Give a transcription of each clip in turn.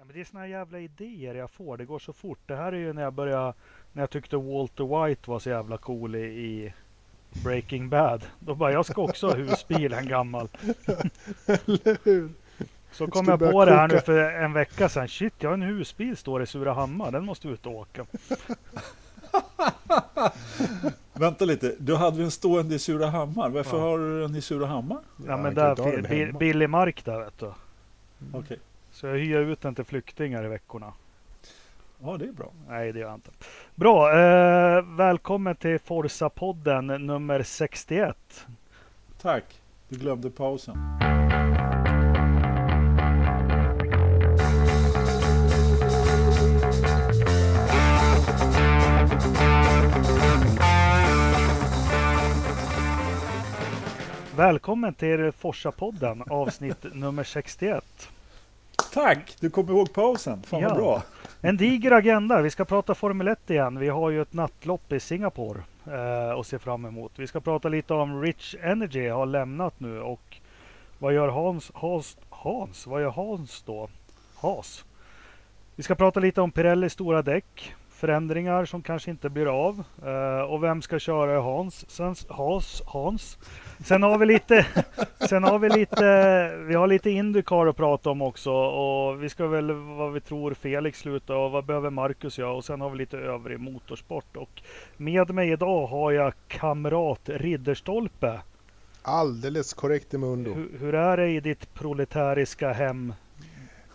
Ja, men det är såna jävla idéer jag får. Det går så fort. Det här är ju när jag började, när jag tyckte Walter White var så jävla cool i, i Breaking Bad. Då bara, jag ska också ha husbil, en gammal. Eller hur? Så kom jag på det här nu för en vecka sedan. Shit, jag har en husbil står i Surahammar. Den måste ut och åka. Vänta lite, du hade den stående i Surahammar. Varför Ja. har du den i Surahammar? Ja, men där kan ta den fi- bi- hemma. billig mark där vet du. Okej, Så jag hyr ut den till flyktingar i veckorna. ja det är bra. Nej, det gör jag inte. Bra, eh, välkommen till Forsa-podden nummer 61. Tack, du glömde pausen. Välkommen till Forsa-podden avsnitt nummer 61. Tack, du kom ihåg pausen. Fan Ja. vad bra. En diger agenda. Vi ska prata Formel 1 igen. Vi har ju ett nattlopp i Singapore eh, att se fram emot. Vi ska prata lite om Rich Energy har lämnat nu och vad gör Hans? Hans, Hans vad gör Hans då? Has. Vi ska prata lite om Pirellis stora däck. Förändringar som kanske inte blir av. Eh, och vem ska köra i Hans? Sen, Has, Hans. Sen har vi lite, sen har vi lite, vi har lite Indycar att prata om också och vi ska väl vad vi tror Felix slutar och vad behöver Marcus göra och sen har vi lite övrig motorsport och med mig idag har jag kamrat Ridderstolpe. Alldeles korrekt Emundo. Hur, hur är det i ditt proletäriska hem?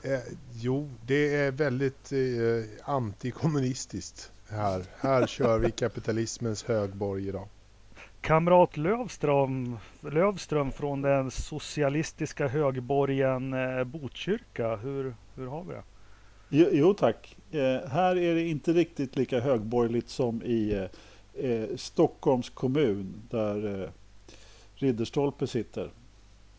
Eh, jo, det är väldigt eh, antikommunistiskt här. Här kör vi kapitalismens högborg idag. Kamrat Lövström, Lövström från den socialistiska högborgen eh, Botkyrka. Hur, hur har vi det? Jo, jo tack. Eh, här är det inte riktigt lika högborgerligt som i eh, eh, Stockholms kommun där eh, Ridderstolpe sitter.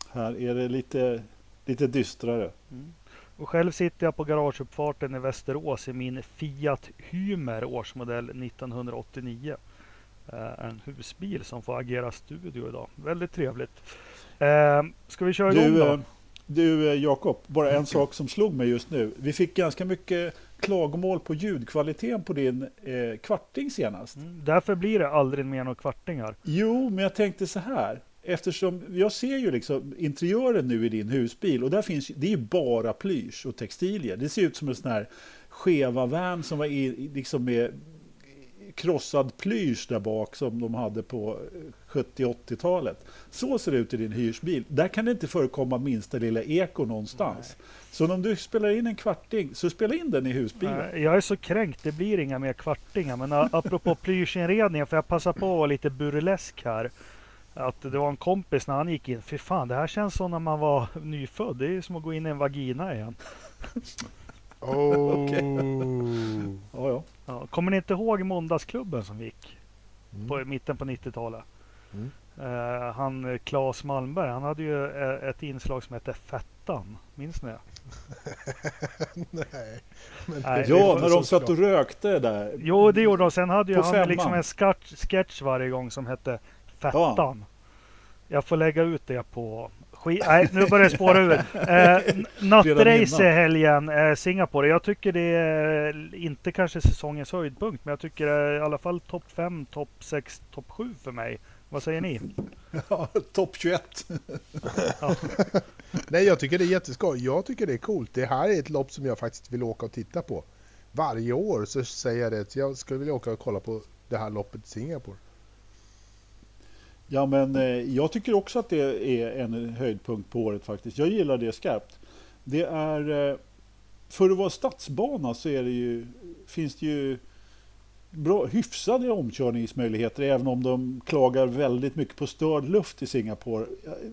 Här är det lite, lite dystrare. Mm. Och själv sitter jag på garageuppfarten i Västerås i min Fiat Hymer årsmodell 1989. Eh, en husbil som får agera studio idag. Väldigt trevligt. Eh, ska vi köra igång Du, då? eh, du eh, Jakob, bara en sak som slog mig just nu. Vi fick ganska mycket klagomål på ljudkvaliteten på din eh, kvarting senast. Mm, därför blir det aldrig mer några kvartingar. Jo, men jag tänkte så här. Eftersom jag ser ju liksom interiören nu i din husbil och där finns det är ju bara plysch och textilier. Det ser ut som en sån här skeva van som var i, liksom med krossad plysch där bak som de hade på 70-80-talet. Så ser det ut i din hyrsbil. Där kan det inte förekomma minsta lilla eko någonstans. Så om du spelar in en kvarting, så spela in den i husbilen. Eh, jag är så kränkt, det blir inga mer kvartingar. Men apropå plyschinredningen, får jag passa på att vara lite burlesk här. Att det var en kompis när han gick in. Fy fan, det här känns som när man var nyfödd. Det är ju som att gå in i en vagina igen. Oh. Ja, ja. Ja, kommer ni inte ihåg måndagsklubben som gick Mm. på mitten på 90-talet? Mm. Eh, han Claes Malmberg, han hade ju eh, ett inslag som hette Fettan. Minns ni det? Nej. Men Nej, det ja när de så satt och rökte där. Jo, det gjorde de. Sen hade ju han femman. liksom en sketch, sketch varje gång som hette Fettan. Jag får lägga ut det på... Skit, nej, nu börjar det spåra ur. Eh, nattrace i helgen, eh, Singapore. Jag tycker det är inte kanske säsongens höjdpunkt, men jag tycker det är i alla fall topp 5, topp 6, topp 7 för mig. Vad säger ni? Ja, Topp 21. Nej, jag tycker det är jätteskoj. Jag tycker det är coolt. Det här är ett lopp som jag faktiskt vill åka och titta på. Varje år så säger jag det. att Jag skulle vilja åka och kolla på det här loppet i Singapore. Ja, men eh, jag tycker också att det är en höjdpunkt på året faktiskt. Jag gillar det skarpt. Det är, eh, för att vara stadsbana så det ju, finns det ju bra, hyfsade omkörningsmöjligheter även om de klagar väldigt mycket på störd luft i Singapore.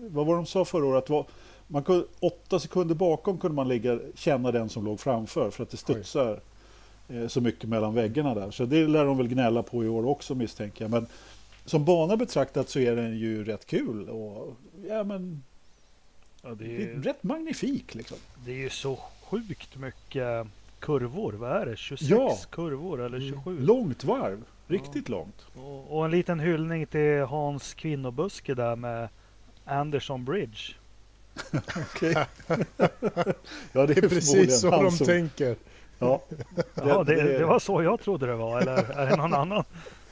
Vad var de sa förra året? Var, man kunde, åtta sekunder bakom kunde man ligga, känna den som låg framför för att det studsar eh, så mycket mellan väggarna där. Så det lär de väl gnälla på i år också misstänker jag. Men som bana betraktat så är den ju rätt kul. Och, ja, men, Ja, det, det är är, rätt magnifik liksom. det är ju så sjukt mycket kurvor. Vad är det? 26 Ja. kurvor eller 27? Långt varv, riktigt långt. Och, och en liten hyllning till Hans kvinnobuske där med Anderson Bridge. Okej. ja, Det är precis så de som- tänker. Ja, Ja, det, det- det var så jag trodde det var. Eller är det någon annan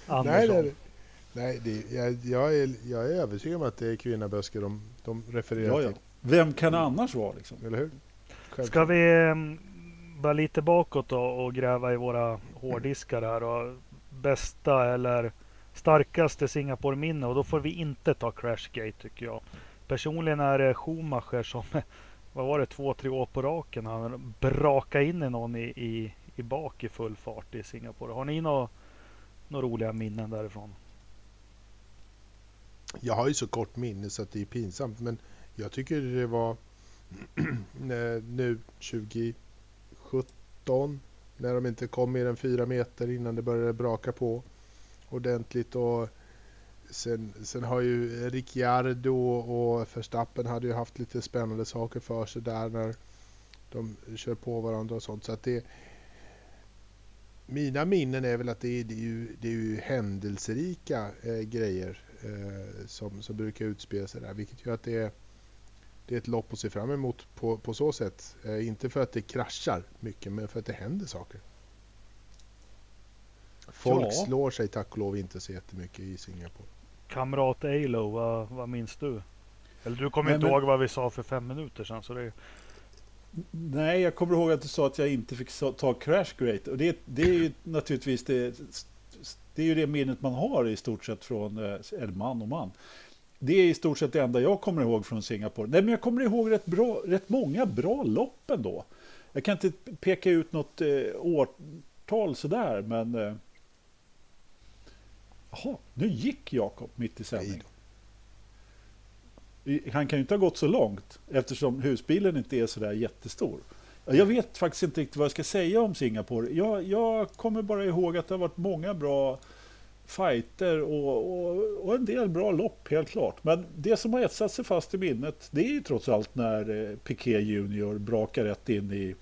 Nej, Andersson? nej, nej det, jag, jag, är, jag är övertygad om att det är kvinnaböske de, de refererar ja, ja. till. Vem kan det annars vara liksom? Eller hur? Självklart. Ska vi mm, bara lite bakåt då och gräva i våra hårddiskar här och bästa eller starkaste Singapore-minne och då får vi inte ta Crashgate tycker jag. Personligen är det Schumacher som, vad var det, två, tre år på raken han brakade in i någon i, i, i bak i full fart i Singapore. Har ni några några roliga minnen därifrån? Jag har ju så kort minne så att det är pinsamt men jag tycker det var nu 2017 när de inte kom mer än fyra meter innan det började braka på ordentligt och sen, sen har ju Ricciardo och Verstappen hade ju haft lite spännande saker för sig där när de kör på varandra och sånt. Så att det mina minnen är väl att det är, det är, ju, det är ju händelserika eh, grejer eh, som, som brukar utspela sig där. Vilket gör att det är, det är ett lopp att se fram emot på, på så sätt. Eh, inte för att det kraschar mycket, men för att det händer saker. Folk Ja. slår sig tack och lov inte så jättemycket i Singapore. Kamrat Alo, vad, vad minns du? Eller du kommer Nej, inte men- ihåg vad vi sa för fem minuter sedan. Så det Nej, jag kommer ihåg att du sa att jag inte fick ta Crash Great. Och det, det är ju naturligtvis det, det, är ju det minnet man har i stort sett från, eh, eller man och man. Det är i stort sett det enda jag kommer ihåg från Singapore. Nej, men jag kommer ihåg rätt, bra, rätt många bra lopp ändå. Jag kan inte peka ut något eh, årtal sådär, men... Eh, jaha, nu gick Jakob mitt i sändning. Han kan ju inte ha gått så långt eftersom husbilen inte är så där jättestor. Jag vet faktiskt inte riktigt vad jag ska säga om Singapore. Jag, jag kommer bara ihåg att det har varit många bra fighter och, och, och en del bra lopp helt klart. Men det som har etsat sig fast i minnet det är ju trots allt när eh, Piquet Junior brakar rätt in i,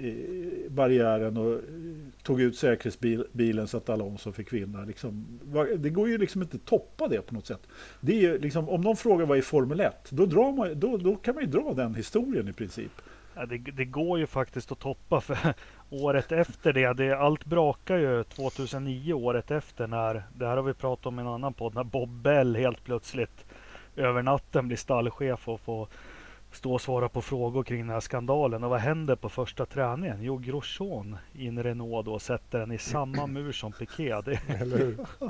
i barriären och eh, tog ut säkerhetsbilen så att Alonso fick vinna. Liksom, det går ju liksom inte att toppa det på något sätt. Det är ju liksom, om någon frågar vad är Formel 1, då, drar man, då, då kan man ju dra den historien i princip ja, det, det går ju faktiskt att toppa för året efter det. det. Allt brakar ju 2009 året efter när, det här har vi pratat om i en annan podd, när Bob Bell helt plötsligt över natten blir stallchef och får stå och svara på frågor kring den här skandalen. Och vad händer på första träningen? Jo, Grosjean i en Renault då sätter den i samma mur som Piquet. Det, Eller hur?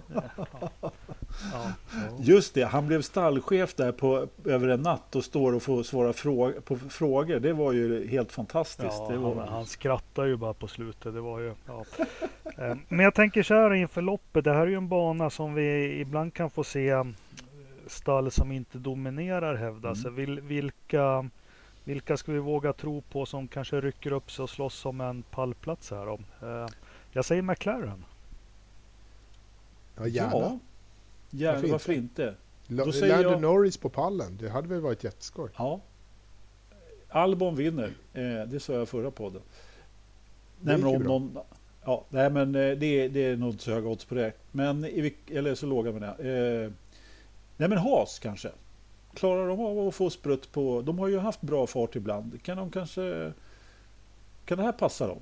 ja. Just det, han blev stallchef där på, över en natt och står och får svara fråga, på frågor. Det var ju helt fantastiskt. Ja, var, han, han skrattar ju bara på slutet. Det var ju, ja. Eh, Men jag tänker så här inför loppet. Det här är ju en bana som vi ibland kan få se stall som inte dominerar hävda Mm. sig. Vil, vilka, vilka ska vi våga tro på som kanske rycker upp sig och slåss om en pallplats här då? Eh, Jag säger McLaren. Ja, gärna. Ja, gärna, Varför varför, inte? Då säger Lando jag- Norris på pallen, det hade väl varit jätteskoj. Ja. Albon vinner, eh, det sa jag förra podden. Det Nej, men om bra. någon, ja, nej, men eh, det, är- det är nog inte så höga odds på det. Men eller så låga menar jag. Nej men Haas kanske. Klarar de av att få sprutt på, de har ju haft bra fart ibland. Kan de kanske, kan det här passa dem?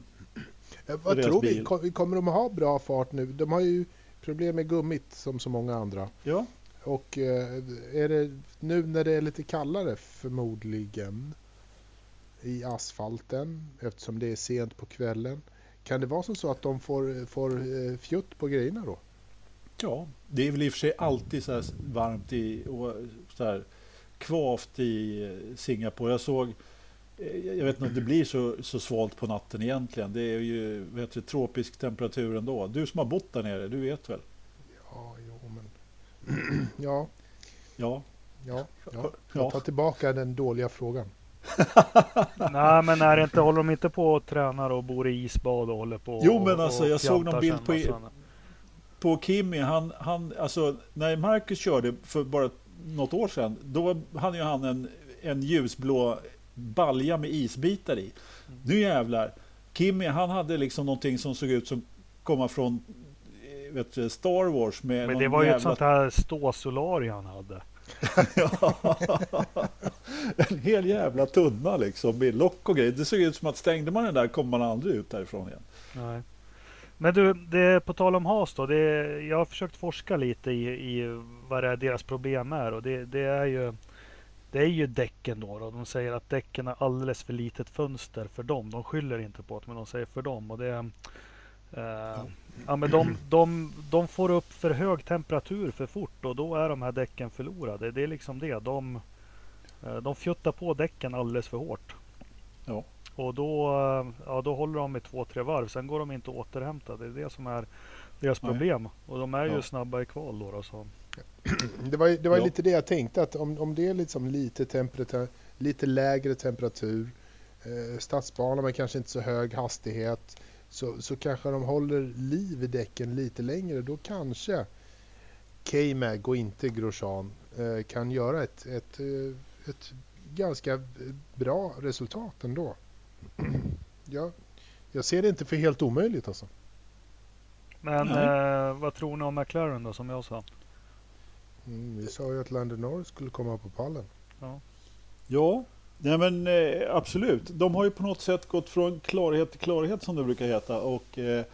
Eh, Vad tror vi? bil. Kom- Kommer de att ha bra fart nu? De har ju problem med gummit som så många andra. Ja, Och eh, är det nu när det är lite kallare förmodligen i asfalten eftersom det är sent på kvällen. Kan det vara som så att de får, får eh, fjutt på grejerna då? Ja, det är väl i och för sig alltid så här varmt i, och så här kvavt i eh, Singapore. Jag såg eh, jag vet inte om det blir så, så svalt på natten egentligen. Det är ju vet du, tropisk temperatur ändå. Du som har bott där nere, du vet väl? Ja, jo, men... ja, Ja, ja, ja. Ja. Jag tar tillbaka den dåliga frågan. Nej, men är det inte, håller de inte på och tränar och bor i isbad och håller på Jo, men och, alltså, jag såg någon bild på på Kimi, han, han, alltså när Marcus körde för bara något år sedan, då hade ju han en, en ljusblå balja med isbitar i. Nu jävlar, Kimi han hade liksom någonting som såg ut som komma från eh, vet du, Star Wars med Men det var ju ett sånt här ståsolari han hade. en hel jävla tunna liksom med lock och grejer. Det såg ut som att stängde man den där kommer man aldrig ut därifrån igen. Nej. Men du, det, på tal om Haas då. Det, jag har försökt forska lite i, i vad det är deras problem är. Och det, det är ju det är ju däcken då, då. De säger att däcken har alldeles för litet fönster för dem. De skyller inte på det, men de säger för dem. Och det, eh, ja, men de, de, de får upp för hög temperatur för fort och då är de här däcken förlorade. Det är liksom det. De, eh, de fjuttar på däcken alldeles för hårt. Ja. Och då, ja, då håller de i två, tre varv. Sen går de inte att återhämta. Det är det som är deras Nej. problem. Och de är ju Ja. snabba i kval då. då så. Det var, det var Ja. lite det jag tänkte att om, om det är liksom lite, temperatur, lite lägre temperatur, eh, stadsbana med kanske inte så hög hastighet, så, så kanske de håller liv i däcken lite längre. Då kanske K-Mag och inte Grosjean eh, kan göra ett, ett, eh, ett ganska bra resultat ändå. Jag, jag ser det inte för helt omöjligt alltså. Men eh, vad tror ni om McLaren då som jag sa? Mm, vi sa ju att Lando Norris skulle komma på pallen. Ja, nej men eh, absolut. De har ju på något sätt gått från klarhet till klarhet som det brukar heta och eh,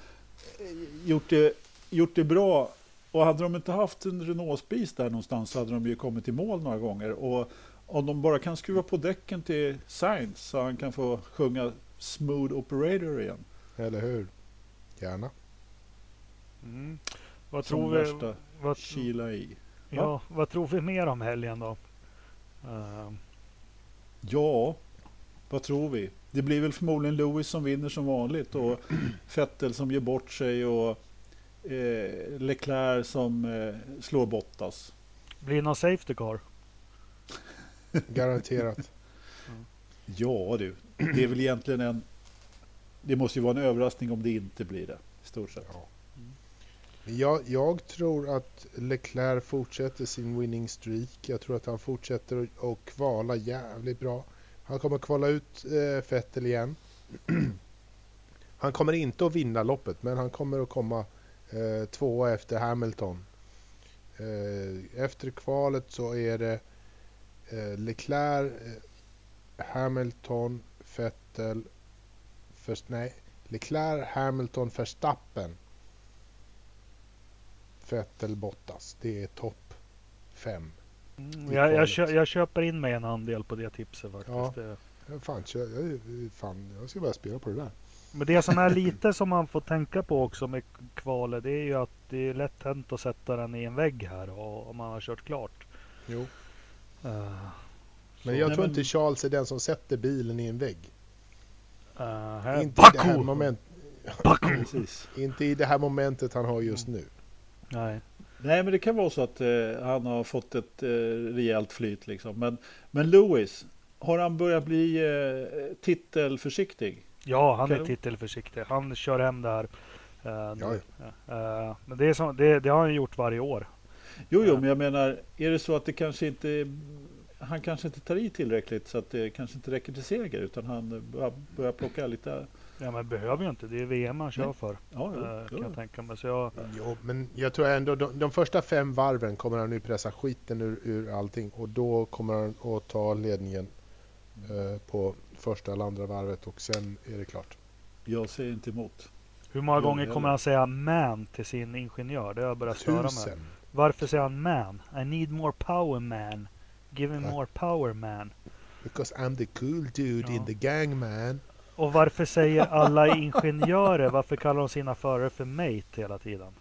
gjort, det, gjort det bra. Och hade de inte haft en Renault Spis där någonstans så hade de ju kommit i mål några gånger. Och om de bara kan skruva på däcken till Sainz så han kan få sjunga Smooth Operator igen. Eller hur? Gärna. Mm. Vad Som tror vi? värsta Vad, Kila i. ja, vad tror vi mer om helgen då? Eh, Ja, vad tror vi? Det blir väl förmodligen Lewis som vinner som vanligt och Vettel som ger bort sig och eh, Leclerc som eh, slår Bottas. blir det någon safety car? Garanterat. Ja du, det är väl egentligen en... Det måste ju vara en överraskning om det inte blir det. I stort sett. Ja. Jag, jag tror att Leclerc fortsätter sin winning streak. Jag tror att han fortsätter att- kvala jävligt bra. Han kommer kvala ut eh, Vettel igen. han kommer inte att vinna loppet, men han kommer att komma eh, tvåa efter Hamilton. Eh, efter kvalet så är det Leclerc, eh, Hamilton, Vettel, först, nej, Leclerc, Hamilton, Verstappen. Vettel, Bottas. Det är topp fem. Mm, jag, jag, kvalet. kö, jag köper in mig en andel på det tipset faktiskt. Ja. Det, Ja, Fan, jag, fan, jag ska börja spela på det där. men det som är lite som man får tänka på också med kvalet det är ju att det är lätt hänt att sätta den i en vägg här och, om man har kört klart. Jo. Uh, Men jag Nej, tror men- inte Charles är den som sätter bilen i en vägg. uh, här, Inte i, det här Baku! moment, Baku! Precis. inte i det här momentet han har just nu. Nej. Nej, men det kan vara så att eh, han har fått ett eh, rejält flyt. Liksom. Men, men Lewis, har han börjat bli eh, titelförsiktig? Ja, han är titelförsiktig. Han kör hem det här. eh, nu. Ja, Eh, men det, är som, det, det har han gjort varje år. Jo, jo, Ja. men jag menar, är det så att det kanske inte han kanske inte tar i tillräckligt så att det kanske inte räcker till seger utan han börjar, börjar plocka lite. Ja, men behöver ju inte. Det är VM han kör för. Ja, jo, eh, kan jo. jag tänka mig. Så jag, Jo, men jag tror ändå de, de första fem varven kommer han nu pressa skiten ur, ur allting och då kommer han att ta ledningen eh, på första eller andra varvet och sen är det klart. Jag säger inte emot. hur många Jo, gånger kommer han säga man till sin ingenjör? Det har jag börjat störa mig. Varför säger han man? I need more power man. Give me Ja. more power man. Because I'm the cool dude Ja. in the gang man. Och varför säger alla ingenjörer, varför kallar de sina förare för mate hela tiden?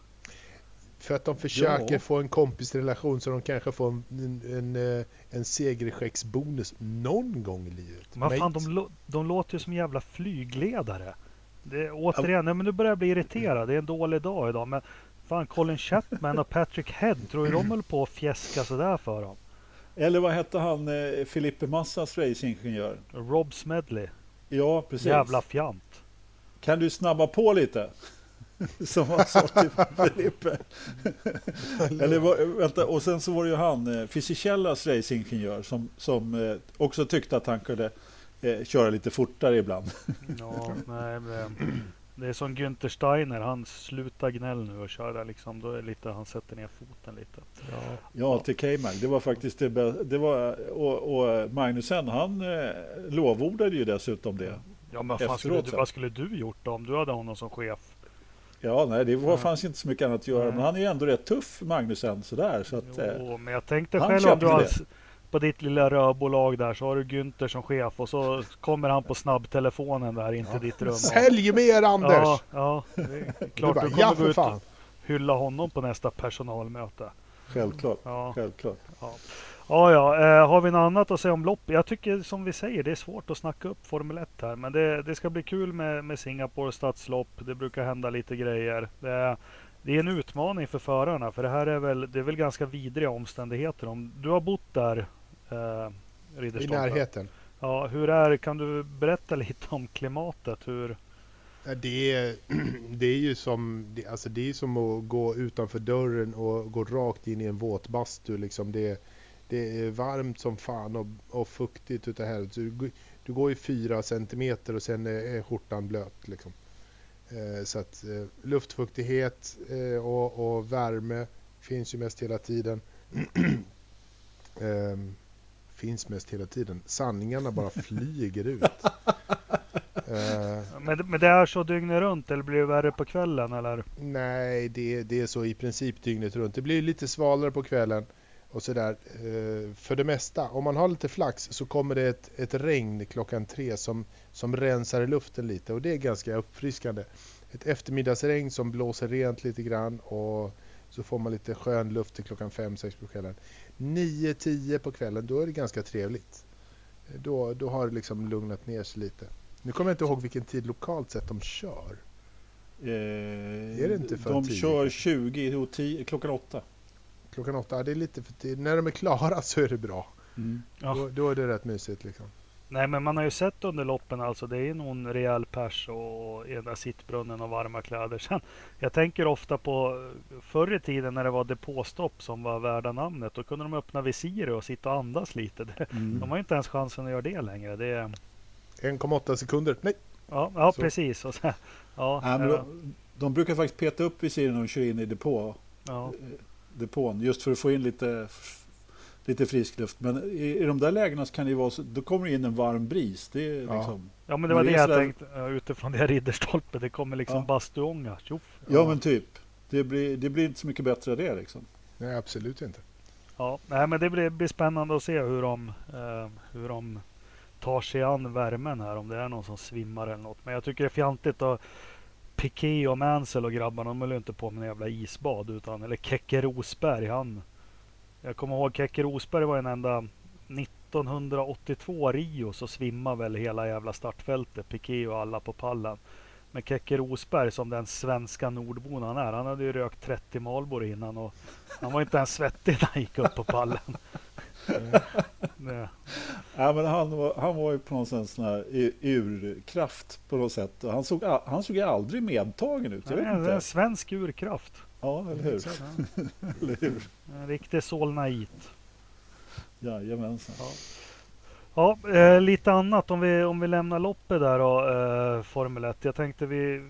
För att de försöker Ja. få en kompisrelation så de kanske får en, en, en, eh, en segerskäcksbonus någon gång i livet. Men fan, de, de låter ju som jävla flygledare. Det, återigen, nej, men nu börjar jag bli irriterad. Det är en dålig dag idag. Men fan, Colin Chapman och Patrick Head, tror du de höll på att fjäska sådär för dem? Eller vad hette han, eh, Filippe Massas racingingenjör? Rob Smedley, Ja, precis. jävla fjant. Kan du snabba på lite? Som han sa till Filippe. Eller vänta, och sen så var det ju han, eh, Fisicellas racingingenjör, som, som eh, också tyckte att han kunde eh, köra lite fortare ibland. Ja, nej, men, Det är som Günther Steiner, han slutar gnäll nu och kör där liksom. Då är lite, han sätter ner foten lite. Ja. Ja, till K-Mag. Det var faktiskt det bästa. Det var, och, och Magnusen, han eh, lovordade ju dessutom det. Ja men fan, skulle Efteråt du, vad skulle du gjort då om du hade honom som chef? Ja, nej, det var, fanns inte så mycket annat att göra. Nej. Men han är ju ändå rätt tuff, Magnusen. Sådär, så att, eh, Jo, men jag tänkte han själv om du s- på ditt lilla rörbolag där så har du Günther som chef och så kommer han på snabbtelefonen där in till Ja. ditt rum. Sälj mer Anders! Ja, ja, det är Du klart bara, du ja kommer gå för ut fan. och hylla honom på nästa personalmöte. självklart. Ja, självklart. ja. ja, ja. Eh, har vi något annat att säga om lopp? Jag tycker som vi säger, det är svårt att snacka upp Formel 1 här. Men det, det ska bli kul med, med Singapore stadslopp. Det brukar hända lite grejer. Det är, det är en utmaning för förarna. För det här är väl, det är väl ganska vidriga omständigheter. Om du har bott där, eh, I närheten. Ja, hur är Kan du berätta lite om klimatet? Hur, Det är, det är ju som, det, alltså det är som att gå utanför dörren och gå rakt in i en våtbastu. Liksom det, det är varmt som fan och, och fuktigt utav helvete. Du, du går i fyra centimeter och sen är, är skjortan blöt. Liksom. Eh, så att eh, luftfuktighet eh, och, och värme finns ju mest hela tiden. Finns mest hela tiden. Sanningarna bara flyger ut. Eh, men, men det är så dygnet runt eller blir det värre på kvällen? Eller? Nej, det, det är så i princip dygnet runt. Det blir lite svalare på kvällen och sådär. Eh, för det mesta, om man har lite flax så kommer det ett, ett regn klockan tre som, som rensar i luften lite och det är ganska uppfriskande. Ett eftermiddagsregn som blåser rent lite grann och så får man lite skön luft till klockan fem sex på kvällen. 9-10 på kvällen, då är det ganska trevligt. Eh, Då, då har det liksom lugnat ner sig lite. Nu kommer jag inte ihåg vilken tid lokalt sett de kör. Eh, Är det inte för de tidigt? kör 20 och 10, klockan 8. Klockan åtta, ja, det är lite för tidigt. När de är klara så är det bra. Ja. Då, då är det rätt mysigt liksom. Nej men man har ju sett under loppen alltså. Det är någon rejäl pers och där sittbrunnen och varma kläder. Sen, jag tänker ofta på eh, förr i tiden när det var depåstopp som var värda namnet. Då kunde de öppna visiret och sitta och andas lite. Det, Mm. de har ju inte ens chansen att göra det längre. Det är, 1,8 sekunder. Nej, ja, ja Så. precis. Och sen, ja, Nej, men eh, de, de brukar faktiskt peta upp visiren när de kör in i depå, ja. depån. Just för att få in lite, lite frisk luft. Men i, i de där lägena så kan det ju vara så, då kommer det in en varm bris. Det är Ja. liksom, ja men det var det jag sådär- tänkte ja, utifrån det här Ridderstolpe. Det kommer liksom Ja. bastuånga. Tjoff. ja, men typ. Det blir, det blir inte så mycket bättre det liksom. nej absolut inte. Ja, nej, men det blir, blir spännande att se hur de, eh, hur de tar sig an värmen här. Om det är någon som svimmar eller något. Men jag tycker det är fjantigt att Piqué och Mansell och grabbarna, de höll ju inte på med en jävla isbad. Utan, eller Keke Rosberg, han... Jag kommer ihåg Keke Rosberg var en enda... 1982 Rio så svimmade väl hela jävla startfältet. Piqué och alla på pallen. Men Keke Rosberg som den svenska nordbon han är. Han hade ju rökt 30 Marlboro innan och han var inte ens svettig när han gick upp på pallen. Det- Ja, men han, var, han var ju på något sätt sån här urkraft på något sätt. Han såg, han såg ju aldrig medtagen ut. Jag det vet är en inte. svensk urkraft. Ja, eller hur? Eller hur? En riktig solnait. Jajamensan. Ja. Ja, eh, lite annat om vi, om vi lämnar loppet där då, eh, Formel 1. Jag tänkte vi,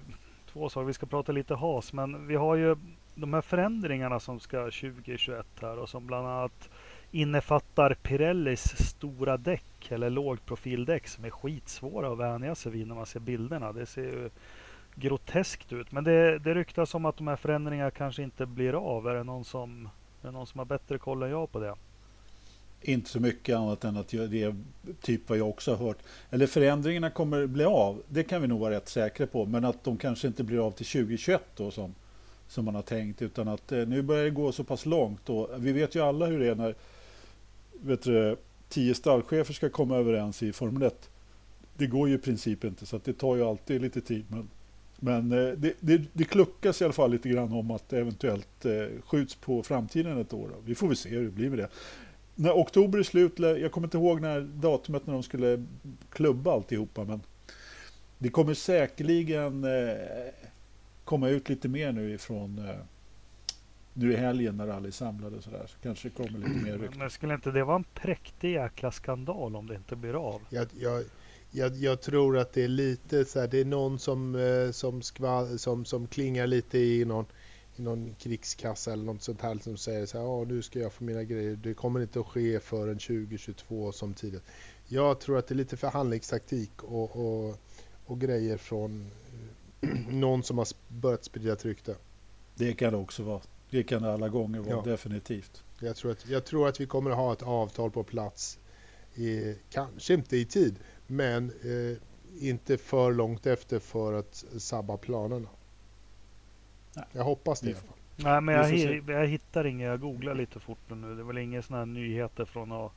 två saker, vi ska prata lite has, men vi har ju de här förändringarna som ska 2021 här och som bland annat innefattar Pirellis stora däck eller lågprofildäck som är skitsvåra att vänja sig vid när man ser bilderna. Det ser ju groteskt ut. Men det, det ryktas om att de här förändringarna kanske inte blir av. Är det någon som, är det någon som har bättre koll än jag på det? Inte så mycket annat än att det är typ vad jag också har hört. Eller förändringarna kommer bli av. Det kan vi nog vara rätt säkra på. Men att de kanske inte blir av till 2021 då som, som man har tänkt. Utan att eh, nu börjar det gå så pass långt. Och vi vet ju alla hur det är när vet du, tio stallchefer ska komma överens i Formel 1. Det går ju i princip inte så att det tar ju alltid lite tid. Men, men eh, det, det, det kluckas i alla fall lite grann om att det eventuellt eh, skjuts på framtiden ett år. Vi får väl se hur det blir med det. När oktober är slut, jag kommer inte ihåg när datumet när de skulle klubba alltihopa, men det kommer säkerligen eh, komma ut lite mer nu ifrån nu i helgen när alla är samlade och sådär. Så kanske det kommer lite mer rykten. Men skulle inte det vara en präktig jäkla skandal om det inte blir av? Jag, jag, jag, jag, tror att det är lite så här, det är någon som, eh, som, skval, som, som klingar lite i någon, i någon krigskassa eller något sånt här som säger så här, ja nu ska jag få mina grejer. Det kommer inte att ske förrän 2022 som tidigt. Jag tror att det är lite förhandlingstaktik och, och, och grejer från någon som har börjat sprida ett rykte. Det kan det också vara. Det kan det alla gånger vara, ja. definitivt. Jag tror, att, jag tror att vi kommer att ha ett avtal på plats, i, kanske inte i tid, men eh, inte för långt efter för att sabba planerna. Nej. Jag hoppas det i alla fall. Nej, men jag, jag, hittar inga. Jag googlar lite fort nu. Det är väl inga sådana här nyheter från att...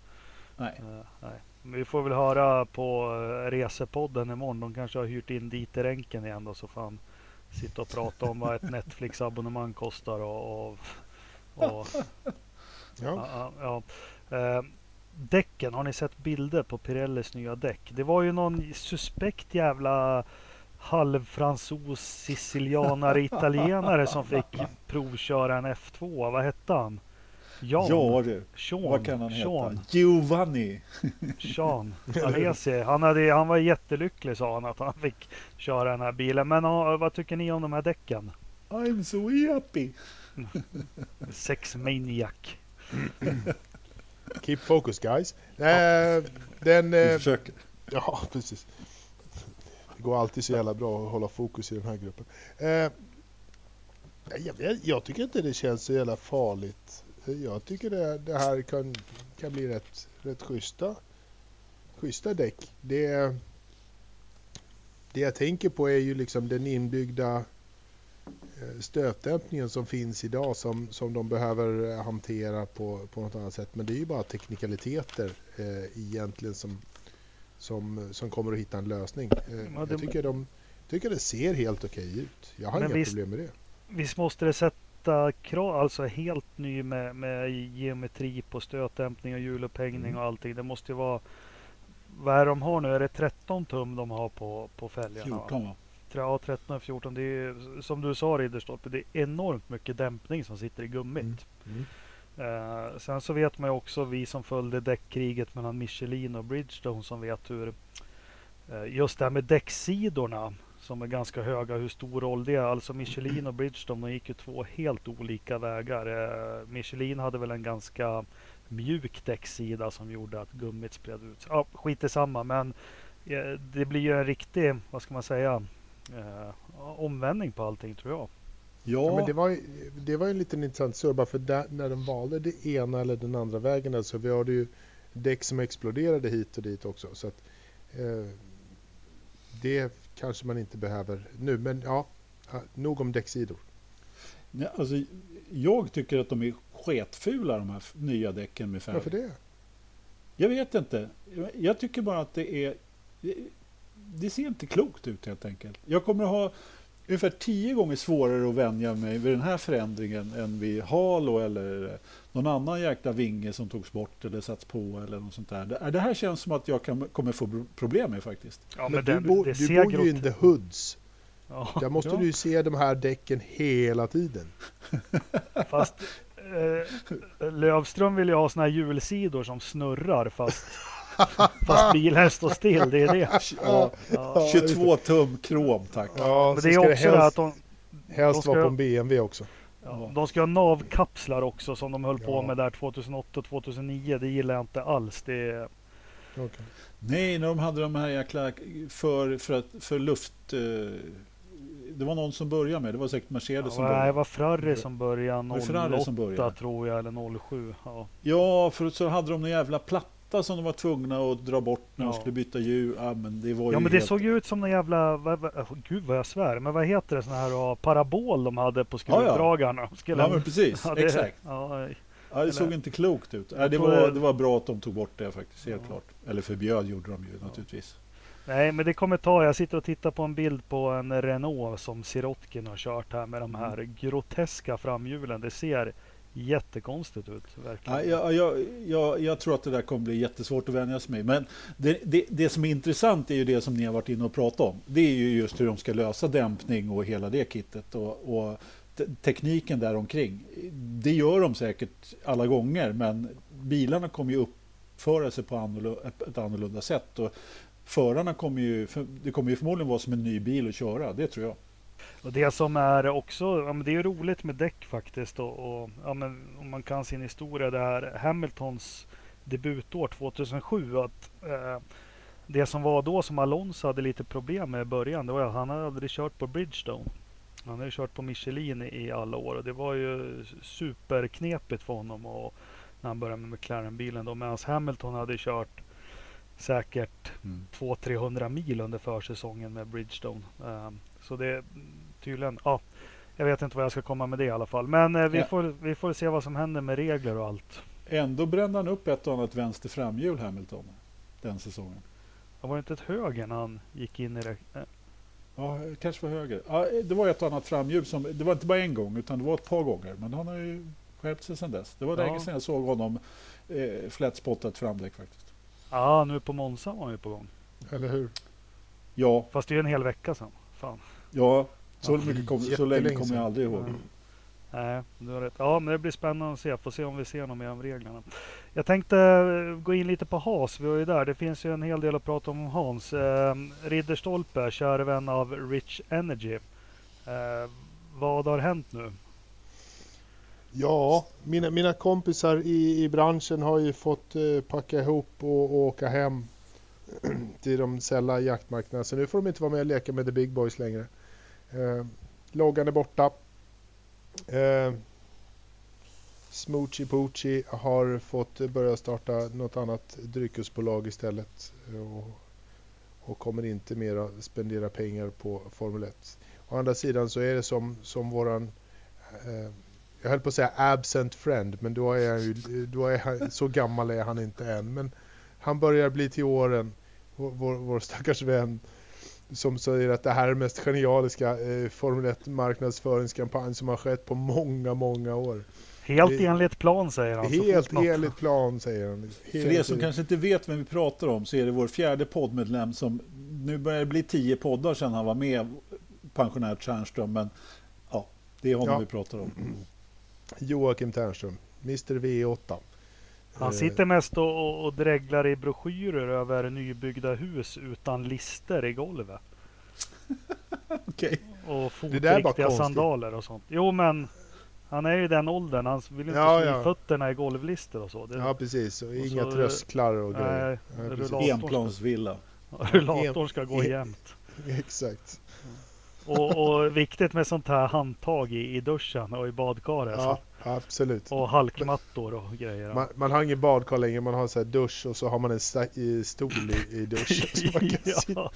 Nej. Uh, nej. Vi får väl höra på uh, Resepodden imorgon. De kanske har hyrt in dit i ränken igen då så fan sitta och prata om vad ett Netflix-abonnemang kostar och... och, och ja. ja, ja. Däcken, har ni sett bilder på Pirellis nya däck? Det var ju någon suspekt jävla halvfransos, sicilianare, italienare som fick provköra en F2. Vad hette han? Jan? Ja du, Sean. vad kan han Sean. heta? Giovanni. Sean Alesi. Han, hade, han var jättelycklig sa han att han fick köra den här bilen. Men vad tycker ni om de här däcken? I'm so happy. Sex maniac. Keep focus guys. Äh, den, Vi eh, försöker. Ja, precis. Det går alltid så jävla bra att hålla fokus i den här gruppen. Eh, jag, jag, tycker inte det känns så jävla farligt. Jag tycker det, det här kan, kan bli rätt, rätt schyssta, schyssta däck. Det, det jag tänker på är ju liksom den inbyggda eh, stötdämpningen som finns idag som, som de behöver hantera på, på något annat sätt. Men det är ju bara teknikaliteter eh, egentligen som, som, som kommer att hitta en lösning. Eh, ja, det... Jag tycker, de, tycker det ser helt okej ut. Jag har Men inga visst, problem med det. Visst måste det sätta krav, alltså helt ny med, med geometri på stötdämpning och hjulupphängning mm. och allting. Det måste ju vara vad är de har nu? Är det 13 tum de har på, på fälgarna? 14 va? Ja, 13 och 14. Det är som du sa Ridderstolpe, det är enormt mycket dämpning som sitter i gummit. Mm. Mm. Uh, sen så vet man ju också, vi som följde däckkriget mellan Michelin och Bridgestone som vet hur uh, just det här med däcksidorna som är ganska höga, hur stor roll det är. Alltså Michelin och Bridgestone de gick ju två helt olika vägar. Uh, Michelin hade väl en ganska mjuk däcksida som gjorde att gummit spred ut sig. Ja, skit i samma, men det blir ju en riktig, vad ska man säga, omvändning på allting tror jag. Ja. ja. men det var, det var en liten intressant surr för där, när de valde det ena eller den andra vägen. Alltså, vi hade ju däck som exploderade hit och dit också. Så att, eh, det kanske man inte behöver nu. Men ja, nog om däcksidor. Nej, alltså, jag tycker att de är sketfula de här nya däcken med färg. Varför det? Jag vet inte. Jag tycker bara att det är... Det ser inte klokt ut helt enkelt. Jag kommer att ha ungefär tio gånger svårare att vänja mig vid den här förändringen än vid Halo eller någon annan jäkla vinge som togs bort eller satts på eller något sånt där. Det här känns som att jag kan, kommer få problem med faktiskt. Ja, men, men du, bor, det du bor ju in the hoods. Ja. Där måste ja. du se de här däcken hela tiden. Fast eh, Lövström vill ju ha såna här hjulsidor som snurrar fast Fast bilen står still, det är det. Ja, ja. 22 tum krom tack. Ja, Men det är också det helst, att de... Helst de ska, vara på en BMW också. Ja, de ska ha navkapslar också som de höll på med där 2008 och 2009. Det gillar jag inte alls. Det okay. Nej, när de hade de här jäkla för, för, för luft... Eh, det var någon som började med, det var säkert Mercedes ja, som började. Det var Ferrari som började 08 som började. tror jag, eller 07. Ja, ja för så hade de någon jävla platta platta som de var tvungna att dra bort när ja. de skulle byta hjul. Ja, men det var ja, men det helt... såg ju ut som en jävla, gud vad jag svär, men vad heter det, sån här parabol de hade på skruvdragarna. Ja, ja. ja, men precis, ja, det, exakt. Ja, Ja, det eller... såg inte klokt ut. Ja, det, var, det var bra att de tog bort det faktiskt, helt klart. Eller förbjöd gjorde de ju naturligtvis. Nej, men det kommer ta. Jag sitter och tittar på en bild på en Renault som Sirotkin har kört här med de här mm. groteska framhjulen. Det ser jättekonstigt ut. Verkligen. Ja, jag, jag, jag, tror att det där kommer bli jättesvårt att vänja sig med. Men det, det, det, som är intressant är ju det som ni har varit inne och pratat om. Det är ju just hur de ska lösa dämpning och hela det kittet. Och, och tekniken där omkring. Det gör de säkert alla gånger men bilarna kommer ju uppföra sig på annorlunda, ett annorlunda sätt. Och förarna kommer ju, det kommer ju förmodligen vara som en ny bil att köra, det tror jag. Och det som är också, ja, men det är roligt med däck faktiskt. Och, och ja, men om man kan sin historia där Hamiltons debutår 2007. Att, eh, det som var då som Alonso hade lite problem med i början. Det var att han hade aldrig kört på Bridgestone. Han hade kört på Michelin i alla år och det var ju superknepigt för honom. Och när han började med McLaren-bilen då. Medan Hamilton hade kört säkert mm. 200-300 mil under försäsongen med Bridgestone. Um, så det är tydligen, ja, jag vet inte vad jag ska komma med det i alla fall. Men eh, vi, ja. får, vi får se vad som händer med regler och allt. Ändå brände han upp ett och annat vänster framhjul Hamilton den säsongen. Det var inte ett höger när han gick in i det? Ja, kanske var höger. Ja, det var ett och annat framhjul. Som, det var inte bara en gång utan det var ett par gånger. Men han har ju skärpt sig sedan dess. Det var ja. länge sedan jag såg honom eh, flätspottat framdäck faktiskt. Ja, nu på Monza var han ju på gång. Eller hur? Ja. Fast det är ju en hel vecka sedan. Fan. Ja, så, mycket kom, så länge kommer jag aldrig ihåg. Nej, du har rätt. Ja, men det blir spännande att se. Får se om vi ser något mer om reglerna. Jag tänkte eh, gå in lite på Haas. Vi var ju där. Det finns ju en hel del att prata om Hans. Eh, Ridderstolpe, kära vän av Rich Energy. Eh, vad har hänt nu? Ja, mina, mina kompisar i, i branschen har ju fått eh, packa ihop och, och åka hem till de sälla jaktmarknaderna. Så nu får de inte vara med och leka med the big boys längre. Eh, loggan är borta. Eh, Smoochie Poochie har fått börja starta något annat dryckesbolag istället. Eh, och, och kommer inte mer att spendera pengar på Formel 1. Å andra sidan så är det som, som våran eh, jag höll på att säga absent friend, men då är han ju, då är han, så gammal är han inte än. Men han börjar bli till åren, vår, vår, vår stackars vän, som säger att det här är den mest genialiska eh, Formel 1 marknadsföringskampanj som har skett på många, många år. Helt det, enligt plan säger han. Helt enligt plan säger han. Helt För er som kanske inte vet vem vi pratar om så är det vår fjärde poddmedlem som nu börjar det bli tio poddar sedan han var med, pensionär Tjärnström. Men ja, det är honom ja. vi pratar om. Joakim Ternström, Mr V8. Han eh, sitter mest och, och dreglar i broschyrer över nybyggda hus utan lister i golvet. Okej. Okay. Och fotriktiga sandaler och sånt. Jo men han är ju den åldern. Han vill inte ja, slå ja. fötterna i golvlister och så. Det, ja precis. Och, och inga så, trösklar och grejer. Enplansvilla. Rullatorn ska gå jämnt. Exakt. Och, och, viktigt med sånt här handtag i, i duschen och i badkaret. Ja, absolut. Och halkmattor och grejer. Man, man har ingen badkar längre, man har så här dusch och så har man en stol i, i duschen som man kan sitta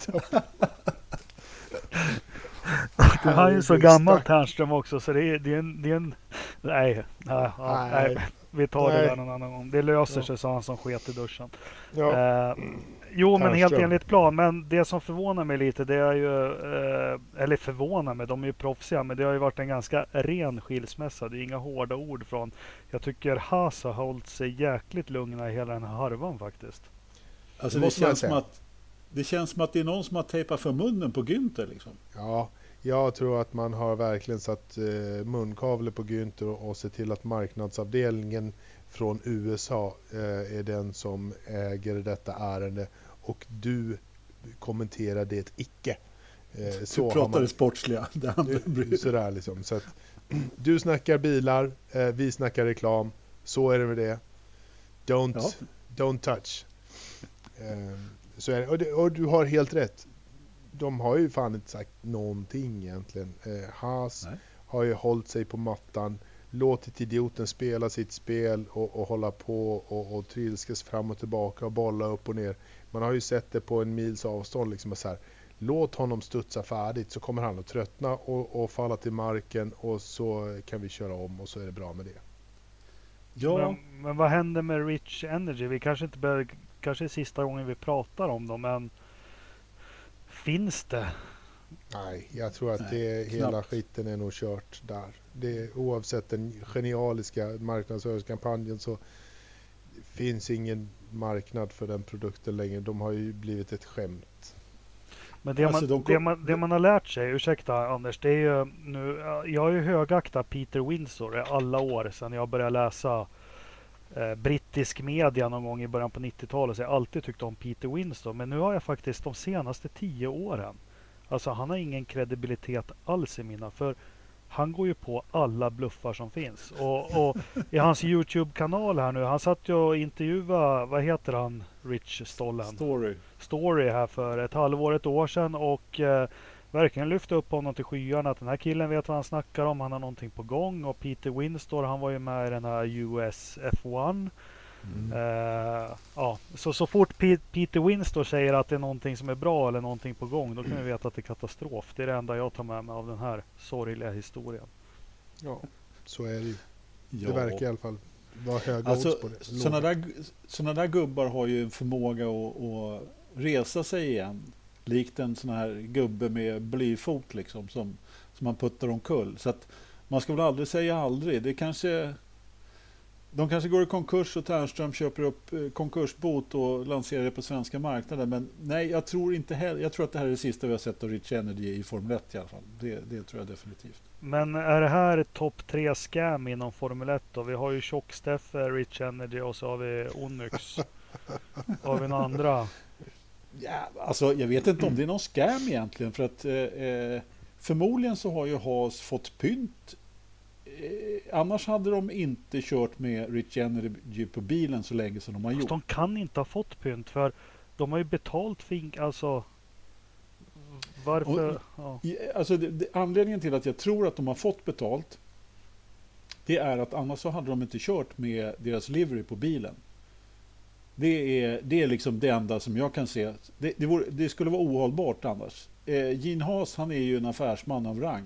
Du har ju så gammal Ternström också så det är, det är, en, det är en... Nej, nej, nej. nej. Vi tar det där någon annan gång. Det löser sig, sa han som sket i duschen. Ja. Eh, Jo, men helt enligt plan. Men det som förvånar mig lite, det är ju... Eh, eller förvånar mig, de är ju proffsiga, men det har ju varit en ganska ren skilsmässa. Det är inga hårda ord från... Jag tycker Haas har hållit sig jäkligt lugna i hela den här harvan faktiskt. Alltså det, det känns som att... Det känns som att det är någon som har tejpat för munnen på Günther liksom. Ja, jag tror att man har verkligen satt eh, munkavle på Günther och, och sett till att marknadsavdelningen från USA eh, är den som äger detta ärende och du kommenterar det icke. Eh, så du pratar det sportsliga. Det sådär liksom. Så att, du snackar bilar, eh, vi snackar reklam. Så är det med det. Don't, ja. don't touch. Eh, så är det. Och, det, och, du har helt rätt. De har ju fan inte sagt någonting egentligen. Eh, Haas Nej. har ju hållit sig på mattan låtit idioten spela sitt spel och, och hålla på och, och trilskas fram och tillbaka och bolla upp och ner. Man har ju sett det på en mils avstånd. Liksom så här, låt honom studsa färdigt så kommer han att tröttna och, och, falla till marken och så kan vi köra om och så är det bra med det. Ja. Men, men vad händer med Rich Energy? Vi kanske inte bör, kanske är sista gången vi pratar om dem men finns det? Nej, jag tror att det, hela skiten är nog kört där. Det, oavsett den genialiska marknadsföringskampanjen så finns ingen marknad för den produkten längre. De har ju blivit ett skämt. Men det, alltså, man, de det, man, det man har lärt sig, ursäkta Anders, det är ju nu, jag har ju högaktat Peter Windsor i alla år sedan jag började läsa eh, britt brittisk media någon gång i början på 90-talet så jag alltid tyckt om Peter Winston. Men nu har jag faktiskt de senaste tio åren, alltså han har ingen kredibilitet alls i mina. För han går ju på alla bluffar som finns. Och, och i hans Youtube-kanal här nu, han satt ju och intervjuade, vad heter han, Rich Stollen? Story. Story här för ett halvår, ett år sedan och eh, verkligen lyfte upp honom till skyarna. Att den här killen vet vad han snackar om, han har någonting på gång. Och Peter Winstor, han var ju med i den här US F1. Mm. Eh, ja, så, så fort Pe Peter Winstor säger att det är någonting som är bra eller någonting på gång, då kan vi veta att det är katastrof. Det är det enda jag tar med mig av den här sorgliga historien. Ja, så är det ju. Ja. Det verkar i alla fall vara höga Alltså, odds på det. sådana där, såna där gubbar har ju en förmåga att, att resa sig igen. Likt en sån här gubbe med blyfot liksom som, som man puttar omkull. Så att man ska väl aldrig säga aldrig. Det kanske, de kanske går i konkurs och Ternström köper upp eh, konkursbot och lanserar det på svenska marknaden. Men nej, jag tror inte heller. Jag tror att det här är det sista vi har sett av Rich Energy i Formel 1 i alla fall. Det, det tror jag definitivt. Men är det här topp tre scam inom Formel 1 då? Vi har ju Tjock-Steffe, Rich Energy och så har vi Onyx. har vi några andra? Ja, alltså, jag vet inte om det är någon scam egentligen. För att, eh, eh, förmodligen så har ju Haas fått pynt. Eh, annars hade de inte kört med Rich Energy på bilen så länge som de har Fast gjort. de kan inte ha fått pynt för de har ju betalt fink, alltså varför? Och- Ja. Alltså, det, det, anledningen till att jag tror att de har fått betalt det är att annars så hade de inte kört med deras livery på bilen. Det är, det är liksom det enda som jag kan se. Det, det, vore, skulle vara ohållbart annars. Eh, Gene Haas han är ju en affärsman av rang.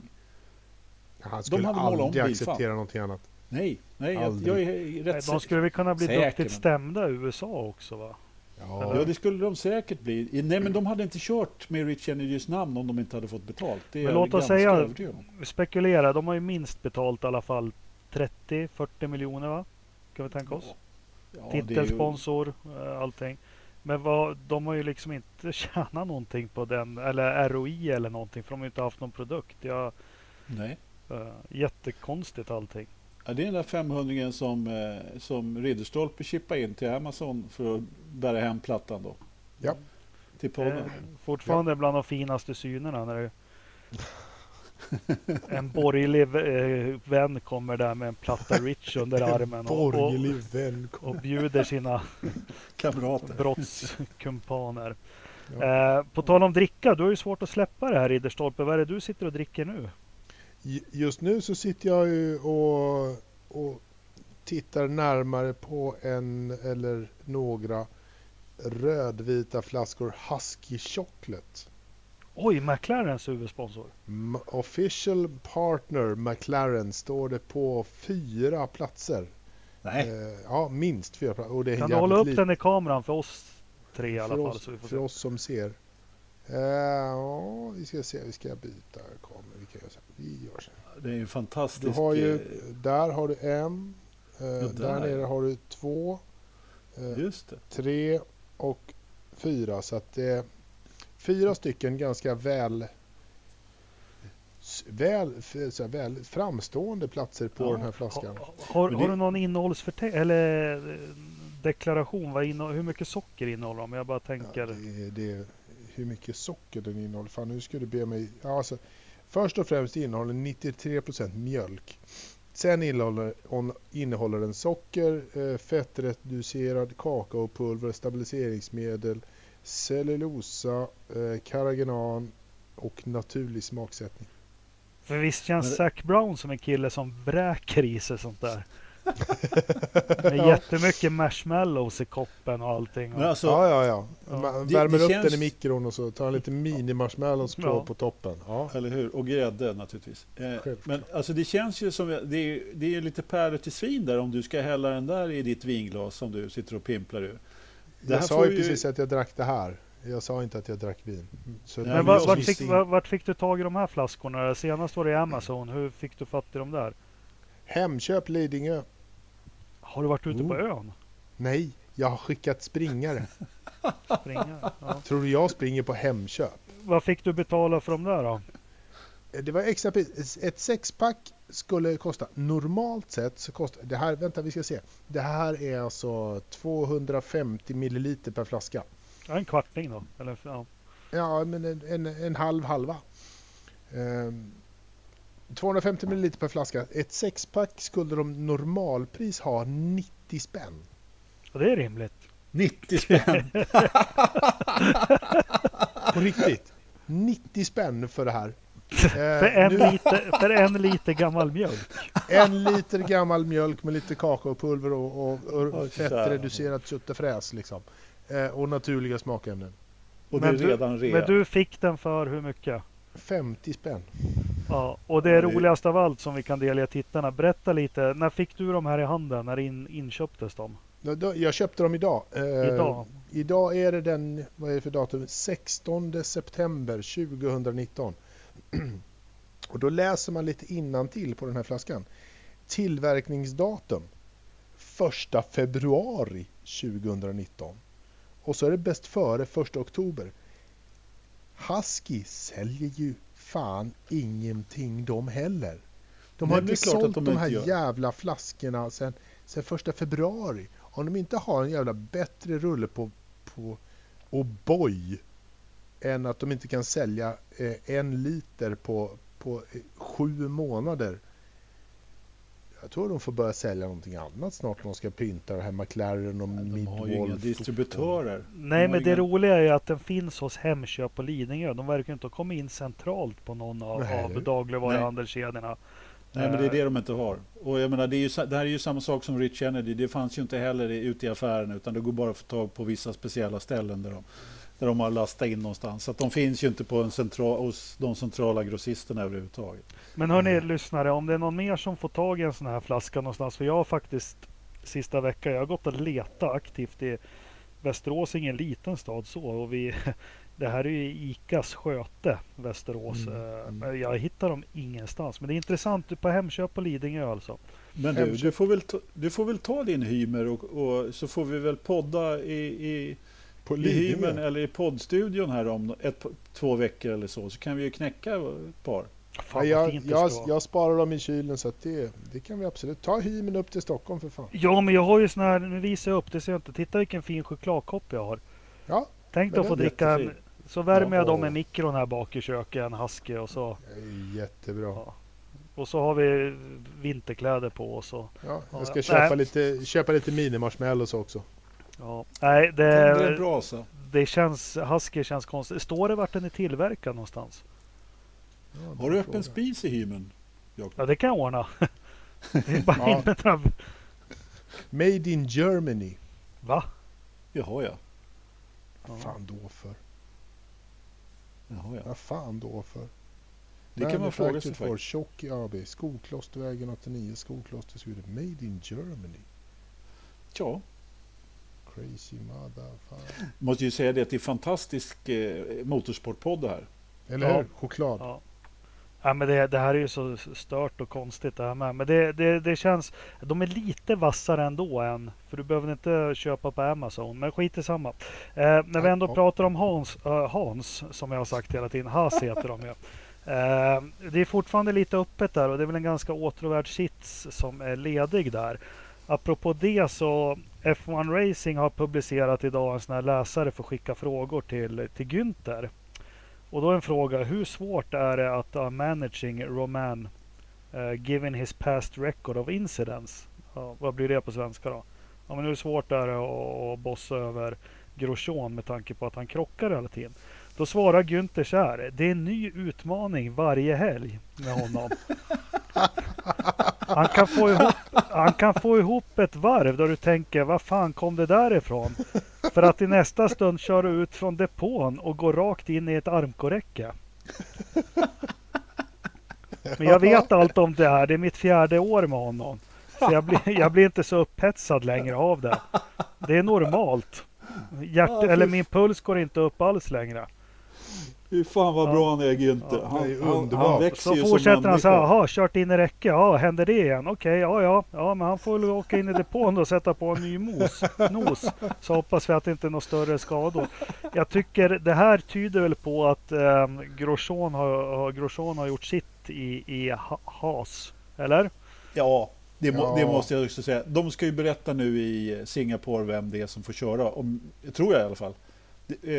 Han skulle hade målat om aldrig acceptera någonting annat. Nej, nej jag, Aldrig. jag är rätt De säker. skulle väl kunna bli Säker, duktigt stämda i USA också va? Ja, Ja, det skulle de säkert bli. Nej, men de hade inte kört med Rich Energys namn om de inte hade fått betalt. Det Men låt oss säga- spekulerar, de har ju minst betalt i alla fall 30-40 miljoner va? Kan vi tänka oss? Ja, det är ju- Titelsponsor, eh, allting. Men vad, de har ju liksom inte tjänat någonting på den, eller ROI eller någonting, för de har ju inte haft någon produkt. Jag, Nej. Uh, jättekonstigt allting. Ja, det är den där 500 som, eh, som Ridderstolpe chippade in till Amazon för att bära hem plattan då. Ja. Till Eh, podden. fortfarande bland de finaste synerna när det, en borgerlig eh, vän kommer där med en platta Rich under armen och, och, och bjuder sina Kamrater. brottskumpaner. Ja. Eh, på tal om dricka, du har ju svårt att släppa det här Ridderstolpe. Vad är det du sitter och dricker nu? Just nu så sitter jag ju och, och tittar närmare på en eller några rödvita flaskor Husky Chocolate. Oj, McLarens huvudsponsor. M- Official Partner McLaren står det på fyra platser. Nej, Eh, ja, minst fyra platser. Och det är Kan du hålla upp lit- den i kameran för oss tre i alla för fall? oss, Så vi får för se. oss som ser. Eh, ja, vi ska se, vi ska byta kamera. Vi kan göra så här. Vi gör här. det är ju Du fantastiskt. har ju, eh, där har du en. Eh, där. där. nere har du två, eh, Just det. tre och fyra. Så att det är fyra stycken ganska väl, väl, så här, väl framstående platser på Ja. den här flaskan. Har, har, det- du någon innehållsförteckning eller eh, deklaration? Vad innehå- hur mycket socker innehåller de? Jag bara Ja, tänker. det, är- det, är hur mycket socker den innehåller. Fan, nu ska du be mig. Ja, alltså, först och främst innehåller den 93% mjölk. Sen innehåller, innehåller den socker, eh, fettreducerad kakaopulver, stabiliseringsmedel, cellulosa, eh, karagenan och naturlig smaksättning. För visst känns Zac Brown som en kille som vräker i sig sånt där. Med Ja. jättemycket marshmallows i koppen och allting. Men Och, alltså, ja, ja, ja. Man Det- värmer det upp känns- den i mikron och så tar han lite mini-marshmallows på, Ja. på toppen. Ja. Eller hur? Och grädde naturligtvis. Eh, Självklart. men alltså det känns ju som, det är, det är lite pärlor till svin där om du ska hälla den där i ditt vinglas som du sitter och pimplar ur. Det Jag sa ju precis att jag drack det här. Jag sa inte att jag drack vin. Så men vart, vart, fick, vart, fick du tag i de här flaskorna? Senast var det i Amazon. Hur fick du fatt i dem där? Hemköp Lidingö. Har du varit ute på Oh. ön? Nej, jag har skickat springare. Springa? Ja. Tror du jag springer på Hemköp? Vad fick du betala för dem där då? Det var extra pris. Ett sexpack skulle kosta normalt sett så kostar det här, vänta vi ska se. Det här är alltså 250 milliliter per flaska. Ja, en kvartning då. Eller, ja. Ja, men en, en, en halv halva. Ehm, 250 milliliter per flaska. Ett sexpack skulle de normalpris ha 90 spänn. Det är rimligt. 90 spänn! På riktigt. 90 spänn för det här. För en, nu- liter, för en liter gammal mjölk. en liter gammal mjölk med lite kakaopulver och, och, och Åh, fettreducerat köttfräs liksom. Eh, och naturliga smakämnen. Och det är Men du- redan rea. Men du fick den för hur mycket? 50 spänn. Ja, och det Ja, det- roligast av allt som vi kan delge tittarna. Berätta lite. När fick du dem här i handen? När in, inköptes de? Jag köpte dem idag. Eh, Idag? Idag är det den, vad är det för datum? 16 september 2019. Och då läser man lite innantill på den här flaskan. Tillverkningsdatum 1 februari 2019. Och så är det bäst före 1 oktober. Husky säljer ju fan ingenting de heller. De Nej, har inte sålt de de, här gör. jävla flaskorna sedan, sedan 1 februari. Om de inte har en jävla bättre rulle på, på O'boy än att de inte kan sälja eh, en liter på, på eh, sju månader. Jag tror de får börja sälja någonting annat snart när de ska pynta det här McLaren och De har ju inga distributörer. Nej, men det inga- roliga är ju att den finns hos Hemköp på Lidingö. De verkar inte ha kommit in centralt på någon av, Nej, av det- dagligvaruhandelskedjorna. Nej, men det är Eh, det de inte har. Och jag menar, det, är ju, det här är ju samma sak som Rich Kennedy. Det fanns ju inte heller i- ute i affären utan det går bara att få tag på vissa speciella ställen där de, där de har lastat in någonstans. Så de finns ju inte på en central, hos de centrala grossisterna överhuvudtaget. Men hörni Mm. lyssnare, om det är någon mer som får tag i en sån här flaska någonstans. För jag har faktiskt sista veckan, jag har gått och letat aktivt i Västerås är ingen liten stad så. Och vi, det här är ju ICAs sköte, Västerås. Mm, Eh, mm. men Jag hittar dem ingenstans. Men det är intressant, på Hemköp på Lidingö alltså. Men du, Hemköp. du får, väl ta, du får väl ta din hymer och, och så får vi väl podda i, i, På Lidingö. eller i poddstudion här om ett, två veckor eller så. Så kan vi ju knäcka ett par. Ja, Fan jag, jag, jag sparar dem i kylen så att det, det kan vi absolut. Ta hymen upp till Stockholm för fan. Ja, men jag har ju sån här, nu visar jag upp, det ser jag inte. Titta vilken fin chokladkopp jag har. Ja, Tänk dig att få dricka en, så värmer jag dem med mikron här bak i köket, en husky och så. jättebra. Ja. Och så har vi vinterkläder på oss. Och, Ja, Ja, jag ska nej. köpa lite, köpa lite mini-marshmallows också. Ja. Nej, Det är det, bra så. det känns, husky känns konstigt. Står det vart den är tillverkad någonstans? Ja, Har du öppen spis i hymern? Ja, det kan jag ordna. det är bara Ja. in med några... Made in Germany. Va? Jaha ja. Vad fan då för? Jaha, ja. Vad fan då för? Det kan man fråga sig faktiskt. Tjocki AB, Skoklostervägen 89, Skokloster Sweden. Made in Germany. Ja, Crazy motherfucker. måste ju säga det att det är fantastisk eh, motorsportpodd det här. Eller Ja. hur? Choklad. Ja. Ja, men det, det här är ju så stört och konstigt det här med. Men det, det, det känns... De är lite vassare ändå än... För du behöver inte köpa på Amazon. Men skit i samma. Eh, när vi ändå ja. pratar om Hans, eh, Hans, som jag har sagt hela tiden. Haas heter de ju. Eh, det är fortfarande lite öppet där och det är väl en ganska åtråvärd sits som är ledig där. Apropå det så F1 Racing har publicerat idag en sån här läsare för att skicka frågor till, till Günther. Och då en fråga, hur svårt är det att uh, managing Roman uh, given his past record of incidents? Uh, vad blir det på svenska då? Ja, men hur svårt är det att, att bossa över Grosjean med tanke på att han krockar hela tiden? Då svarar Günther så här, det är en ny utmaning varje helg med honom. Han kan, få ihop, han kan få ihop ett varv där du tänker, vad fan kom det där ifrån? För att i nästa stund köra ut från depån och gå rakt in i ett armkorräcke. Men jag vet allt om det här. Det är mitt fjärde år med honom. Så jag blir, jag blir inte så upphetsad längre av det. Det är normalt. Hjärt, eller min puls går inte upp alls längre. Fy fan vad bra han är Günther. Ja, han, det han, han växer Så ju fortsätter han så här, jaha, kört in i räcke, ja, händer det igen? Okej, ja, ja, ja, men han får väl åka in i depån och sätta på en ny mos, nos. Så hoppas vi att det inte är några större skador. Jag tycker det här tyder väl på att eh, Grosjean, har, Grosjean har gjort sitt i, i Ha- Haas, eller? Ja, det, må, det Ja. måste jag också säga. De ska ju berätta nu i Singapore vem det är som får köra. Om, tror jag i alla fall. Eh,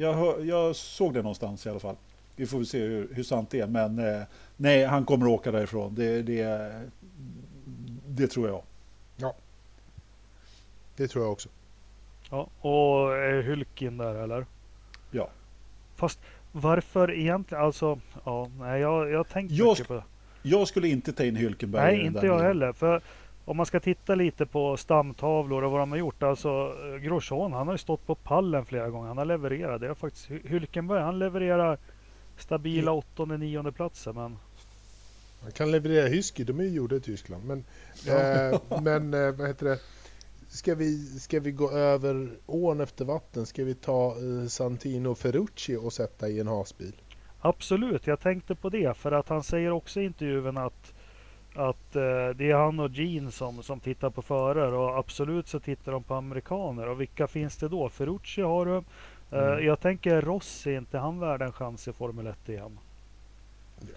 jag, hör, jag såg det någonstans i alla fall. Vi får väl se hur, hur sant det är. Men eh, nej, han kommer att åka därifrån. Det, det, det tror jag. Det tror jag också. Ja, och är Hylkin där eller? Ja. Fast varför egentligen? Alltså, ja, nej, jag, jag tänkte Jag mycket på det. Jag skulle inte ta in Hülkenberg i Nej, inte jag bilen. heller. För om man ska titta lite på stamtavlor och vad de har gjort. Alltså eh, Grosjean, han har ju stått på pallen flera gånger. Han har levererat. Det är faktiskt Hy- Hülkenberg, han levererar stabila åttonde, nionde platser. Men Man kan leverera Husky, de är ju gjorda i Tyskland. Men, Ja. eh, men eh, vad heter det? Ska vi, ska vi gå över ån efter vatten? Ska vi ta eh, Santino Ferrucci och sätta i en hasbil? absolut, jag tänkte på det. För att han säger också i intervjun att, att eh, det är han och Gene som, som tittar på förare. Och absolut så tittar de på amerikaner. Och vilka finns det då? Ferrucci har du. Eh, Mm. Jag tänker Rossi, inte han värd en chans i Formel 1 igen?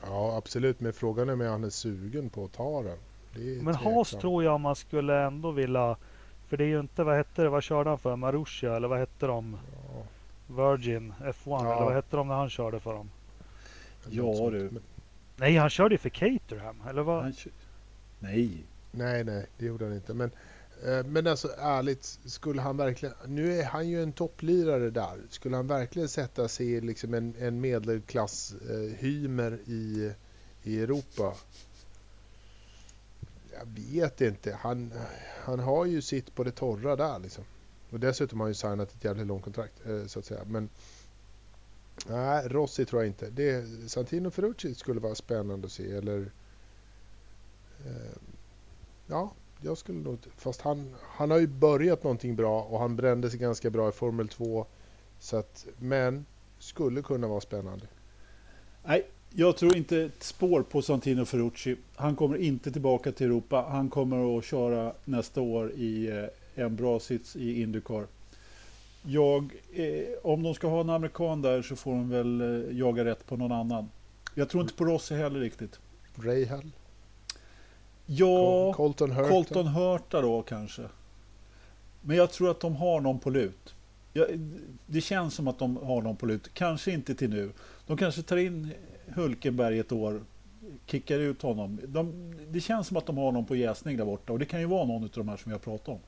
Ja, absolut. Men frågan är om han är sugen på att ta den. Men. Haas tror jag man skulle ändå vilja För det är ju inte, vad hette det, vad körde han för? Marussia eller vad hette de? Ja, Virgin F1 Ja. eller vad hette de när han körde för dem? Ja, du. Men, Nej han körde ju för Caterham eller vad? Han kö- Nej. nej, nej, det gjorde han inte. Men, eh, men alltså ärligt, skulle han verkligen... Nu är han ju en topplirare där. Skulle han verkligen sätta sig i liksom en, en medelklass eh, hymer i, i Europa? Jag vet inte. Han, han har ju sitt på det torra där liksom. Och dessutom har han ju signat ett jävligt långt kontrakt eh, så att säga. Men nej, Rossi tror jag inte. Det, Santino Ferrucci skulle vara spännande att se. Eller eh, ja, jag skulle nog Fast han, han har ju börjat någonting bra och han brände sig ganska bra i Formel 2. Så att, men skulle kunna vara spännande. Nej, jag tror inte ett spår på Santino Ferrucci. Han kommer inte tillbaka till Europa. Han kommer att köra nästa år i eh, en bra sits i Indycar. Jag, eh, om de ska ha en amerikan där så får de väl eh, jaga rätt på någon annan. Jag tror inte på Rossi heller riktigt. Rahal, Ja, Col- Colton Hurta. Colton Hurta då kanske. Men jag tror att de har någon på lut. Ja, det känns som att de har någon på lut. Kanske inte till nu. De kanske tar in Hulkenberg ett år. Kickar ut honom. De, det känns som att de har någon på jäsning där borta. Och det kan ju vara någon av de här som har pratat om.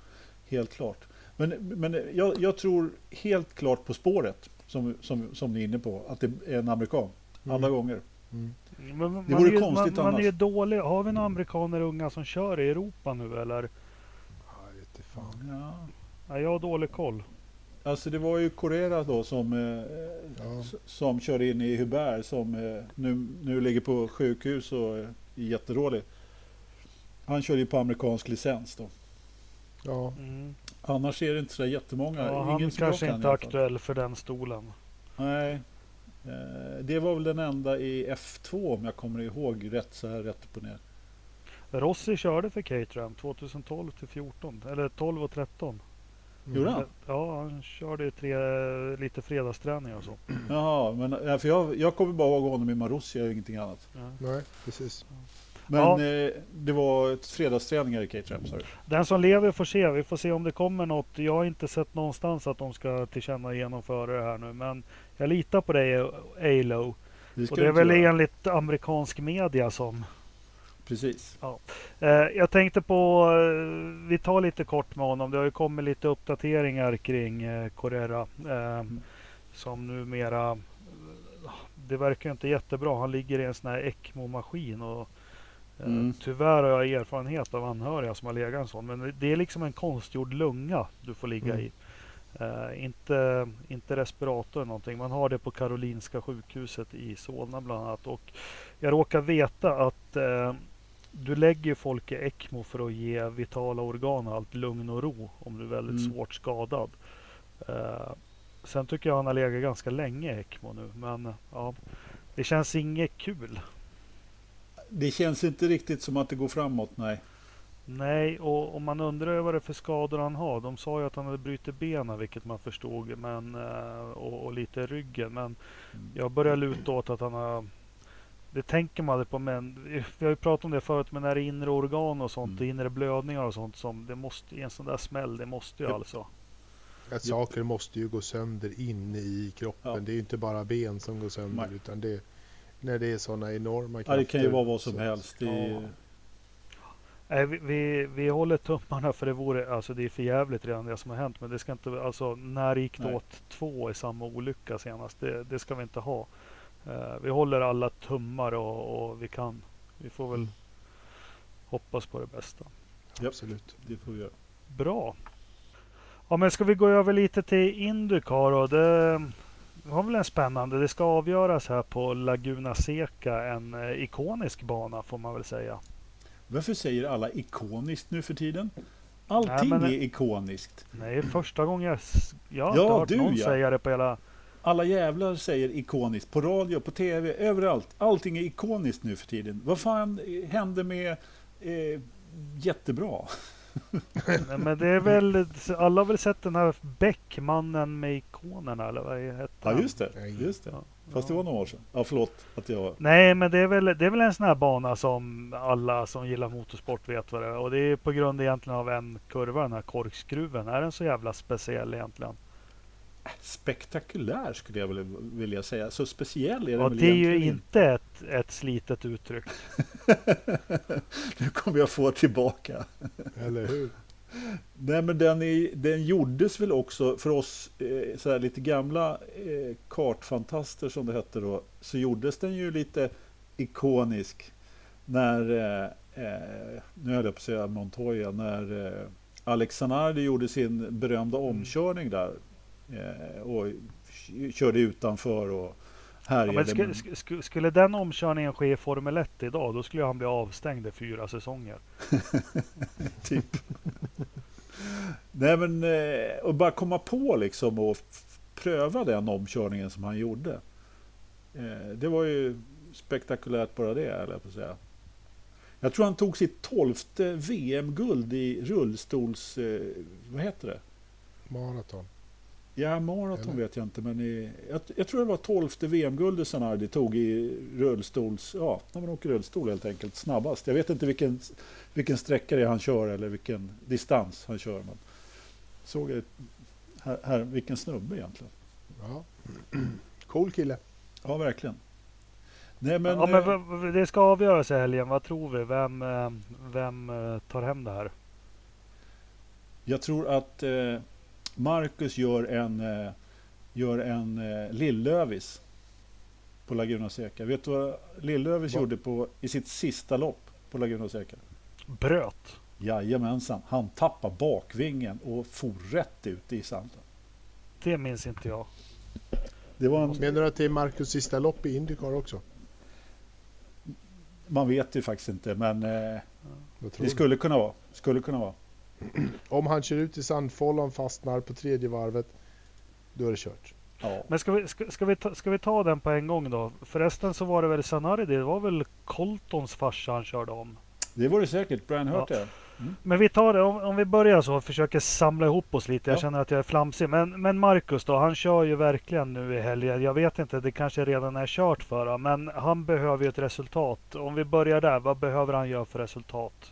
Helt klart. Men, men jag, jag tror helt klart på spåret. Som, som, som ni är inne på. Att det är en amerikan. Alla Mm. gånger. Mm. Men, man Det vore är ju, konstigt man, man är annars. dålig. Har vi några amerikaner unga som kör i Europa nu eller? Ja, jag vet inte fan. Ja. Ja, jag har dålig koll. Alltså det var ju Correa då som, eh, Ja. som körde in i Hubert som eh, nu, nu ligger på sjukhus och är jättedålig. Han körde ju på amerikansk licens då. Ja, Mm. Annars är det inte så jättemånga. Ja, Ingen han kanske kan inte är aktuell för den stolen. Nej. Eh, Det var väl den enda i F2 om jag kommer ihåg rätt så här rätt upp och ner. Rossi körde för Caterham 2012 till 14 eller 12 och 13. Mm. Gjorde han? Ja, han körde tre, lite fredagsträningar och så. Jaha, men för jag, jag kommer bara ihåg honom i Marussia och ingenting annat. Ja. Nej, precis. Men Ja. eh, det var ett fredagsträningar i Caterham sa du? Den som lever får se. Vi får se om det kommer något. Jag har inte sett någonstans att de ska tillkänna genomföra det här nu. Men jag litar på dig Alo. Det Och det är väl göra. enligt amerikansk media som... Precis. Eh, jag tänkte på... Eh, vi tar lite kort med honom. Det har ju kommit lite uppdateringar kring eh, Correra. Eh, som numera... Det verkar inte jättebra. Han ligger i en sån här ECMO-maskin. Och, Mm. Tyvärr har jag erfarenhet av anhöriga som har legat en sån. Men det är liksom en konstgjord lunga du får ligga Mm. i. Eh, inte, inte respirator eller någonting. Man har det på Karolinska sjukhuset i Solna bland annat. Och jag råkar veta att eh, du lägger folk i ECMO för att ge vitala organ allt lugn och ro om du är väldigt Mm. svårt skadad. Eh, Sen tycker jag han har legat ganska länge i Ekmo nu. Men ja, det känns inget kul. Det känns inte riktigt som att det går framåt, nej. Nej, och om man undrar vad det är för skador han har. De sa ju att han hade brutit benen, vilket man förstod. Men, eh, och, och lite ryggen. Men jag börjar luta åt att han har... Det tänker man aldrig på, men vi har ju pratat om det förut, men när det är inre organ och sånt, Mm. inre blödningar och sånt som det måste, i en sån där smäll, det måste ju alltså. Att saker måste ju gå sönder inne i kroppen. Ja. Det är ju inte bara ben som går sönder Nej. utan det när det är sådana enorma Ja, krafter. det kan ju vara vad som helst. Ja. Nej, vi, vi, vi håller tummarna för det vore, alltså det är för jävligt redan det som har hänt. Men det ska inte, alltså när gick det Nej. åt två i samma olycka senast? Det, det ska vi inte ha. Eh, vi håller alla tummar och, och vi kan. Vi får väl Mm. hoppas på det bästa. Japp. Absolut. det får vi göra. Bra. Ja men ska vi gå över lite till Indycar då? Det var väl en spännande. Det ska avgöras här på Laguna Seca. En eh, ikonisk bana får man väl säga. Varför säger alla ikoniskt nu för tiden? Allting men- är ikoniskt. Nej, första gången jag... Jag har Ja, hört du, någon ja. säga det på hela... Alla jävlar säger ikoniskt. På radio, på tv, överallt. Allting är ikoniskt nu för tiden. Vad fan hände med eh, jättebra? Nej, men det är väl... Alla har väl sett den här Beck-mannen med ikonerna eller vad hette Ja, just det. Just det. Ja, Fast det var några år sedan. Ja, förlåt att jag... Nej, men det är, väl, det är väl en sån här bana som alla som gillar motorsport vet vad det är. Och det är på grund egentligen av en kurva, den här korkskruven. Är den så jävla speciell egentligen? Spektakulär skulle jag väl vilja säga. Så speciell är den Ja, väl det är ju inte ett, ett slitet uttryck. Nu kommer jag få tillbaka. Eller hur? Nej men den, är, den gjordes väl också för oss eh, så här lite gamla eh, kartfantaster som det hette då. Så gjordes den ju lite ikonisk när, eh, eh, nu höll jag på att säga Montoya, när eh, Alex Zanardi gjorde sin berömda Mm. omkörning där. Eh, och körde utanför och Ja, härjade. men- sk- sk- skulle den omkörningen ske i Formel 1 idag, då skulle han bli avstängd i fyra säsonger. typ. Nej men, eh, och bara komma på liksom och pröva den omkörningen som han gjorde. Eh, det var ju spektakulärt bara det, eller på att säga. Jag tror han tog sitt tolfte VM-guld i rullstols... Eh, vad heter det? Maraton. Ja, maraton vet jag inte, men i, jag, jag tror det var tolfte VM-guldet Zanardi tog i rullstols... Ja, när man åker rullstol helt enkelt, snabbast. Jag vet inte vilken, vilken sträcka det är han kör eller vilken distans han kör. Men såg jag här, här, vilken snubbe egentligen. Ja. Cool kille. Ja, verkligen. Nej, men, ja, men eh, det ska avgöras i helgen. Vad tror vi? Vem, eh, vem eh, tar hem det här? jag tror att eh, Marcus gör en, eh, gör en eh, Lillövis på Laguna Seca. Vet du vad Lillövis Vad? gjorde på, i sitt sista lopp på Laguna Seca? Bröt. Jajamensan, han tappade bakvingen och for rätt ut i sanden. Det minns inte jag. Det var en, Menar du att det är Marcus sista lopp i Indycar också? man vet ju faktiskt inte, men eh, det skulle kunna vara. Skulle kunna vara. Om han kör ut i sandfållan, fastnar på tredje varvet, då är det kört. Ja. Men ska vi, ska, ska, vi ta, ska vi ta den på en gång då? Förresten så var det väl Sanari, det var väl Coltons farsa han körde om. Det var det säkert. Brian Hurt Ja. ja. Men vi tar det, om, om vi börjar så och försöker samla ihop oss lite. Jag Ja. känner att jag är flamsig. Men, men Marcus då, han kör ju verkligen nu i helgen. Jag vet inte, det kanske redan är kört för honom. Men han behöver ju ett resultat. Om vi börjar där, vad behöver han göra för resultat?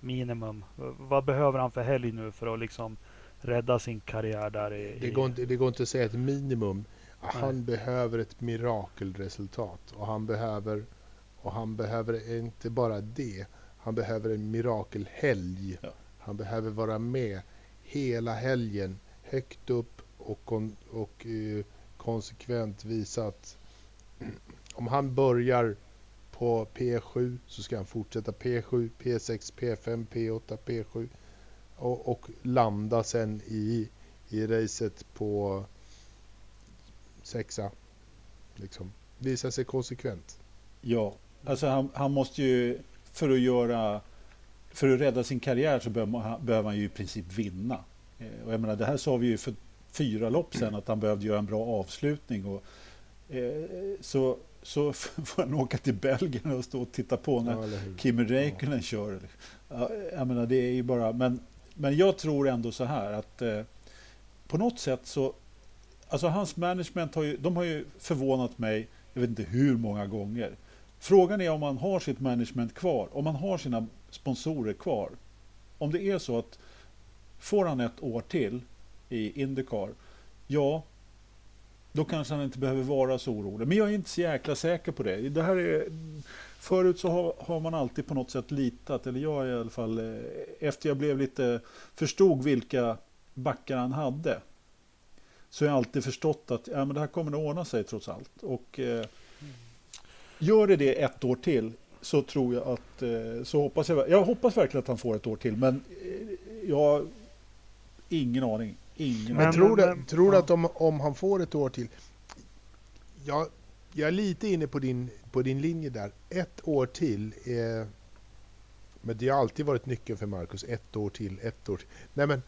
Minimum. Vad behöver han för helg nu för att liksom rädda sin karriär där i... Det går inte, det går inte att säga ett minimum. Nej. Han behöver ett mirakelresultat och han behöver och han behöver inte bara det. Han behöver en mirakelhelg. Ja. Han behöver vara med hela helgen högt upp och, kon, och eh, konsekvent visa att om han börjar på P7 så ska han fortsätta P7, P6, P5, P8, P7 och, och landa sen i, i racet på sexa. Liksom. Visa sig konsekvent. ja. Alltså han, han måste ju, för att göra, för att rädda sin karriär så behöver, han ju i princip vinna. Eh, och jag menar, det här sa vi ju för fyra lopp sedan att han behövde göra en bra avslutning. Och, eh, så, så får han åka till Belgien och stå och titta på när ja, Kimi Räikkönen ja. kör. Jag menar, det är ju bara, men, men jag tror ändå så här att eh, på något sätt så, alltså hans management har ju, de har ju förvånat mig, jag vet inte hur många gånger. Frågan är om han har sitt management kvar, om han har sina sponsorer kvar. Om det är så att får han ett år till i Indycar, ja, då kanske han inte behöver vara så orolig. Men jag är inte så jäkla säker på det. det här är, förut så har, har, man alltid på något sätt litat, eller jag i alla fall, eh, efter jag blev lite, förstod vilka backar han hade. Så jag har alltid förstått att ja, men det här kommer att ordna sig trots allt. Och eh, gör det det ett år till så tror jag att, eh, så hoppas jag, jag hoppas verkligen att han får ett år till. Men eh, jag har ingen aning. Ingen men, tror du, men, tror du att om, om han får ett år till, jag, jag är lite inne på din, på din linje där. Ett år till är, men det har alltid varit nyckeln för Marcus. Ett år till, ett år till. Nej men,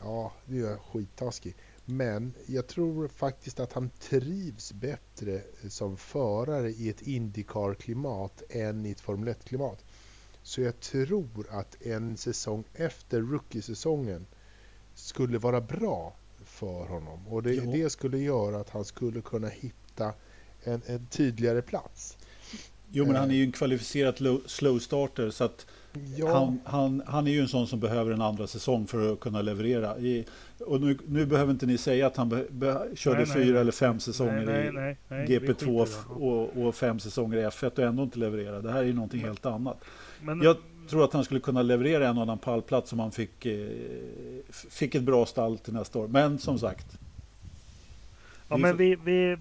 ja, det är skittaskig. Men jag tror faktiskt att han trivs bättre som förare i ett Indycar-klimat än i ett Formel 1-klimat. Så jag tror att en säsong efter rookie-säsongen skulle vara bra för honom. Och det, det, skulle göra att han skulle kunna hitta en, en tydligare plats. Jo, men han är ju en kvalificerad slow starter så att ja. han, han, han är ju en sån som behöver en andra säsong för att kunna leverera. I, och nu, nu behöver inte ni säga att han be, be, körde nej, fyra nej. eller fem säsonger nej, i GP2 och, och, fem säsonger i F1 och ändå inte leverera. Det här är ju någonting men, helt annat. Men, Jag tror att han skulle kunna leverera en annan pallplats om han fick, eh, fick ett bra stall till nästa år. Men som sagt. Ja, men vi, vi,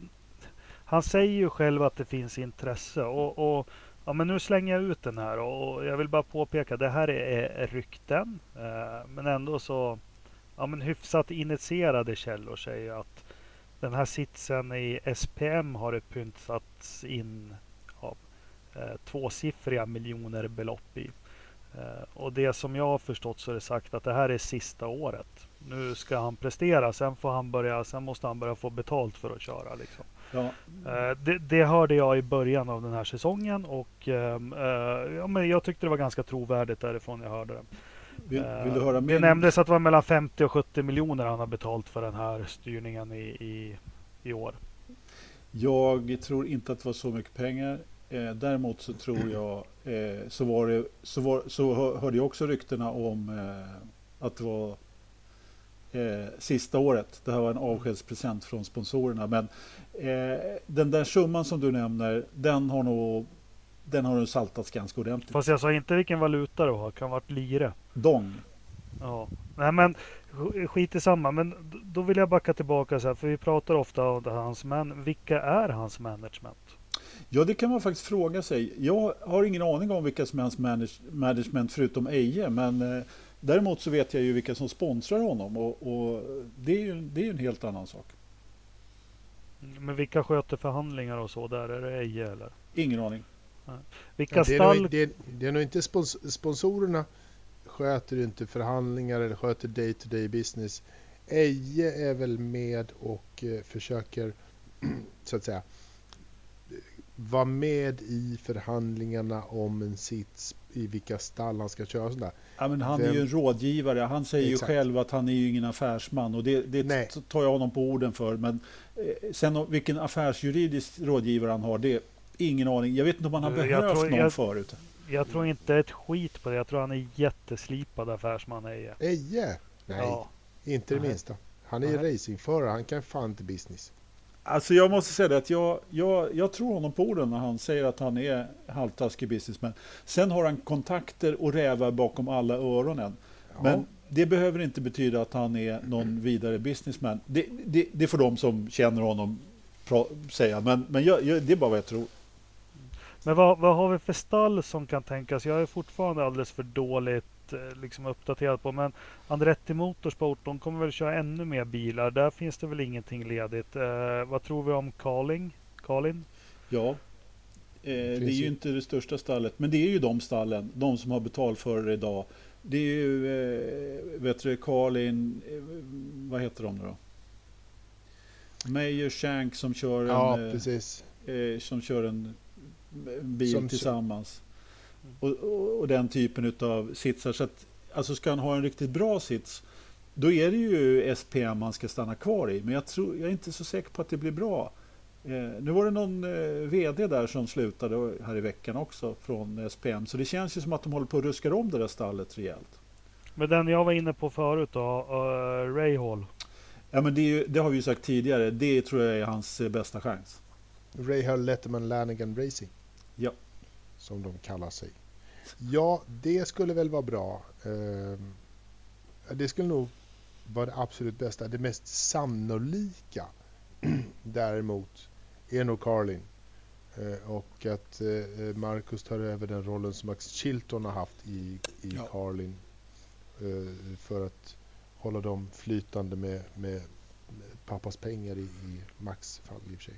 han säger ju själv att det finns intresse och, och ja, men nu slänger jag ut den här och jag vill bara påpeka att det här är, är rykten. Eh, men ändå så ja, men hyfsat initierade källor säger att den här sitsen i SPM har det pyntats in ja, eh, tvåsiffriga miljoner belopp i. Eh, och det som jag har förstått så är det sagt att det här är sista året. Nu ska han prestera, sen, får han börja, sen måste han börja få betalt för att köra. Liksom. Ja. Eh, det, det, hörde jag i början av den här säsongen och ehm, eh, ja, men jag tyckte det var ganska trovärdigt därifrån jag hörde det. Vill, vill du höra mer? Det nämndes att det var mellan 50 och 70 miljoner han har betalt för den här styrningen i, i, i år. Jag tror inte att det var så mycket pengar. Eh, däremot så tror jag, eh, så, var det, så, var, så hörde jag också ryktena om eh, att det var eh, sista året. Det här var en avskedspresent från sponsorerna. Men eh, den där summan som du nämner, den har nog den har nog saltats ganska ordentligt. Fast jag sa inte vilken valuta det var. Kan ha varit lire. Dong. Ja, nej men skit i samma. Men då vill jag backa tillbaka så här, för vi pratar ofta om hans män. Vilka är hans management? Ja, det kan man faktiskt fråga sig. Jag har ingen aning om vilka som är hans manage management förutom Eje, men eh, däremot så vet jag ju vilka som sponsrar honom och, och det är ju det är en helt annan sak. Men vilka sköter förhandlingar och så där? Är det Eje eller? Ingen aning. Vilka ja, det, är stall... nog, det, det, är nog inte spons sponsorerna sköter inte förhandlingar eller sköter day to day business. Eje är väl med och eh, försöker så att säga vara med i förhandlingarna om en sits i vilka stall han ska köra. Sådär. Ja, men han Vem... är ju en rådgivare. Han säger Exakt. ju själv att han är ju ingen affärsman och det, det tar jag honom på orden för. Men eh, sen vilken affärsjuridisk rådgivare han har, det ingen aning. Jag vet inte om han har jag behövt tror, någon jag, förut. Jag tror inte ett skit på det. Jag tror han är jätteslipad affärsman Eje. Eje? Nej, ja. inte det minsta. Han är ju racingförare. Han kan fan inte business. Alltså jag måste säga det att jag, jag, jag tror honom på orden när han säger att han är halvtaskig businessman. Sen har han kontakter och rävar bakom alla öronen. Ja. Men det behöver inte betyda att han är någon vidare businessman. Det, det, det får de som känner honom säga. Men, men jag, jag, det är bara vad jag tror. Men vad, vad har vi för stall som kan tänkas? Jag är fortfarande alldeles för dåligt eh, liksom uppdaterad på. Men Andretti Motorsport, de kommer väl köra ännu mer bilar. Där finns det väl ingenting ledigt. Eh, vad tror vi om Carling? Carlin? Ja, eh, det är ju inte det största stallet. Men det är ju de stallen, de som har betalt för det idag. Det är ju, eh, vet du, Carlin, eh, vad heter de nu då? Meyer Shank som kör en, Ja, eh, precis. eh, som kör en en bil Som- tillsammans. Och, och, och den typen av sitsar. Så att, alltså ska han ha en riktigt bra sits, då är det ju SPM man ska stanna kvar i. Men jag, tror, jag är inte så säker på att det blir bra. Eh, nu var det någon eh, VD där som slutade här i veckan också från SPM. Så det känns ju som att de håller på att ruska om det där stallet rejält. Men den jag var inne på förut då, uh, Ray Hall. Ja, men det, är ju, det har vi ju sagt tidigare. Det tror jag är hans eh, bästa chans. Rahal Letterman Lanigan Racing. Ja. Som de kallar sig. Ja, det skulle väl vara bra. Ehm, Det skulle nog vara det absolut bästa. Det mest sannolika däremot är nog Carlin. Eh, Och att eh, Marcus tar över den rollen som Max Chilton har haft i, i Ja. Carlin. eh, För att hålla dem flytande med, med, med pappas pengar i, i Max fall i och för sig.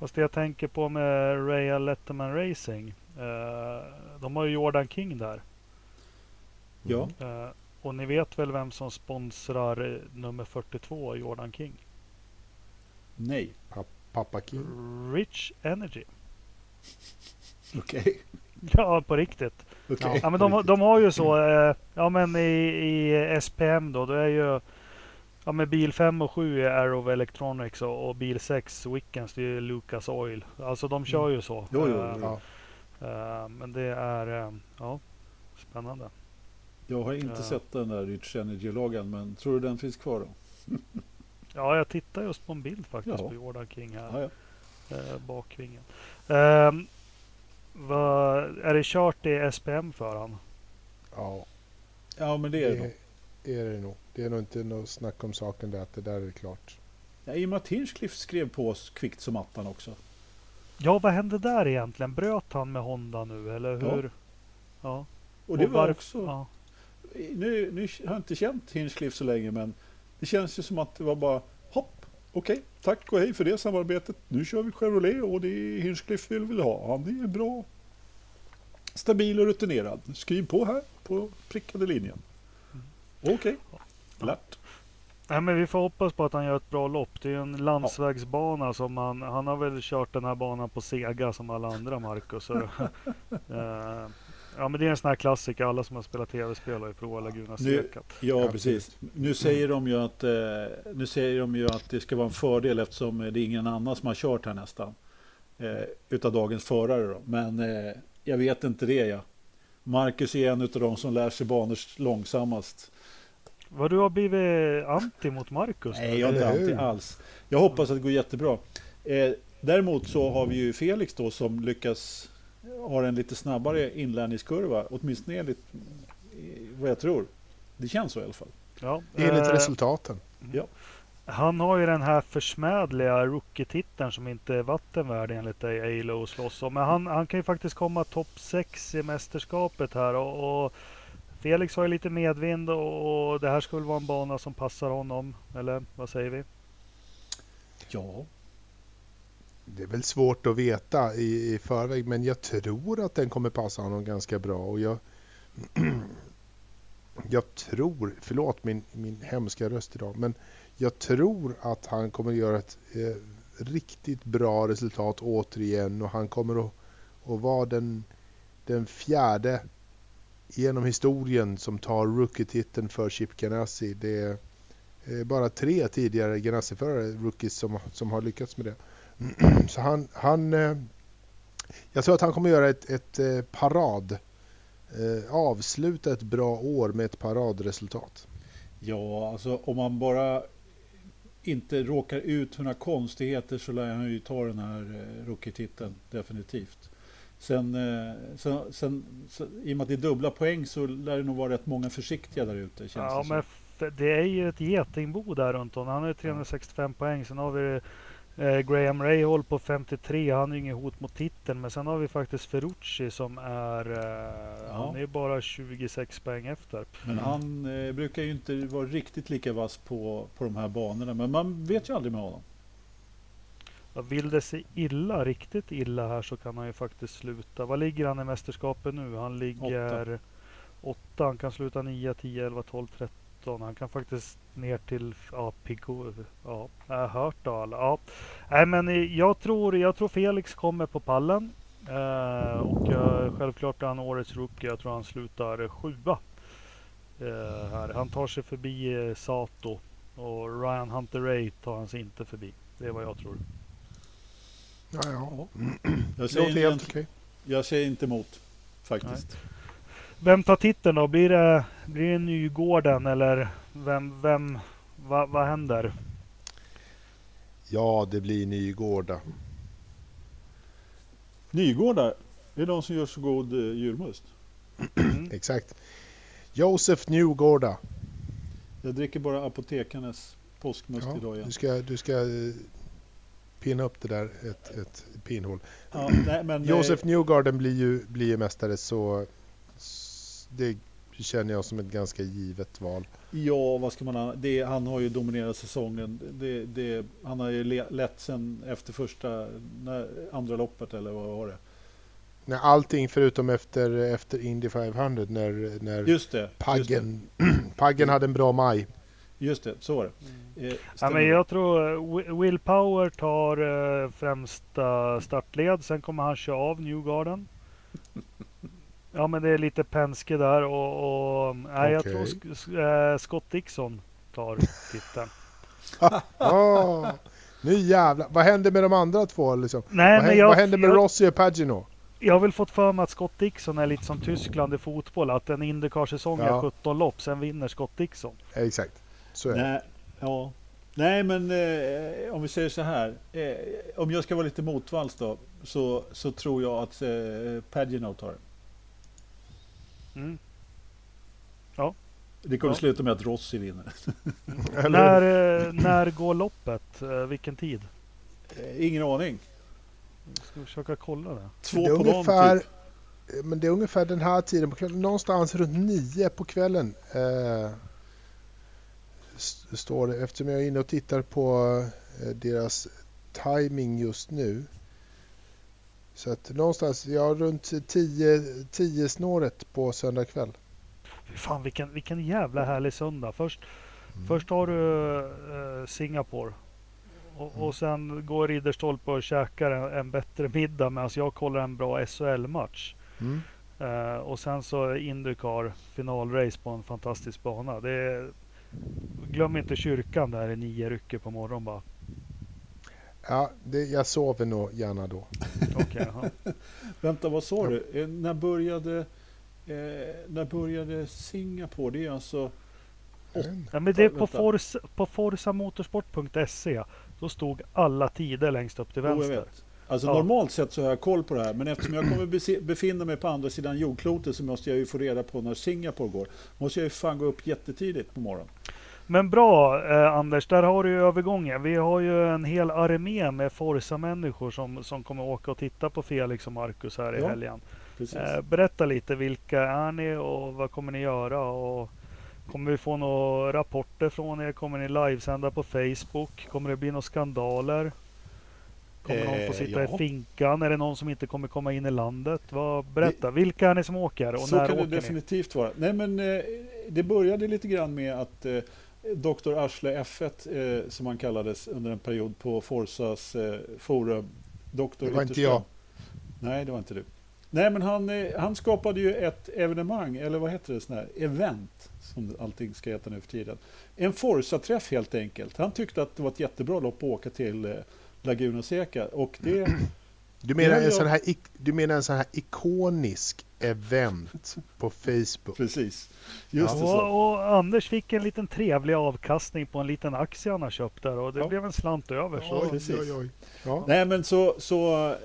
Fast det jag tänker på med Ray Letterman Racing. eh, de har ju Jordan King där. Ja. Eh, och ni vet väl vem som sponsrar eh, nummer 42, Jordan King? Nej. Pappa King. Rich Energy. Okej. Ja, på riktigt. Okej. Ja, men de, de har ju så. Eh, ja, men i, i SPM då, då är ju Ja, men bil 5 och 7 är Arrow Electronics och, och bil 6 Wickens det är Lucas Oil. Alltså de kör ju så. Jo, jo, jo. Ja. eh, men det är eh, ja, spännande. Jag har inte sett den där Rich Energy-loggan, men tror du den finns kvar då? Ja, jag tittar just på en bild faktiskt Ja. på Jordan King här. Ja, ja. Bakvingen. Vad, är det kört i SPM för han? ja. ja men det är det nog. är det nog. Det är nog inte något snack om saken där att det där är klart. Ja, I och med att Hinchcliffe skrev på oss kvickt som attan också. Ja, vad hände där egentligen? Bröt han med Honda nu eller Ja. hur? Ja. Och det var varf- också... Ja. Nu, nu har jag inte känt Hinchcliffe så länge, men det känns ju som att det var bara hopp. Okej, tack och hej för det samarbetet. Nu kör vi Chevrolet och det är Hinchcliffe vi vill ha. Han är bra. Stabil och rutinerad. Skriv på här på prickade linjen. Okej, lärt. Nej, men vi får hoppas på att han gör ett bra lopp. Det är en landsvägsbana som han, han har väl kört den här banan på Sega som alla andra Marcus. Så, eh, ja men det är en sån här klassiker. Alla som har spelat tv-spel har ju provat Laguna Seca. Ja, precis. Nu säger, de ju att, eh, nu säger de ju att det ska vara en fördel eftersom det är ingen annan som har kört här nästan. Eh, utav dagens förare då. Men eh, jag vet inte det ja. Marcus är en av de som lär sig banor långsammast. Vad du har blivit anti mot Marcus? Nej, jag är inte anti alls. Jag hoppas att det går jättebra. Eh, däremot så har vi ju Felix då som lyckas ha en lite snabbare inlärningskurva. Åtminstone enligt eh, vad jag tror. Det känns så i alla fall. Ja, Enligt eh, resultaten. Han har ju den här försmädliga rookie-titeln som inte är vattenvärd enligt dig, Alo slåss om. Men han, han kan ju faktiskt komma topp 6 i mästerskapet här. Och, och Felix har ju lite medvind och, och det här skulle vara en bana som passar honom. Eller vad säger vi? Ja, Det är väl svårt att veta i, i förväg men jag tror att den kommer passa honom ganska bra. Och jag, jag tror, förlåt min, min hemska röst idag, men jag tror att han kommer göra ett eh, riktigt bra resultat återigen och han kommer att, att vara den, den fjärde genom historien som tar rookie-titeln för Chip Ganassi. Det är eh, bara tre tidigare Ganassi-förare, rookies, som, som har lyckats med det. Så han, han eh, jag tror att han kommer göra ett, ett eh, parad, avsluta ett bra år med ett paradresultat. Ja, alltså om man bara inte råkar ut för några konstigheter så lär han ju ta den här rookie-titeln definitivt. Sen, eh, sen, sen, så, i och med att det är dubbla poäng så lär det nog vara rätt många försiktiga där ute. Känns Ja, det men det är ju ett getingbo där runt om. Han har ju 365 poäng. Sen har vi eh, Graham Rahal på 53. Han är ju inget hot mot titeln. Men sen har vi faktiskt Ferrucci som är... Eh, Han är ju bara 26 poäng efter. Men han eh, brukar ju inte vara riktigt lika vass på, på de här banorna. Men man vet ju aldrig med honom. Vill det sig illa, riktigt illa här så kan han ju faktiskt sluta. Vad ligger han i mästerskapet nu? Han ligger 8. Han kan sluta 9, 10, 11, 12, 17. Han kan faktiskt ner till ja, Pico. Ja, jag har hört Dal. Ja. Nej, men jag tror, jag tror Felix kommer på pallen. Eh, och uh, självklart är han årets rookie. Jag tror han slutar sjua. Eh, här. Han tar sig förbi eh, Sato. Och Ryan Hunter Ray tar han sig inte förbi. Det är vad jag tror. Ja, ja. Jag säger, Låter helt okej. jag säger inte emot faktiskt. Vem tar titeln då? Blir det, blir det Nygården eller vem, vem, vad vad händer? Ja, det blir Nygårda. Nygårdar, det är de som gör så god eh, julmust. Mm. Exakt. Josef Newgårda. Jag dricker bara apotekarnas påskmust Ja, idag igen. du ska, du ska eh, pinna upp det där ett, ett pinhål. Ja, nej, men, Josef eh, Newgarden blir ju, blir ju mästare så det känner jag som ett ganska givet val. Ja, vad ska man ha? Det, han har ju dominerat säsongen. Det, det, han har ju le, lett sen efter första, när, andra loppet eller vad var det? Nej, allting förutom efter, efter Indy 500 när, när Just det. Just det, Paggen, Paggen hade en bra maj. just det så var det. Eh, Ja, stämmer men jag tror eh, Wi- Will Power tar eh, främsta startled. Sen kommer han köra av Newgarden. Ja men det är lite Penske där och, och nej, jag Okej. tror eh, Scott Dixon tar titeln. Ah, nu jävlar. Vad hände med de andra två? Liksom? Nej vad, men hände, jag, vad hände med jag, Rossi och Pagino? jag har väl fått för mig att Scott Dixon är lite som Tyskland i fotboll. Att en Indycar-säsong Ja. är 17 lopp, sen vinner Scott Dixon. Exakt, så är det. Nej, ja. Nej, men eh, om vi säger så här. Eh, om jag ska vara lite motvalls då, så, så tror jag att eh, Pagino tar det. Mm. Det kommer Ja. sluta med att Rossi vinner. När, eh, när går loppet? Eh, vilken tid? Eh, ingen aning. Ska vi försöka kolla det? Två det på dagen ungefär, typ. Men det är ungefär den här tiden på kvällen. Någonstans runt nio på kvällen. Står det. Eftersom jag är inne och tittar på eh, deras timing just nu. Så att någonstans, ja runt 10, 10 snåret på söndag kväll. Fy Fan vilken, vilken jävla härlig söndag. Först, Mm. först har du eh, Singapore. Och, Mm. och sen går Ridderstolpe och käkar en, en bättre middag medan jag kollar en bra SHL-match. Mm. Eh, och sen så Indycar finalrace på en fantastisk bana. Det är, glöm inte kyrkan där i nio rycker på morgonen bara. Ja, det, jag sover nog gärna då. Okej, ja. Vänta, vad sa Ja. du? Eh, när började eh, när började Singapore? Det är alltså... Vet inte. ja, men det är på. Forza, på forsamotorsport.se. Då stod alla tider längst upp till vänster. vet. Alltså Ja. normalt sett så har jag koll på det här, men eftersom jag kommer befinna mig på andra sidan jordklotet så måste jag ju få reda på när Singapore går. Måste jag ju fan gå upp jättetidigt på morgonen. Men bra eh, Anders, där har du ju övergången. Vi har ju en hel armé med Forza-människor som, som kommer åka och titta på Felix och Marcus här i Ja, helgen. Eh, berätta lite, vilka är ni och vad kommer ni göra? Och kommer vi få några rapporter från er? Kommer ni livesända på Facebook? Kommer det bli några skandaler? Kommer någon Eh, få sitta ja. i finkan? Är det någon som inte kommer komma in i landet? Vad, berätta, vilka är ni som åker och så när kan det åker ni? definitivt vara. Nej, men eh, det började lite grann med att eh, Dr. Arsle F1, eh, som han kallades under en period på Forsas eh, forum. Dr. Det var inte jag. Nej, det var inte du. Nej, men han, eh, han skapade ju ett evenemang, eller vad heter det, sån här event, som allting ska heta nu för tiden. En Forza-träff helt enkelt. Han tyckte att det var ett jättebra lopp att åka till eh, Laguna Seca. Och det, Du menar, Ja, en ja. sån här, du menar en sån här ikonisk event på Facebook? precis. Just det så. Och, och Anders fick en liten trevlig avkastning på en liten aktie han har köpt där och det Ja. blev en slant över. Så. Oj, precis. oj, oj. Ja. Nej men så, så eh,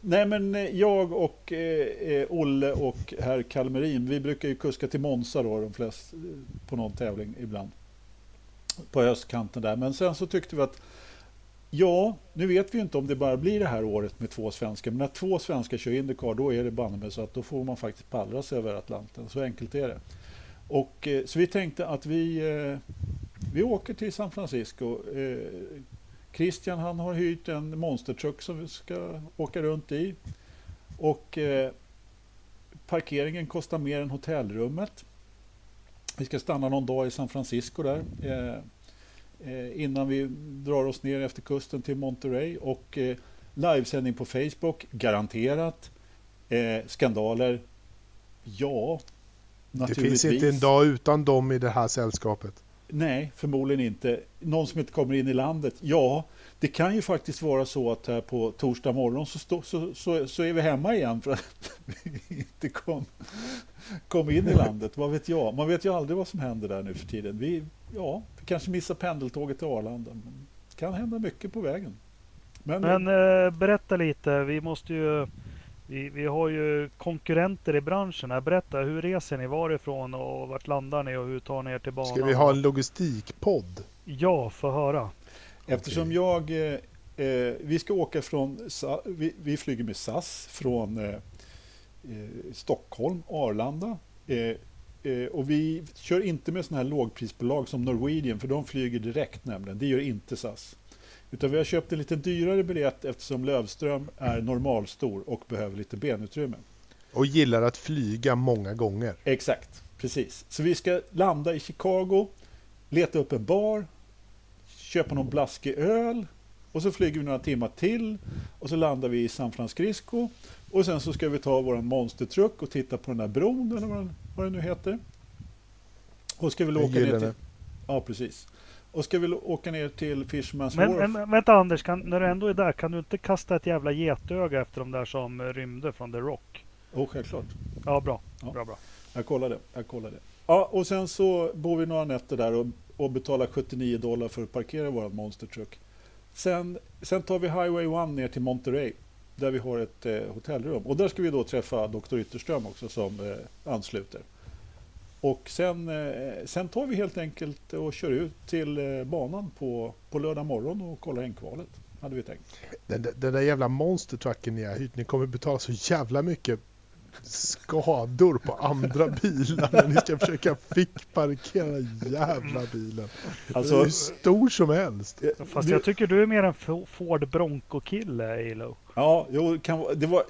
nej men eh, jag och eh, eh, Olle och herr Kalmerin, vi brukar ju kuska till Monza då, de flesta, på någon tävling ibland. På östkanten där. Men sen så tyckte vi att Ja, nu vet vi inte om det bara blir det här året med två svenskar. Men när två svenskar kör Indycar då är det banne mig så att då får man faktiskt pallra sig över Atlanten. Så enkelt är det. Och, eh, så vi tänkte att vi, eh, vi åker till San Francisco. Eh, Christian han har hyrt en monstertruck som vi ska åka runt i. Och parkeringen kostar mer än hotellrummet. Vi ska stanna någon dag i San Francisco där. Eh, innan vi drar oss ner efter kusten till Monterey. Och eh, livesändning på Facebook, garanterat. Eh, skandaler, ja. Det finns inte en dag utan dem i det här sällskapet. Nej, förmodligen inte. Någon som inte kommer in i landet? Ja, det kan ju faktiskt vara så att här på torsdag morgon så, stå, så, så, så, är vi hemma igen för att vi inte kom, kom in i landet. Vad vet jag? Man vet ju aldrig vad som händer där nu för tiden. Vi, ja, vi kanske missar pendeltåget till Arlanda. Det kan hända mycket på vägen. Men, Men eh, berätta lite. Vi måste ju... Vi, vi har ju konkurrenter i branschen. Här. Berätta, hur reser ni? Varifrån och vart landar ni och hur tar ni er till banan? Ska vi ha en logistikpodd? Ja, få höra. Eftersom jag... Eh, eh vi ska åka från... Vi, vi flyger med SAS från eh, eh, Stockholm, Arlanda. Eh, eh, och vi kör inte med sådana här lågprisbolag som Norwegian, för de flyger direkt nämligen. Det gör inte SAS. Utan vi har köpt en lite dyrare biljett eftersom Lövström är normalstor och behöver lite benutrymme. Och gillar att flyga många gånger. Exakt, precis. Så vi ska landa i Chicago, leta upp en bar, köpa någon blaskig öl och så flyger vi några timmar till och så landar vi i San Francisco och sen så ska vi ta vår monstertruck och titta på den där bron eller vad den, vad den nu heter. Och ska vi åka ner till... Ja, precis. Och ska vi åka ner till Fisherman's men, Wharf. Men vänta Anders, kan, när du ändå är där, kan du inte kasta ett jävla getöga efter de där som rymde från The Rock? Oh, självklart. Ja, bra. Ja. bra, bra. Jag kollar det. Jag kollar det. Ja, och sen så bor vi några nätter där och, och betalar 79 dollar för att parkera vår monstertruck. Sen, sen tar vi Highway 1 ner till Monterey där vi har ett eh, hotellrum. Och där ska vi då träffa Dr. Ytterström också som eh, ansluter. Och sen, eh, sen tar vi helt enkelt och kör ut till eh, banan på, på lördag morgon och kollar enkvalet. Hade vi tänkt. Den, den där jävla monstertrucken ni har hyrt, ni kommer betala så jävla mycket skador på andra bilar när ni ska försöka fickparkera jävla bilen. Alltså, den är stor som helst. Fast jag tycker du är mer en Ford Bronco-kille, Ilo. Ja, jo, kan, det var...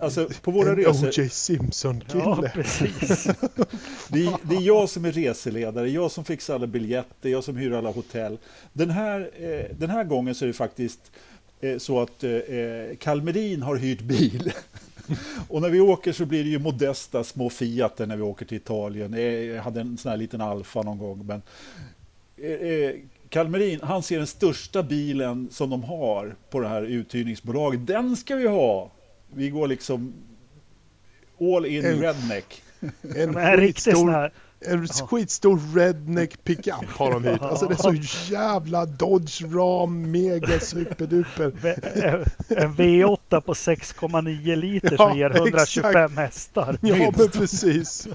Alltså, på våra en resor... O.J. Simpson-kille. Ja, precis. det, är, det är jag som är reseledare, jag som fixar alla biljetter, jag som hyr alla hotell. Den här, eh, den här gången så är det faktiskt eh, så att eh, Kalmerin har hyrt bil. och när vi åker så blir det ju modesta små Fiater när vi åker till Italien. Jag hade en sån här liten Alfa någon gång. Men eh, Kalmerin, han ser den största bilen som de har på det här uthyrningsbolaget. Den ska vi ha! Vi går liksom all in en, redneck. En, en riktig sån här en skitstor redneck pickup har de hyrt. Alltså det är så jävla Dodge Ram Mega Superduper. En V8 på 6,9 liter som ger 125 exakt. hästar. Ja minst. men precis.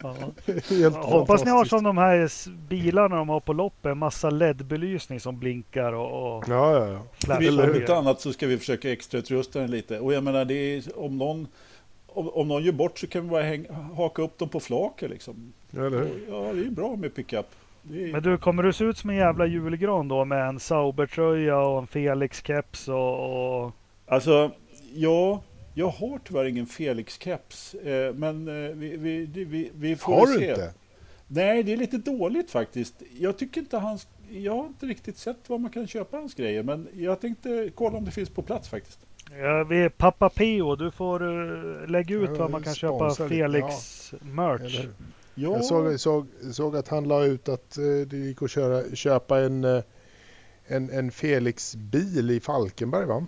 Ja. Helt hoppas ni har som de här bilarna de har på loppen, massa LED-belysning som blinkar och, och ja, ja, ja. Om inte annat så ska vi försöka extrautrusta den lite. Och jag menar, det är, om någon om, om någon gör bort så kan vi bara hänga, haka upp dem på flaket liksom. Ja, det, ja, det är bra med pickup. Är... Men du, kommer du se ut som en jävla julgran då med en Sauber-tröja och en Felix-keps och, och... Alltså, ja, jag har tyvärr ingen Felix-keps. Eh, men eh, vi, vi, vi, vi, får har se. Har du inte? Nej, det är lite dåligt faktiskt. Jag tycker inte hans... Jag har inte riktigt sett var man kan köpa hans grejer, men jag tänkte kolla om det finns på plats faktiskt. Ja, vi är pappa Pio. Du får uh, lägga ut var man kan köpa Felix ja. merch. Ja. Jag såg, såg, såg, att han la ut att uh, det gick att köra, köpa en, uh, en, en Felix-bil i Falkenberg va?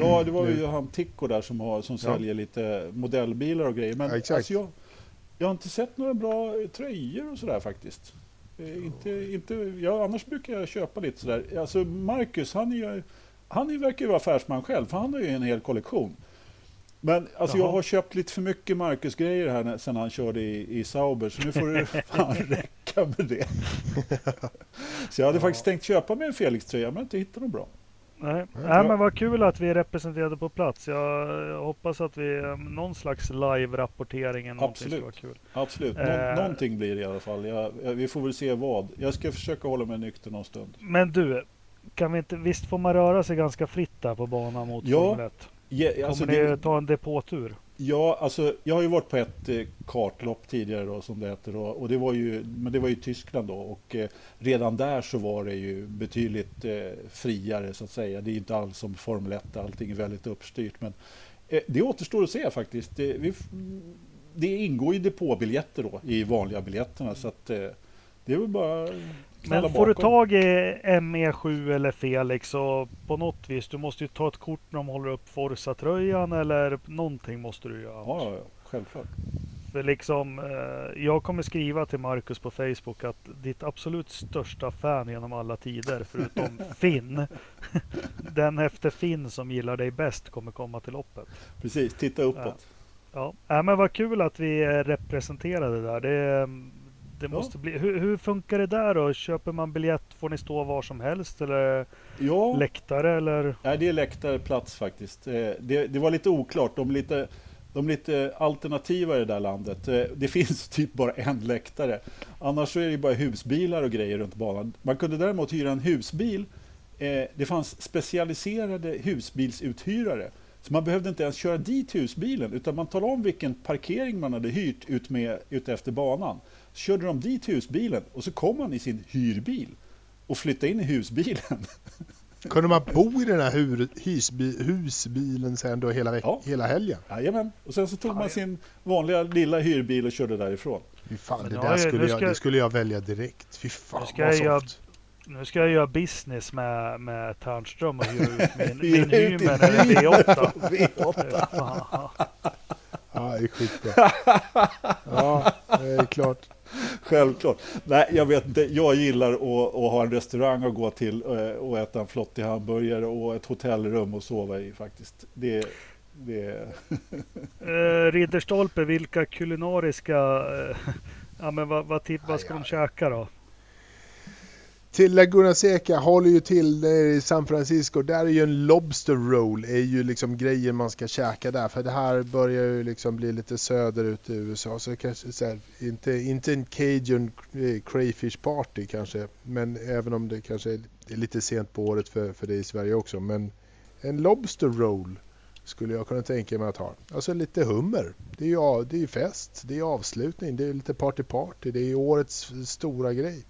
Ja, det var ju han Tico där som, har, som säljer ja. lite modellbilar och grejer. Men ja, exakt. Alltså jag, jag har inte sett några bra tröjor och sådär faktiskt. Inte, inte, ja, annars brukar jag köpa lite sådär. Alltså Marcus, han är ju han verkar ju vara affärsman själv, för han har ju en hel kollektion. Men alltså, jag har köpt lite för mycket Marcus-grejer här sen han körde i, i Sauber, så nu får det fan räcka med det. så jag hade ja. faktiskt tänkt köpa mig en Felix-tröja, men inte hittat någon bra. Nej. Nej, men vad kul att vi är representerade på plats. Jag hoppas att vi någon slags live-rapportering. Absolut. Kul. Absolut. Nå eh. Någonting blir det i alla fall. Jag, jag, vi får väl se vad. Jag ska försöka hålla mig nykter någon stund. Men du, kan vi inte, visst får man röra sig ganska fritt där på banan mot ja, Formel 1? Ja, alltså Kommer ni det, ta en depåtur? Ja, alltså jag har ju varit på ett eh, kartlopp tidigare då, som det heter då, och det var ju, men det var ju Tyskland då och eh, redan där så var det ju betydligt eh, friare så att säga. Det är inte alls som Formel 1, allting är väldigt uppstyrt. Men eh, det återstår att se faktiskt. Det, vi, det ingår ju depåbiljetter då i vanliga biljetterna så att eh, det är väl bara Men får du tag i ME7 eller Felix så på något vis, du måste ju ta ett kort när de håller upp Forza-tröjan eller någonting måste du göra. Ja, ja, självklart. För liksom, eh, jag kommer skriva till Marcus på Facebook att ditt absolut största fan genom alla tider, förutom Finn, den efter Finn som gillar dig bäst kommer komma till loppet. Precis, titta uppåt. Ja, ja. men vad kul att vi representerade där. Det, det måste bli, hur, hur, funkar det där då? Köper man biljett, får ni stå var som helst eller ja. läktare? Eller? Nej, det är läktarplats faktiskt. Eh, det, det var lite oklart. De lite, de lite alternativa i det där landet. Eh, det finns typ bara en läktare. Annars så är det bara husbilar och grejer runt banan. Man kunde däremot hyra en husbil. Eh, det fanns specialiserade husbilsuthyrare. Så man behövde inte ens köra dit husbilen utan man talade om vilken parkering man hade hyrt ut, med, ut efter banan. Så körde de dit husbilen och så kom man i sin hyrbil och flyttade in i husbilen. Kunde man bo i den här husbi, husbilen sen då hela, ja. hela helgen? Jajamän, och sen så tog man sin vanliga lilla hyrbil och körde därifrån. Fy fan, det där skulle, jag, det skulle jag välja direkt. Fy fan nu ska vad jag, nu ska jag göra business med, med Tärnström och hyra ut min, min Hymer eller V8. V8. ja, det är skitbra. Ja, det är klart. Självklart. Nej, jag vet inte. Jag gillar att, att, ha en restaurang att gå till eh, och äta en flottig hamburgare och ett hotellrum att sova i faktiskt. Det, det... eh, Ridderstolpe, vilka kulinariska... Eh, ja, men vad, vad, vad ska de käka då? Till Laguna Seca håller ju till i San Francisco. Där är ju en Lobster Roll är ju liksom grejen man ska käka där. För det här börjar ju liksom bli lite söderut i USA. Så kanske så här, inte, inte en Cajun eh, Crayfish Party kanske. Men även om det kanske är lite sent på året för, för det i Sverige också. Men en Lobster Roll skulle jag kunna tänka mig att ha. Alltså lite hummer. Det är ju, det är fest, det är avslutning, det är lite party-party. Det är årets stora grej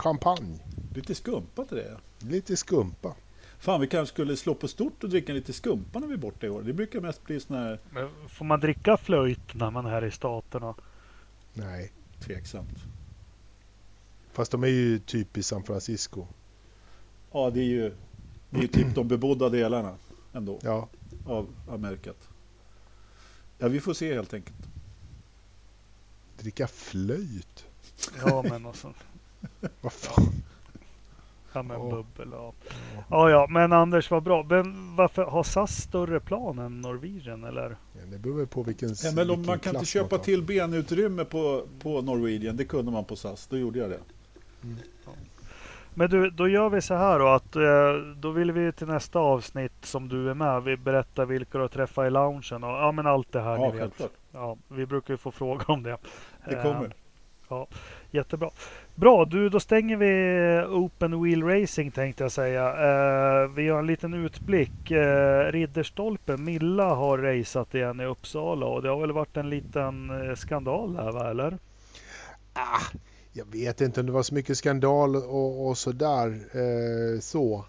champagne. Lite skumpa till det. Lite skumpa. Fan, vi kanske skulle slå på stort och dricka lite skumpa när vi är borta i år. Det brukar mest bli sån här... Men får man dricka flöjt när man är här i staterna? Nej. Tveksamt. Fast de är ju typ i San Francisco. Ja, det är ju, det är ju typ de bebodda delarna ändå. Ja. Av Amerikat. Ja, vi får se helt enkelt. Dricka flöjt? Ja, men alltså. Vad fan? Ja men oh. bubbel ja. ja. Ja men Anders vad bra. Men varför har SAS större plan än Norwegian eller? Ja, det beror på vilken ja, men om Man kan inte köpa till benutrymme på, på Norwegian. Det kunde man på SAS. Då gjorde jag det. Mm. Ja. Men du, då gör vi så här då att eh, då vill vi till nästa avsnitt som du är med. Vi berättar vilka du har träffat i loungen och ja men allt det här ja, ni vet. Ja, vi brukar ju få frågor om det. Det kommer. Eh, ja, jättebra. Bra, du då stänger vi Open Wheel Racing tänkte jag säga. Uh, vi gör en liten utblick. Uh, Ridderstolpe, Milla har raceat igen i Uppsala och det har väl varit en liten uh, skandal där va, eller? Ah, jag vet inte om det var så mycket skandal och, och sådär. Uh, så.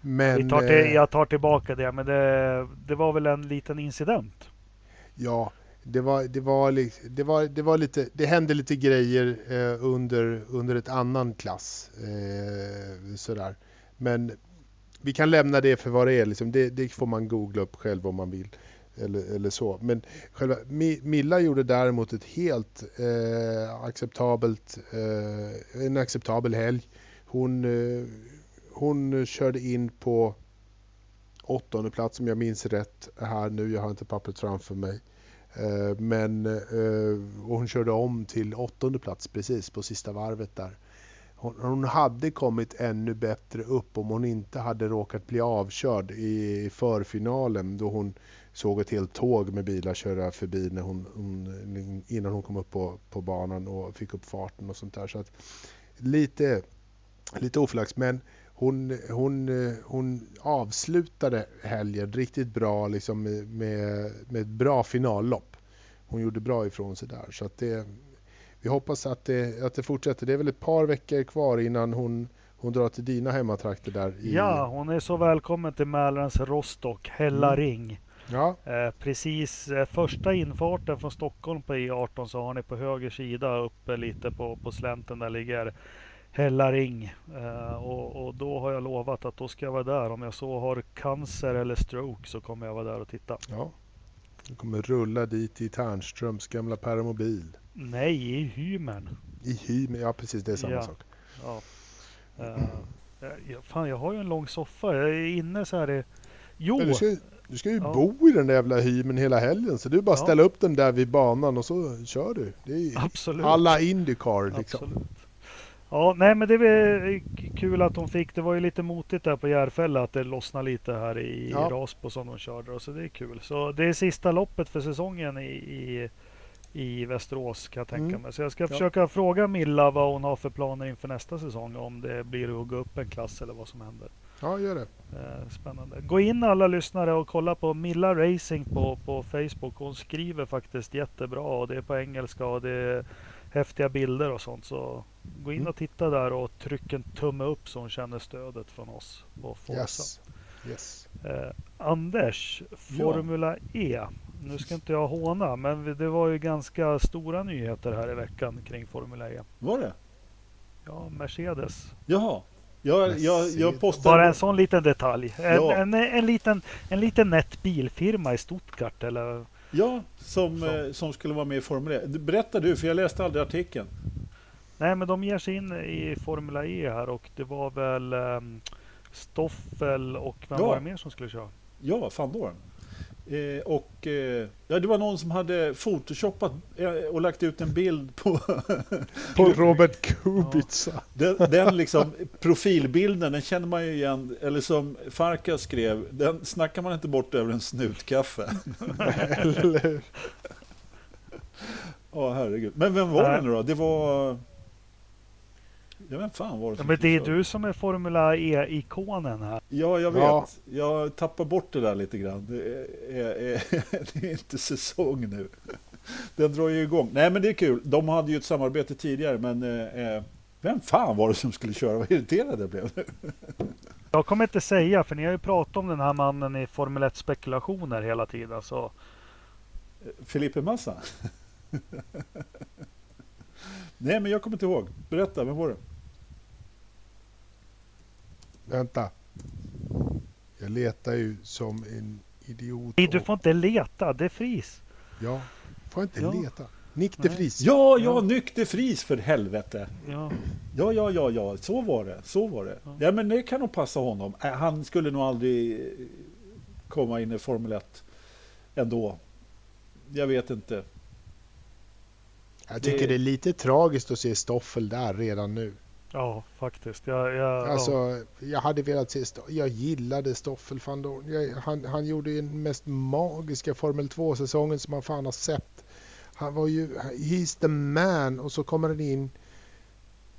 Men, tar till, jag tar tillbaka det, men det, det var väl en liten incident? Ja, det var, det var, det var, det var lite, det hände lite grejer eh, under, under ett annan klass. Eh, sådär. Men vi kan lämna det för vad det är. Liksom. Det, det, får man googla upp själv om man vill. Eller, eller så. Men själva, Milla gjorde däremot ett helt eh, acceptabelt, eh, en acceptabel helg. Hon, eh, hon körde in på åttonde plats om jag minns rätt här nu. Jag har inte pappret framför mig. Eh, men eh, och hon körde om till åttonde plats precis på sista varvet där. Hon, hon, hade kommit ännu bättre upp om hon inte hade råkat bli avkörd i förfinalen då hon såg ett helt tåg med bilar köra förbi när hon, hon, innan hon kom upp på, på banan och fick upp farten och sånt där. Så att, lite, lite oflax men hon, hon, hon avslutade helgen riktigt bra liksom med, med ett bra finallopp. Hon gjorde bra ifrån sig där. Så att det, vi hoppas att det, att det fortsätter. Det är väl ett par veckor kvar innan hon, hon drar till dina hemmatrakter där. I... Ja, hon är så välkommen till Mälarens Rostock, Hällaring. Mm. Ja. Eh, precis eh, första infarten från Stockholm på E18 så har ni på höger sida uppe lite på, på slänten där ligger Hällaring. Eh, och, och, då har jag lovat att då ska jag vara där. Om jag så har cancer eller stroke så kommer jag vara där och titta. Ja. Du kommer rulla dit i Tärnströms gamla permobil. Nej, i Hymern. I Hymern, ja precis det är samma ja. sak. Ja. Uh, fan, jag har ju en lång soffa. Jag är inne så här i... Jo! du, ska, du ska ju ja. bo i den där jävla hymern hela helgen. Så du bara ja. ställa upp den där vid banan och så kör du. Absolut. alla Indycar liksom. Absolut. Ja, nej men det är kul att hon fick. Det var ju lite motigt där på Järfälla att det lossnade lite här i ja. Rasbo som de körde. Så det är kul. Så det är sista loppet för säsongen i, i, i Västerås kan jag tänka mm. mig. Så jag ska ja. försöka fråga Milla vad hon har för planer inför nästa säsong. Om det blir att gå upp en klass eller vad som händer. Ja, gör det. Eh, spännande. Gå in alla lyssnare och kolla på Milla Racing på, på Facebook. Hon skriver faktiskt jättebra och det är på engelska och det är häftiga bilder och sånt. Så gå in mm. och titta där och tryck en tumme upp så hon känner stödet från oss på Forza. Yes. Yes. Eh, Anders, Formula ja. E. Nu ska inte jag håna, men det var ju ganska stora nyheter här i veckan kring Formula E. Var det? Ja, Mercedes. Jaha. Jag, jag, jag postade... Bara en sån liten detalj. En, ja. en, en, en, liten, en liten nätt bilfirma i Stuttgart eller? Ja, som, eh, som skulle vara med i Formel E. Berätta du, för jag läste aldrig artikeln. Nej, men de ger sig in i Formula E här och det var väl um, Stoffel och vem ja. var det mer som skulle köra? Ja, van Dorn. Eh, och eh, ja, det var någon som hade photoshoppat eh, och lagt ut en bild på... på Robert Kubica. Ja. Den, den liksom profilbilden, den känner man ju igen. Eller som Farkas skrev, den snackar man inte bort över en snutkaffe. Eller Ja, oh, herregud. Men vem var det nu då? Det var... Ja, vem fan var det ja, Men det är du som är Formula E-ikonen här. Ja, jag vet. Ja. Jag tappar bort det där lite grann. Det är, är, det är, inte säsong nu. Den drar ju igång. Nej, men det är kul. De hade ju ett samarbete tidigare, men eh, vem fan var det som skulle köra? Vad irriterad jag blev. Jag kommer inte säga, för ni har ju pratat om den här mannen i Formel 1 spekulationer hela tiden. Så... Felipe Massa? Nej, men jag kommer inte ihåg. Berätta, vem var det? Vänta. Jag letar ju som en idiot. Nej, du får inte leta. Det är fris. Ja, får jag inte ja. leta. Nick de Vries. Ja, ja, ja. Nick de för helvete. Ja. ja, ja, ja, ja, så var det. Så var det. Ja. ja, men det kan nog passa honom. Äh, han skulle nog aldrig komma in i Formel 1 ändå. Jag vet inte. Jag tycker det... det är lite tragiskt att se Stoffel där redan nu. Ja, faktiskt. Jag, jag, alltså, ja. jag hade velat se... Jag gillade Stoffel van Dorn. Han, han gjorde den mest magiska Formel 2-säsongen som man fan har sett. Han var ju... He's the man. Och så kommer han in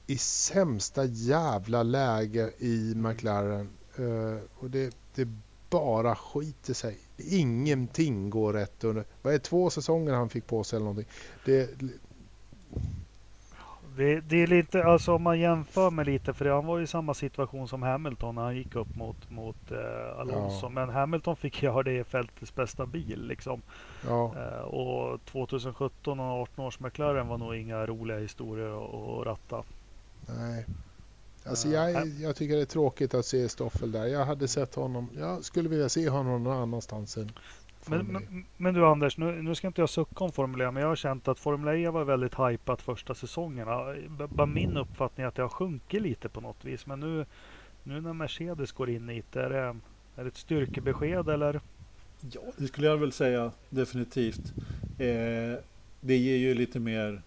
i sämsta jävla läge i McLaren. Uh, och det, det bara skiter sig. Ingenting går rätt under. Vad är två säsonger han fick på sig eller någonting? Det, det, det, är lite, alltså om man jämför med lite, för han var i samma situation som Hamilton när han gick upp mot, mot eh, Alonso. Ja. Men Hamilton fick göra det i fältets bästa bil. Liksom. Ja. Eh, och 2017 och 18 års McLaren var nog inga roliga historier att, att ratta. Nej. Alltså jag, eh, jag tycker det är tråkigt att se Stoffel där. Jag hade sett honom, jag skulle vilja se honom någon annanstans än men, men, men, du Anders, nu, nu ska inte jag sucka om Formel E, men jag har känt att Formel E var väldigt hypat första säsongerna. Bara min uppfattning är att det har sjunkit lite på något vis. Men nu, nu när Mercedes går in i det, är det, är det ett styrkebesked eller? Ja, det skulle jag väl säga definitivt. Eh, det ger ju lite mer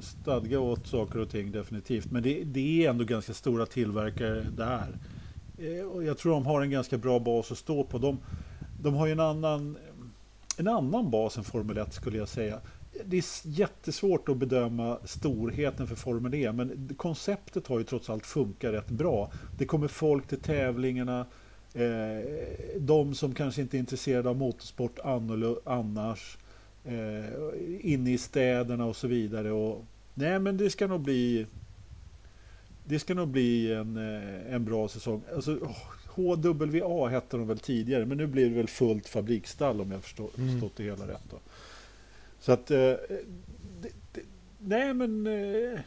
stadga åt saker och ting definitivt. Men det, det är ändå ganska stora tillverkare där. Eh, och jag tror de har en ganska bra bas att stå på. De, de har ju en annan en annan bas än Formel 1 skulle jag säga. Det är jättesvårt att bedöma storheten för Formel E, men konceptet har ju trots allt funkat rätt bra. Det kommer folk till tävlingarna. Eh, de som kanske inte är intresserade av motorsport annars. Eh, inne i städerna och så vidare. Och, nej, men det ska nog bli det ska nog bli en, eh, en bra säsong. Alltså, HWA hette de väl tidigare, men nu blir det väl fullt fabriksstall om jag förstår, mm. förstått det hela rätt. Då. Så att... Eh, det, det, nej, men... Eh,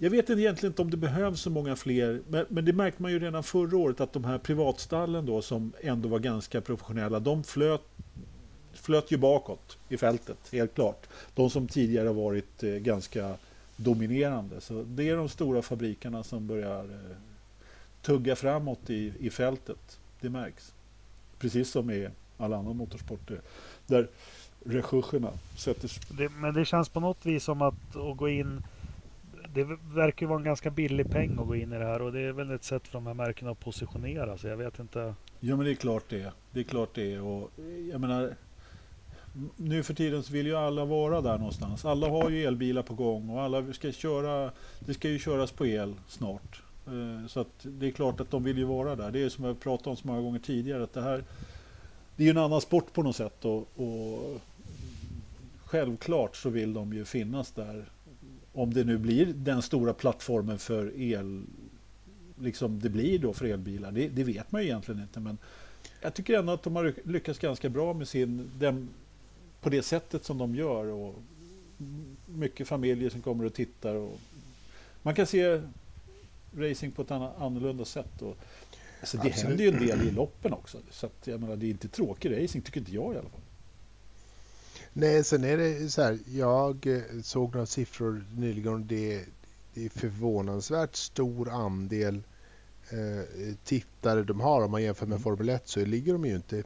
jag vet egentligen inte om det behövs så många fler, men, men, det märkte man ju redan förra året att de här privatstallen då som ändå var ganska professionella, de flöt, flöt ju bakåt i fältet, helt klart. De som tidigare varit eh, ganska dominerande. Så det är de stora fabrikerna som börjar eh, tugga framåt i, i fältet. Det märks. Precis som i alla andra motorsporter. Där resurserna sätter... Det, men det känns på något vis som att, att gå in... Det verkar vara en ganska billig peng att gå in i det här och det är väl ett sätt för de här märkena att positionera sig. Jag vet inte. Ja men det är klart det Det är klart det och jag menar nu för tiden så vill ju alla vara där någonstans. Alla har ju elbilar på gång och alla ska köra, det ska ju köras på el snart. Eh, så att det är klart att de vill ju vara där. Det är som jag pratat om så många gånger tidigare att det här det är ju en annan sport på något sätt och, och självklart så vill de ju finnas där. Om det nu blir den stora plattformen för el, liksom det blir då för elbilar, det, det vet man ju egentligen inte. Men jag tycker ändå att de har lyckats ganska bra med sin, den på det sättet som de gör. Och mycket familjer som kommer och tittar. Och man kan se racing på ett annorlunda sätt. Och, alltså det Absolut. händer ju en del i loppen också. Så att, jag menar, det är inte tråkig racing, tycker inte jag i alla fall. Nej, sen är det så här. Jag eh, såg några siffror nyligen. Det, det är förvånansvärt stor andel eh, tittare de har. Om man jämför med mm. Formel 1 så ligger de ju inte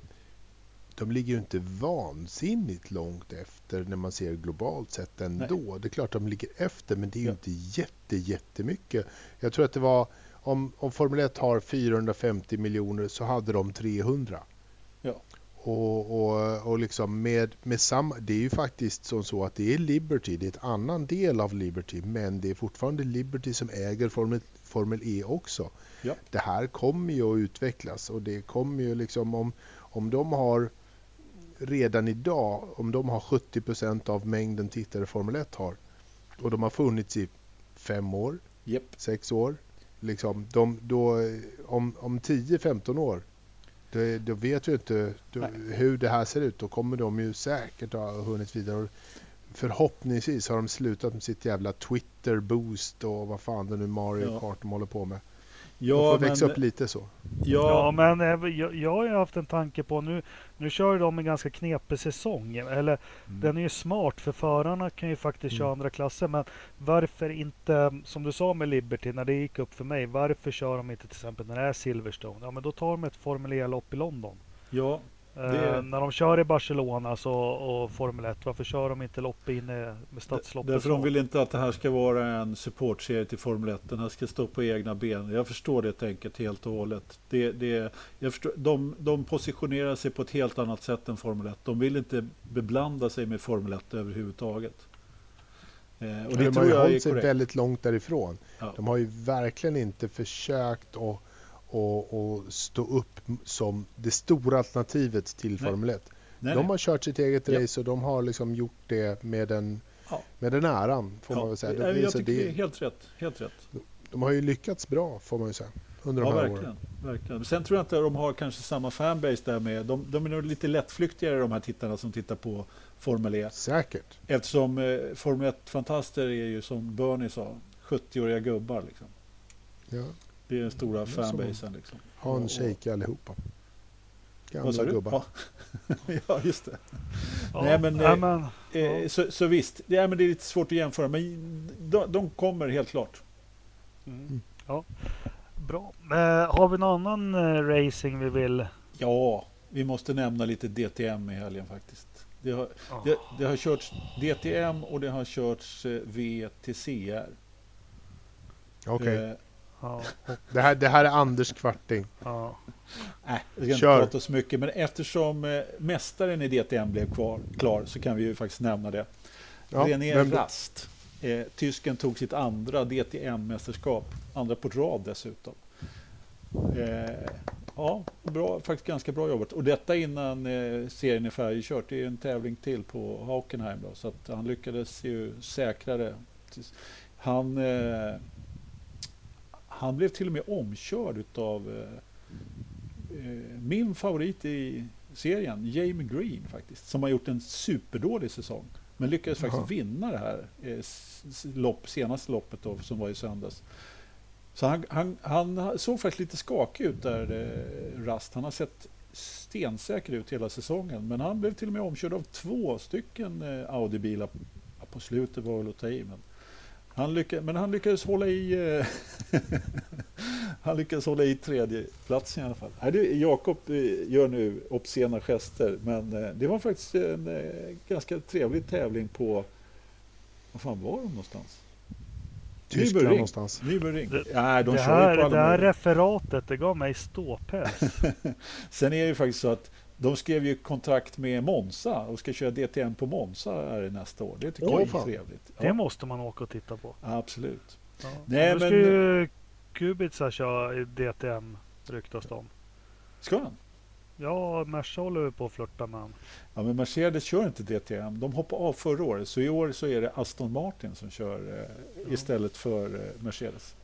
de ligger ju inte vansinnigt långt efter när man ser globalt sett ändå. Nej. Det är klart de ligger efter men det är ju ja. inte jätte, jättemycket. Jag tror att det var om, om Formel 1 har 450 miljoner så hade de 300. Ja. Och, och, och liksom med, med samma, det är ju faktiskt som så att det är Liberty, det är en annan del av Liberty, men det är fortfarande Liberty som äger Formel, Formel E också. Ja. Det här kommer ju att utvecklas och det kommer ju liksom om, om de har redan idag, om de har 70% av mängden tittare Formel 1 har och de har funnits i fem år, yep. sex år, liksom, de, då, om, om 10-15 år då, då, vet vi inte då, hur det här ser ut. Då kommer de ju säkert ha hunnit vidare. Förhoppningsvis har de slutat med sitt jävla Twitter-boost och vad fan det nu Mario ja. Kart de håller på med. Ja, de får växa upp lite så. Ja, ja men jag, jag har ju haft en tanke på nu. Nu kör de en ganska knepig säsong. Eller mm. den är ju smart för förarna kan ju faktiskt mm. köra andra klasser. Men varför inte, som du sa med Liberty när det gick upp för mig. Varför kör de inte till exempel när det är Silverstone? Ja, men då tar de ett Formel E-lopp i London. Ja, Eh, när de kör i Barcelona så, och Formel 1, varför kör de inte lopp inne med stadsloppet? Därför de vill inte att det här ska vara en supportserie till Formel 1. Den här ska stå på egna ben. Jag förstår det tänket helt och hållet. Det, det, jag förstår, de, de positionerar sig på ett helt annat sätt än Formel 1. De vill inte beblanda sig med Formel 1 överhuvudtaget. Eh, och det de har ju hållit sig väldigt långt därifrån. Ja. De har ju verkligen inte försökt att och, och stå upp som det stora alternativet till nej. Formel 1. Nej, de har kört sitt eget ja. race och de har liksom gjort det med den, ja. med den äran. Får ja. man väl säga. Det, jag tycker det är helt rätt. Helt rätt. De har ju lyckats bra får man ju säga. Under ja, de här verkligen, åren. verkligen. Sen tror jag inte de har kanske samma fanbase där med. De, de är nog lite lättflyktigare de här tittarna som tittar på Formel E. Säkert. Eftersom eh, Formel 1-fantaster är ju som Bernie sa, 70-åriga gubbar. Liksom. Ja. Det är den stora fanbasen. Liksom. Handshake allihopa. Gamla gubbar. Ja. ja, just det. Ja, Nej, men, ja, men eh, så, så, visst, det är, men det är lite svårt att jämföra. Men de, de kommer helt klart. Mm. Ja, Bra. Eh, har vi någon annan eh, racing vi vill? Ja, vi måste nämna lite DTM i helgen faktiskt. Det har, oh. det, det, har körts DTM och det har körts eh, VTCR. Okej. Okay. Ja, Det här, det här är Anders Kvarting. ja. Nej, jag ska inte Kör. prata så mycket, men eftersom eh, mästaren i DTM blev kvar, klar så kan vi ju faktiskt nämna det. Ja, René vem- Rast. Eh, tysken tog sitt andra DTM-mästerskap, andra på rad dessutom. Eh, ja, bra, faktiskt ganska bra jobbat. Och detta innan eh, serien är färdigkört. Det är en tävling till på Hockenheim då, så att han lyckades ju säkra det. Han, eh, han blev till och med omkörd utav eh, eh, min favorit i serien, Jamie Green faktiskt, som har gjort en superdålig säsong. Men lyckades faktiskt Jaha. vinna det här eh, lopp, senaste loppet då, som var i söndags. Så han, han, han såg faktiskt lite skakig ut där, eh, Rast. Han har sett stensäker ut hela säsongen. Men han blev till och med omkörd av två stycken eh, Audi-bilar. Ja, på slutet var väl att ta i, men han, lyckades, men han lyckades hålla i eh, Han lyckades hålla i tredje platsen i alla fall. Jakob eh, gör nu obscena gester, men eh, det var faktiskt en ganska trevlig tävling på... Vad fan var de någonstans? Tyskland någonstans. Nürburgring. Det- Nej, de det, här, det här referatet det gav mig ståpäls. Sen är det ju faktiskt så att de skrev ju kontrakt med Monza och ska köra DTM på Monza här nästa år. Det tycker Åh, jag är fan. trevligt. Det Ja, måste man åka och titta på. absolut. Ja. Nej, nu ska men- ju Kubica köra i DTM ryktas det om. Ska han? Ja, Merca håller på att flirta med han. Ja, men Mercedes kör inte DTM. De hoppade av förra året, så i år så är det Aston Martin som kör eh, Ja. istället för eh, Mercedes.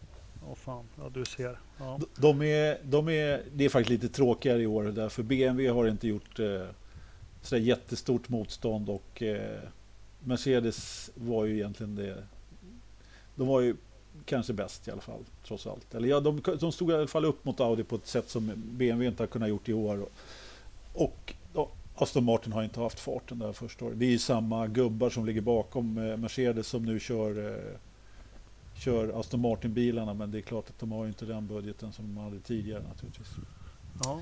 Åh fan, ja du ser. Ja. De är, de är, det är faktiskt lite tråkigare i år därför BMW har inte gjort eh, sådär jättestort motstånd och eh, Mercedes var ju egentligen det. De var ju kanske bäst i alla fall, trots allt. Eller ja, de, de stod i alla fall upp mot Audi på ett sätt som BMW inte har kunnat gjort i år. Och, och ja, Aston Martin har inte haft farten där första året. Det är ju samma gubbar som ligger bakom eh, Mercedes som nu kör eh, kör Aston Martin-bilarna men det är klart att de har inte den budgeten som de hade tidigare naturligtvis. Ja.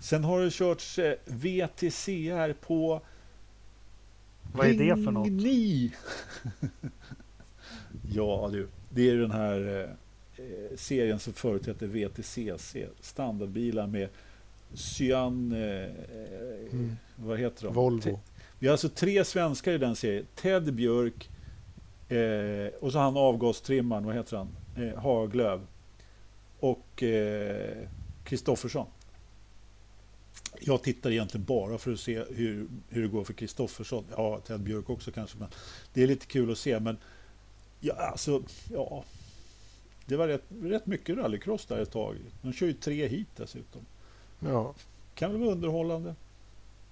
Sen har det körts eh, VTCR på Vad är det för något? Ringni. ja du, det är den här eh, eh, serien som förut hette VTCC, standardbilar med cyan, eh, Mm. vad heter de? Volvo. vi har alltså tre svenskar i den serien. Ted Björk eh, och så han avgastrimmaren, vad heter han? Eh, Haglöf. Och eh, Kristoffersson. Jag tittar egentligen bara för att se hur, hur det går för Kristoffersson. Ja, Ted Björk också kanske, men det är lite kul att se. Men ja, alltså, ja. Det var rätt, rätt mycket rallycross där ett tag. De kör ju tre hit dessutom. Ja. Kan väl vara underhållande.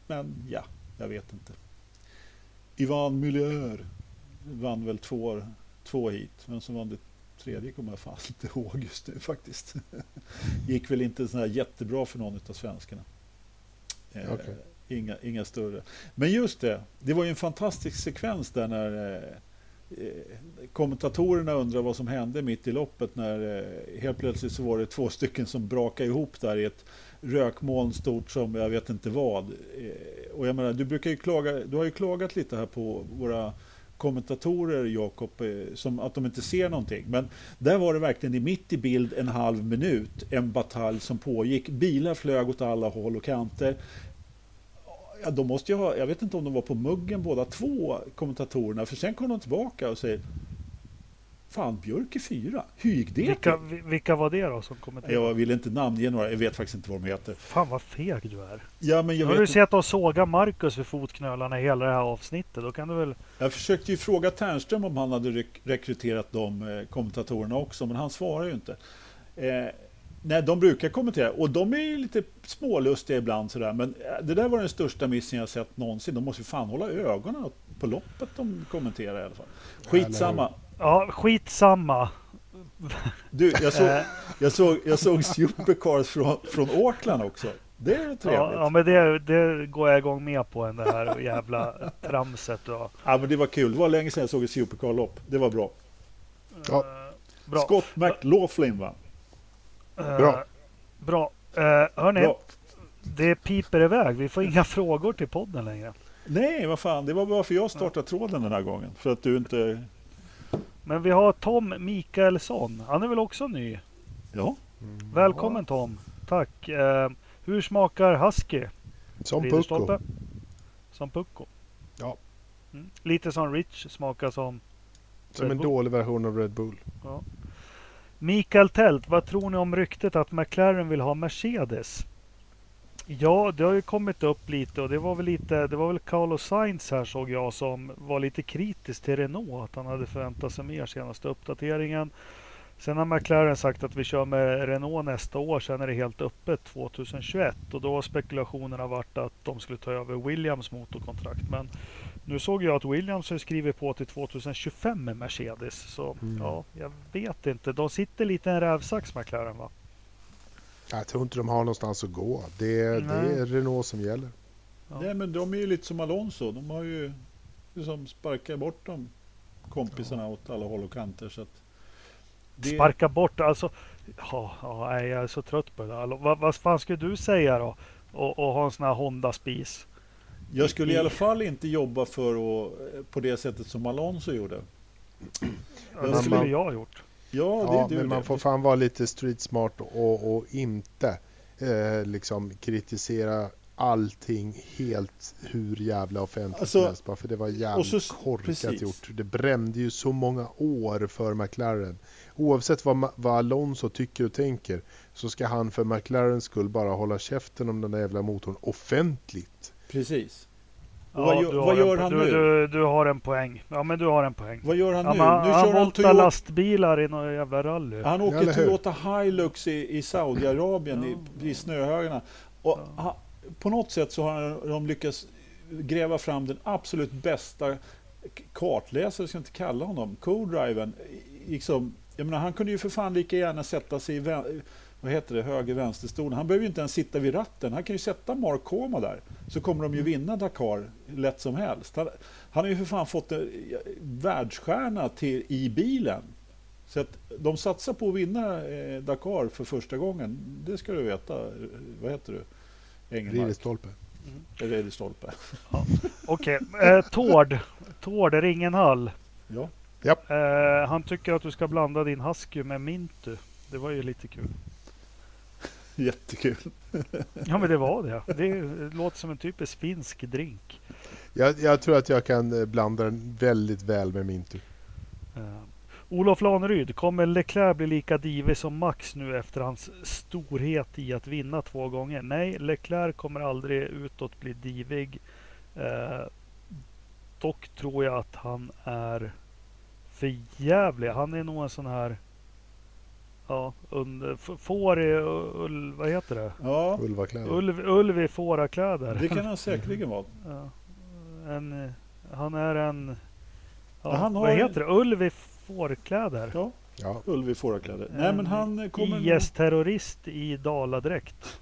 Men ja, jag vet inte. Ivan Muller vann väl två, två hit. Vem som vann det tredje kommer jag fan inte ihåg just nu faktiskt. Gick väl inte så här jättebra för någon av svenskarna. Eh, Okej. inga, inga större. Men just det, det var ju en fantastisk sekvens där när eh, eh, kommentatorerna undrar vad som hände mitt i loppet när eh, helt plötsligt så var det två stycken som brakade ihop där i ett rökmoln stort som jag vet inte vad. Eh, Och jag menar, du brukar ju klaga, du har ju klagat lite här på våra kommentatorer Jakob, eh, som att de inte ser någonting. Men där var det verkligen i mitt i bild en halv minut, en batalj som pågick. Bilar flög åt alla håll och kanter. Ja, de måste ju ha, jag vet inte om de var på muggen båda två kommentatorerna, för sen kom de tillbaka och säger Fan, Björk är fyra. Hur gick det Vilka, till? vi- vilka var det då som kommenterade? Jag vill inte namnge några, jag vet faktiskt inte vad de heter. Fan vad feg du är. Ja, men Nu jag, har du vet, sett oss såga Marcus vid fotknölarna i hela det här avsnittet. Då kan du väl... jag försökte ju fråga Ternström om han hade rek- rekryterat de eh, kommentatorerna också, men han svarar ju inte. Eh, nej, de brukar kommentera och de är ju lite smålustiga ibland sådär, men eh, det där var den största missen jag sett någonsin. De måste ju fan hålla ögonen på loppet de kommenterar i alla fall. Skitsamma. Ja, skitsamma. Du, jag såg, Eh, jag såg, jag såg Supercars från, från Auckland också. Det är trevligt. ja, ja, men det, det går jag igång med på än det här jävla tramset har. Ja, men det var kul. Det var länge sedan jag såg ett Supercar-lopp. Det var bra. Ja. Eh, Bra. Scott McLaughlin va? Eh, Bra. Bra. Uh, hörni, Bra. det piper iväg. Vi får inga frågor till podden längre. Nej, vad fan. Det var bara för jag startade tråden den här gången. För att du inte... Men vi har Tom Mikaelsson. Han är väl också ny? Ja, Mm. Välkommen Tom. Tack. Eh, hur smakar Husky? Som? Pucko. Som Pucko? Ja. Mm. Lite som Rich smakar som Som en dålig version av Red Bull. Mikael Tält, vad tror ni om ryktet att McLaren vill ha Mercedes? Ja, det har ju kommit upp lite och det var väl lite, det var väl Carlos Sainz här såg jag som var lite kritisk till Renault, att han hade förväntat sig mer senaste uppdateringen. Sen har McLaren sagt att vi kör med Renault nästa år, sen är det helt öppet 2021 och då har spekulationerna varit att de skulle ta över Williams motorkontrakt. Men nu såg jag att Williams har skrivit på till 2025 med Mercedes. Så Mm. ja, jag vet inte. De sitter lite i en rävsax McLaren va? Jag tror inte de har någonstans att gå. Det, är- det är Renault som gäller. Ja. Nej, men de är ju lite som Alonso. De har ju liksom sparkat bort de kompisarna åt alla håll och kanter. Så att det, Sparka bort alltså. Ja, ja, nej, jag är så trött på det. Alltså, Vad, vad fan skulle du säga då? Och, och ha en sån här Honda-spis? jag skulle i alla fall inte jobba för att, på det sättet som Alonso gjorde. Ja, det skulle man- jag ha gjort. Ja, det Ja, är du men man får fan vara lite street smart och, och inte eh, liksom kritisera allting helt hur jävla offentligt Alltså, som helst. Bara för det var jävligt så- korkat precis. gjort. Det brände ju så många år för McLaren. Oavsett vad, vad Alonso tycker och tänker så ska han för McLarens skull bara hålla käften om den där jävla motorn offentligt. Precis. Ja, vad gör- du har vad en gör han du, nu? Du, du har en poäng. Ja, men du har en poäng. Vad gör han Ja, nu? han nu han kör han voltar Toyota. lastbilar i någon jävla rally. Han Ja, åker hur? Toyota Hilux i, i Saudiarabien i, i snöhögarna. Och Ja. han, på något sätt så har de lyckats gräva fram den absolut bästa k- kartläsare, ska jag inte kalla honom, co-driven. Liksom, jag menar, han kunde ju för fan lika gärna sätta sig i vä- vad heter det, höger-vänsterstolen. Han behöver ju inte ens sitta vid ratten. Han kan ju sätta Mark Koma där. Så kommer de ju vinna Dakar lätt som helst. Han, han har ju för fan fått en världsstjärna till, i bilen. Så att de satsar på att vinna eh, Dakar för första gången. Det ska du veta. Vad heter du? Engelmark? Ridderstolpe. Ridderstolpe. Okej, eh, Tord. Tord Ringenhall. Ja. Eh, han tycker att du ska blanda din Husky med Mintu. Det var ju lite kul. Jättekul. Ja men det var det. Det låter som en typisk finsk drink. Jag, jag tror att jag kan eh, blanda den väldigt väl med min tur. Olof Laneryd, kommer Leclerc bli lika divig som Max nu efter hans storhet i att vinna två gånger? Nej, Leclerc kommer aldrig utåt bli divig. Eh, dock tror jag att han är för jävlig. Han är nog en sån här Ja, under, f- får i ull, vad heter det? Ja, Ulvakläder. Ulv, ulv i fårakläder. det kan han säkerligen vara. Ja. En, eh, han är en... Ja, Han har- Vad heter det? Ulv i fårkläder. Ja, Ja. Ulv i fårakläder. Nej, men han kommer... IS-terrorist i daladräkt.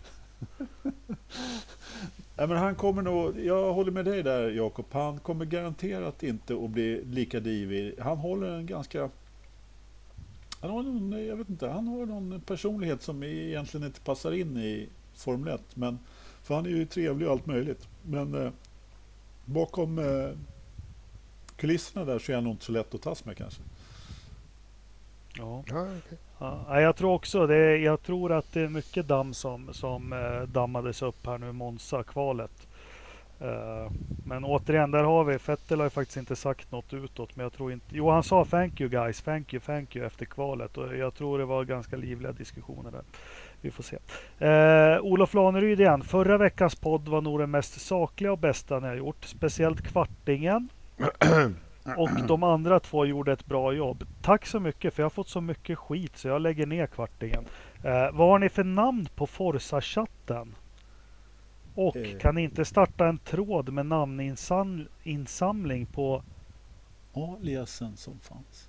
Nej, men han kommer nog, jag håller med dig där Jakob, han kommer garanterat inte att bli lika divig. Han håller en ganska, han har någon, jag vet inte, han har någon personlighet som egentligen inte passar in i Formel 1. Men, för han är ju trevlig och allt möjligt. Men eh, bakom eh, kulisserna där så är han nog inte så lätt att tas med kanske. Ja. Ja, jag tror också det. Jag tror att det är mycket damm som, som eh, dammades upp här nu i Monza-kvalet. Eh, men återigen, där har vi. Vettel har ju faktiskt inte sagt något utåt. Men jag tror inte... Jo, han sa thank you guys, thank you, thank you efter kvalet. Och jag tror det var ganska livliga diskussioner där. Vi får se. Eh, Olof Laneryd igen. Förra veckans podd var nog den mest sakliga och bästa ni har gjort. Speciellt kvartingen. Och de andra två gjorde ett bra jobb. Tack så mycket för jag har fått så mycket skit så jag lägger ner kvartingen. Eh, vad har ni för namn på Forza-chatten? Och Eh. kan inte starta en tråd med namninsamling på... Aliasen som fanns.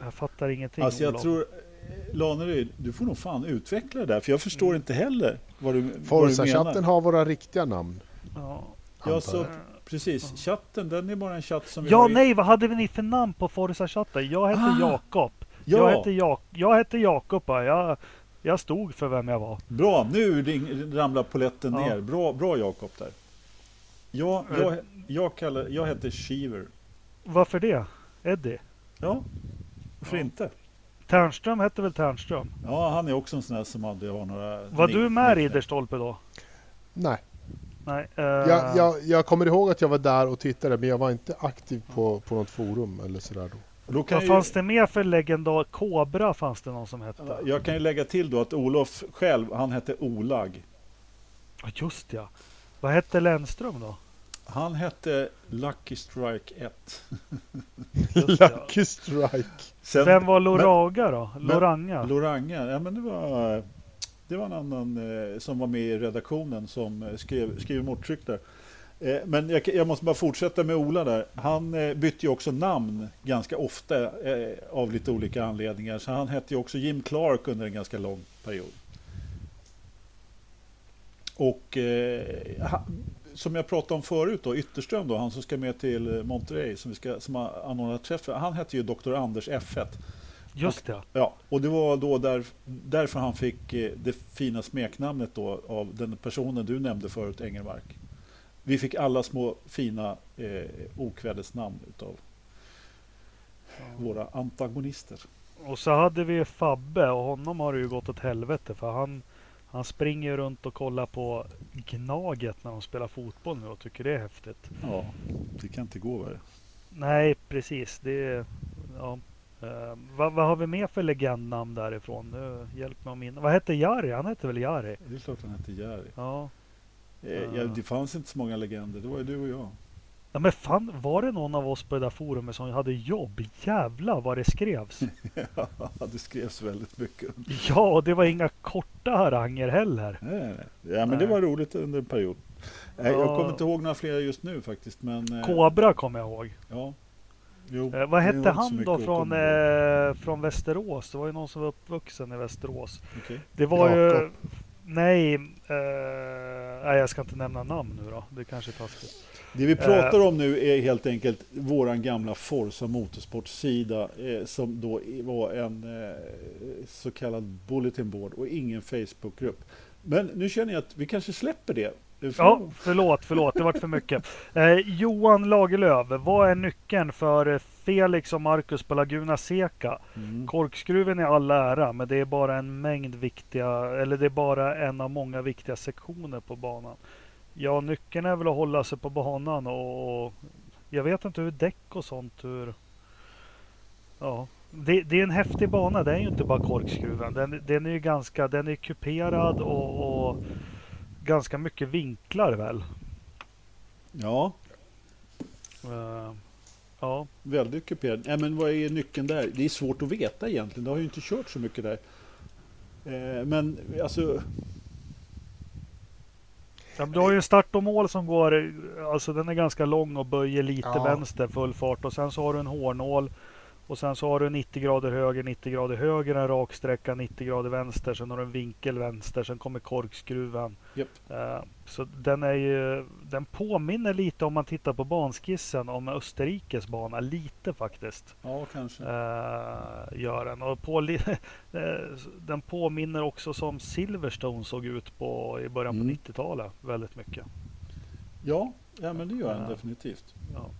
Jag fattar ingenting. Alltså jag Olof. tror, eh, Laneryd, du får nog fan utveckla det där. För jag förstår Mm. inte heller vad du, vad du menar. har våra riktiga namn. Ja, Ja, så, precis. Chatten, den är bara en chatt som vi ja har i- nej, vad hade ni för namn på Forza-chatten? Jag heter Ah. Jakob. Ja, Jag heter, Jak- jag heter Jakob. ja. Jag, jag stod för vem jag var. bra. Nu ramlar poletten Ja. ner. Bra, bra Jakob där. Jag, Eh. jag, jag, kallar, jag heter Shiver. Varför det? Eddie? Ja, varför Ja. inte? Ternström hette väl Ternström? Ja, han är också en sån där som aldrig har några... Var du med. Ridderstolpe då? Nej, Nej. eh, jag, jag, jag kommer ihåg att jag var där och tittade men jag var inte aktiv på, på något forum eller sådär då. Då kan Vad ju, fanns det mer för legendar? Kobra fanns det någon som hette. jag kan ju lägga till då att Olof själv, han hette Olag. Ja, just ja. Vad hette Lennström då? Han hette Lucky Strike 1. Just det, ja. Lucky Strike. Sen, Vem var Loraga då? men- Loranga? Loranga, ja men det var, det var en annan eh, som var med i redaktionen som eh, skrev, skrev mottryck där. Eh, men jag, jag måste bara fortsätta med Ola där. Han eh, bytte ju också namn ganska ofta eh, av lite olika anledningar. Så han hette ju också Jim Clark under en ganska lång period. Och eh, ha, som jag pratade om förut då, Ytterström då, han som ska med till Monterey som, vi ska, som har anordnat träff. Han hette ju Dr. Anders F1. Just det. Ja, och det var då där, därför han fick eh, det fina smeknamnet då av den personen du nämnde förut, Engelmark. Vi fick alla små fina eh, okvädesnamn utav våra antagonister. Och så hade vi Fabbe och honom har det ju gått åt helvete för han, han springer runt och kollar på Gnaget när de spelar fotboll nu och tycker det är häftigt. Ja, det kan inte gå värre. Nej, precis. Det ja. Eh, vad, vad har vi mer för legendnamn därifrån? Nu, hjälp mig att minna. Vad hette Jari? Han hette väl Jari? Det är klart han hette Jerry. Ja. Eh, ja, det fanns inte så många legender, det var ju du och jag. ja. Men fan, var det någon av oss på det där forumet som hade jobb? Jävlar vad det skrevs! Ja, det skrevs väldigt mycket. ja, och det var inga korta haranger heller. Nej. Ja, men det Nej. var roligt under en period. Nej, Jag Ja. kommer inte ihåg några fler just nu faktiskt. Men, eh, Kobra kommer jag ihåg. Ja. Jo, Eh, det vad hette han då från, eh, från Västerås? Det var ju någon som var uppvuxen i Västerås. Okej. Det var ju... Nej, eh, jag ska inte nämna namn nu då. Det kanske är taskigt. Det vi pratar om nu är helt enkelt våran gamla Forza Motorsport-sida eh, som då var en eh, så kallad bulletin board och ingen Facebookgrupp. Men nu känner jag att vi kanske släpper det. Ja, förlåt, förlåt. Det vart för mycket. Eh, Johan Lagerlöf, vad är nyckeln för eh, Felix och Marcus på Laguna Seca? Mm. Korkskruven är all ära, men det är bara en mängd viktiga, eller det är bara en av många viktiga sektioner på banan. Ja, nyckeln är väl att hålla sig på banan och, och jag vet inte hur däck och sånt, hur... Ja, det, det är en häftig bana. Det är ju inte bara korkskruven. Den, den är ju ganska, den är kuperad och, och ganska mycket vinklar väl. Ja, Eh, ja, väldigt kuperad. Nej, men vad är nyckeln där? Det är svårt att veta egentligen. Det har ju inte kört så mycket där. Eh, men alltså, Ja, du har ju en start och mål som går, alltså den är ganska lång och böjer lite Ja. vänster full fart och sen så har du en hårnål och sen så har du 90 grader höger, 90 grader höger, en rak sträcka 90 grader vänster, sen har du en vinkel vänster, sen kommer korkskruven. Japp. Eh, så den är ju, den påminner lite om man tittar på banskissen om Österrikes bana, lite faktiskt. ja kanske. Eh, gör den. Och på, eh, den påminner också som Silverstone såg ut på i början på Mm. 90-talet väldigt mycket. Ja, ja men det gör den Ja. definitivt. Ja.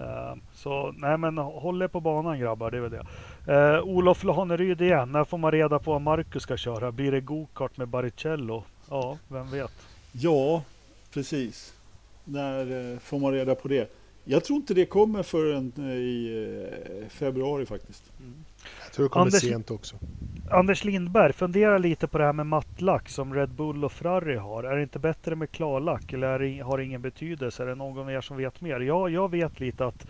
Eh, så nej men håll er på banan grabbar, det är väl det. Uh, Olof Laneryd igen, när får man reda på vad Marcus ska köra? Blir det go-kart med Baricello? Ja, vem vet? Ja, precis. När eh, får man reda på det? Jag tror inte det kommer förrän eh, i eh, februari faktiskt. Jag tror det kommer Anders- sent också. Anders Lindberg, fundera lite på det här med mattlack som Red Bull och Ferrari har. Är det inte bättre med klarlack eller är det, har det ingen betydelse? Är det någon av er som vet mer? Ja, jag vet lite att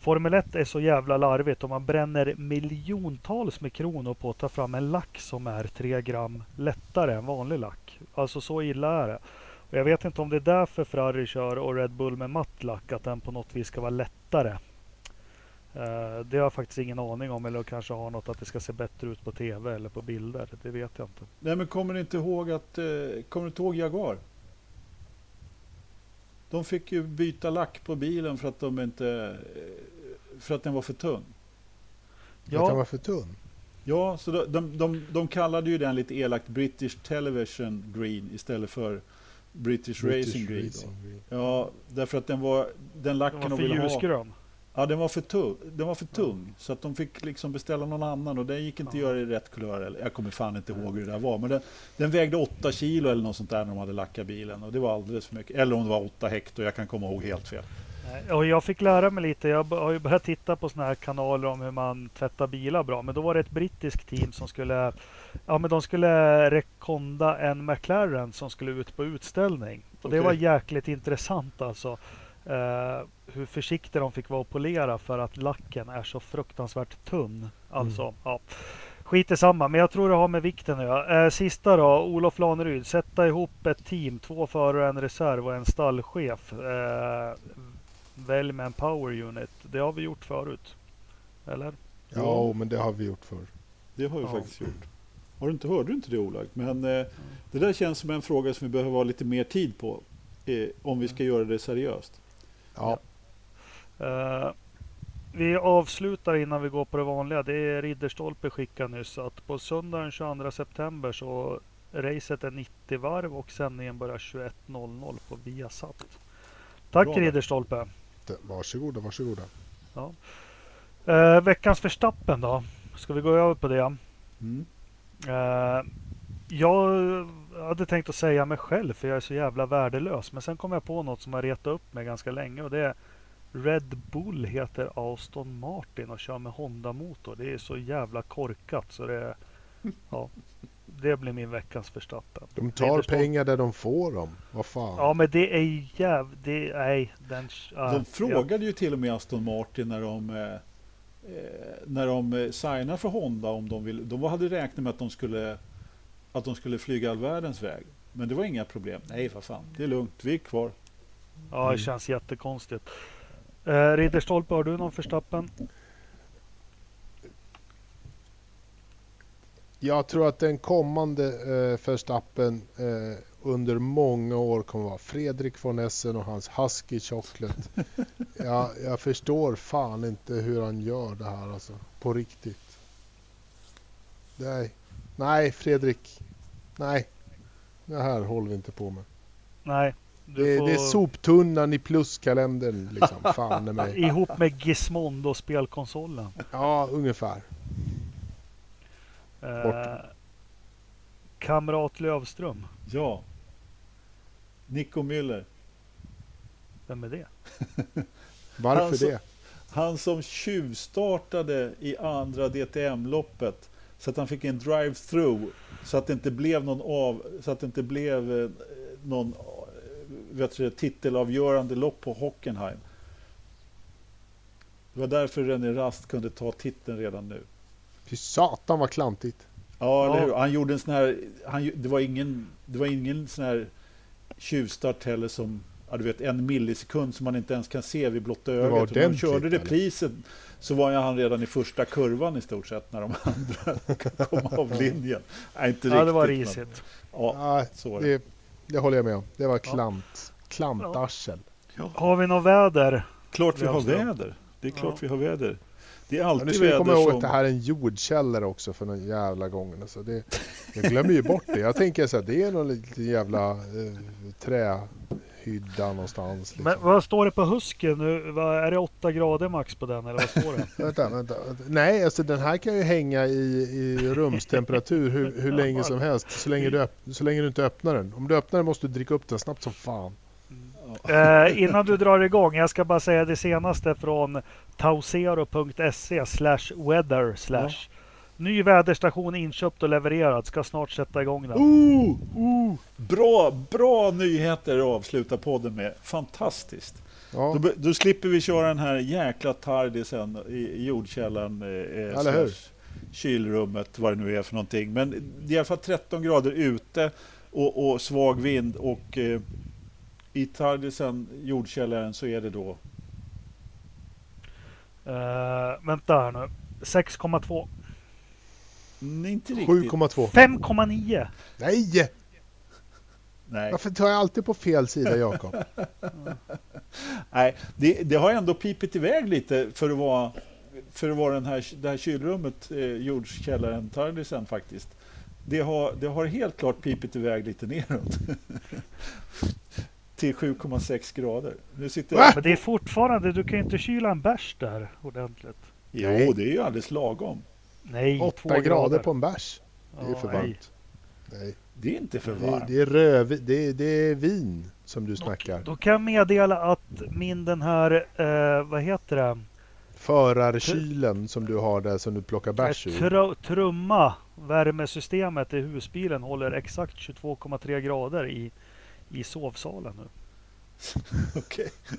Formel 1 är så jävla larvigt och man bränner miljontals med kronor på att ta fram en lack som är 3 gram lättare än vanlig lack. Alltså så illa är det. Och jag vet inte om det är därför Ferrari kör och Red Bull med matt lack, att den på något vis ska vara lättare. Eh, det har jag faktiskt ingen aning om eller kanske har något att det ska se bättre ut på tv eller på bilder. Det vet jag inte. Nej men kommer ni inte ihåg att, eh, kommer du inte ihåg Jaguar? De fick ju byta lack på bilen för att de inte, eh, för att den var för tunn. Den kan Ja, vara för tunn. Ja, så de, de, de, de kallade ju den lite elakt British Television Green istället för British, British Racing Green. Racing Green. Då. Ja, därför att den var, den den lacken var de för ville ha. Ja, den var för tung, den var för tung så att de fick liksom beställa någon annan och den gick inte att göra i rätt kulör. Jag kommer fan inte ihåg hur det där var, men den, den vägde 8 kilo eller något sånt där när de hade lackat bilen och det var alldeles för mycket. Eller om det var 8 hekto, jag kan komma ihåg helt fel. Och jag fick lära mig lite. Jag har ju börjat titta på såna här kanaler om hur man tvättar bilar bra. Men då var det ett brittiskt team som skulle Ja men de skulle rekonda en McLaren som skulle ut på utställning. Och det Okej. var jäkligt intressant alltså. Eh, hur försiktiga de fick vara att polera för att lacken är så fruktansvärt tunn. Alltså, ja. Skit i samma, men jag tror det har med vikten att göra. Eh, sista då, Olof Laneryd. Sätta ihop ett team, två förare, en reserv och en stallchef. Eh, välj med en power unit. Det har vi gjort förut. Eller? Ja, men det har vi gjort förr. Det har vi Ja. faktiskt gjort. Har du inte, hörde du inte det Ola? Men eh, det där känns som en fråga som vi behöver ha lite mer tid på. Eh, om vi ska göra det seriöst. Ja, Eh, vi avslutar innan vi går på det vanliga. Det är Ridderstolpe skickade nyss att på söndagen 22 september så racet är 90 varv och sändningen börjar 21.00 på Viasat. Tack Bra. Ridderstolpe! det, varsågoda, varsågoda. Eh, veckans förstappen då? Ska vi gå över på det? Mm. Eh, jag hade tänkt att säga mig själv för jag är så jävla värdelös. Men sen kom jag på något som har retat upp mig ganska länge och det är Red Bull heter Aston Martin och kör med Honda-motor. Det är så jävla korkat så det... Ja, det blir min veckans förstappen. De tar pengar där de får dem. Vad fan. Ja men det är ju jäv... Det, nej, den... ah, De frågade ju till och med Aston Martin när de, eh, eh, när de eh, signade för Honda om de ville. De hade räknat med att de skulle, att de skulle flyga all världens väg. Men det var inga problem. Nej, vad fan, det är lugnt, vi är kvar. Ja, det Mm. känns jättekonstigt. Eh, Ridderstolpe, har du någon förstappen? Jag tror att den kommande eh, Verstappen eh, under många år kommer vara Fredrik von Essen och hans Husky Chocolate. ja, jag förstår fan inte hur han gör det här alltså. På riktigt. Nej, nej Fredrik. Nej. Det här håller vi inte på med. Nej. Du Det, får... det är soptunnan i pluskalendern liksom. Fan i mig. Ihop med Gizmondo spelkonsolen. Ja, ungefär. Eh. Kamrat Lövström. Ja. Nico Müller. Vem är det? Varför Alltså- det? Han som tjuvstartade i andra DTM-loppet så att han fick en drive-through så att det inte blev någon av, så att det inte blev eh, någon eh, vet du, titelavgörande lopp på Hockenheim. Det var därför René Rast kunde ta titeln redan nu. Fy satan vad klantigt. Ja, eller hur? Han gjorde en sån här, han, det var ingen, det var ingen sån här tjuvstart heller som, ja, du vet en millisekund som man inte ens kan se vid blotta ögat. De körde eller? Så var ju han redan i första kurvan i stort sett när de andra kom av linjen. Nej, inte Ja, riktigt. det var men- risigt. Ja, Nej, så var det. det, det håller jag med om. Det var klant. Klantarsel. Har vi något väder? Klart vi har väder. Det är klart Ja. vi har väder. Det är Ja, alltid nu ska vi komma ihåg som... att det här är en jordkällare också för den jävla gången. Alltså det, jag glömmer ju bort det. Jag tänker så här, det är någon liten jävla eh, trähydda någonstans. Liksom. Men vad står det på Husky nu? Vad, är det 8 grader max på den eller vad står det? Vänta, vänta, vänta. Nej, alltså den här kan ju hänga i, i rumstemperatur hur, hur länge som helst. Så länge, du så länge du inte öppnar den. Om du öppnar den måste du dricka upp den snabbt som fan. Eh, innan du drar igång, jag ska bara säga det senaste från tausero.se slash weather slash. Ny väderstation inköpt och levererad. Ska snart sätta igång den. Oh, oh, bra, bra nyheter att avsluta podden med. Fantastiskt. Ja, Då, då slipper vi köra den här jäkla tardisen i, i jordkällaren. Eh, eh, Eller hur? slash Kylrummet, vad det nu är för någonting. Men det är i alla fall 13 grader ute och, och svag vind. Och eh, i tardisen, jordkällaren, så är det då... Eh, vänta här nu. 6,2. Nej, inte riktigt. 7,2. 5,9. Nej! Nej, Varför tar jag alltid på fel sida Jakob? Nej det, det har ändå pipit iväg lite för att vara, för att vara den här, det här kylrummet, eh, jordkällaren, tardisen faktiskt. Det har, det har helt klart pipit iväg lite neråt. till 7,6 grader. Nu sitter Va? Men det är fortfarande, du kan ju inte kyla en bärs där ordentligt. Jo, Nej. det är ju alldeles lagom. Nej, två 8 grader på en bärs. Det är för nej. varmt. Nej. Det är inte för Det, varmt. det är röv, det, det är vin som du snackar. Då kan jag meddela att min den här, eh, vad heter det? Förarkylen som du har där som du plockar bärs ur. Tr- trumma värmesystemet i husbilen håller exakt 22,3 grader i, i sovsalen nu. Okej.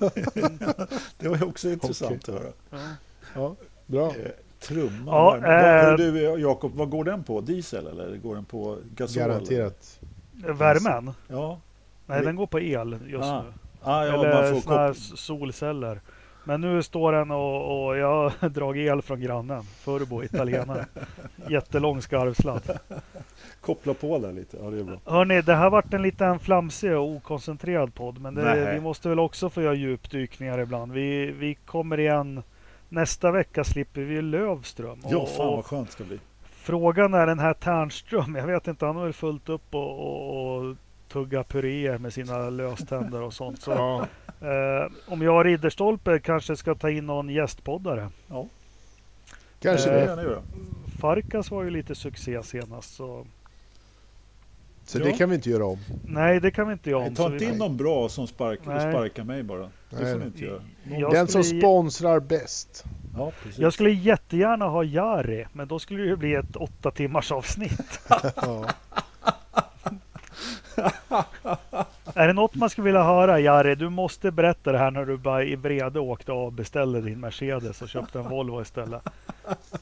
det var ju också intressant att höra. Ja, bra. Eh, Trumma. Ja. Vad- hör du Jakob, vad går den på? Diesel eller går den på gasol? Garanterat. Värmen? Ja. Nej, den går på el just Ah, nu. Ah, ja, Eller man får såna här solceller. Men nu står den och, och jag har dragit el från grannen. Furbo, italienare. Jättelång skarvsladd. koppla på där lite. Ja, det är bra. Hörni, det har varit en liten flamsig och okoncentrerad podd. Men det, vi måste väl också få göra djupdykningar ibland. Vi, vi kommer igen. Nästa vecka slipper vi Lövström. Ja, Och- fan vad skönt det ska bli. Frågan är den här Tärnström. Jag vet inte, han har väl fullt upp och, och, och tugga puréer med sina löständer och sånt. Så, Ja, eh, om jag och Ridderstolpe kanske ska ta in någon gästpoddare. kanske Det Eh, det. Farkas var ju lite succé senast. Så, Så Ja. det kan vi inte göra om. nej, det kan vi inte göra Nej, om. ta inte vi- in någon bra som spark, sparkar mig bara. Det Nej. får ni inte göra. Jag Den som skulle- sponsrar bäst. Ja, precis. Jag skulle jättegärna ha Jari, men då skulle det ju bli ett åtta timmars avsnitt. Ja. är det något man skulle vilja höra Jari, du måste berätta det här när du bara i vrede åkte och beställde din Mercedes och köpte en Volvo istället.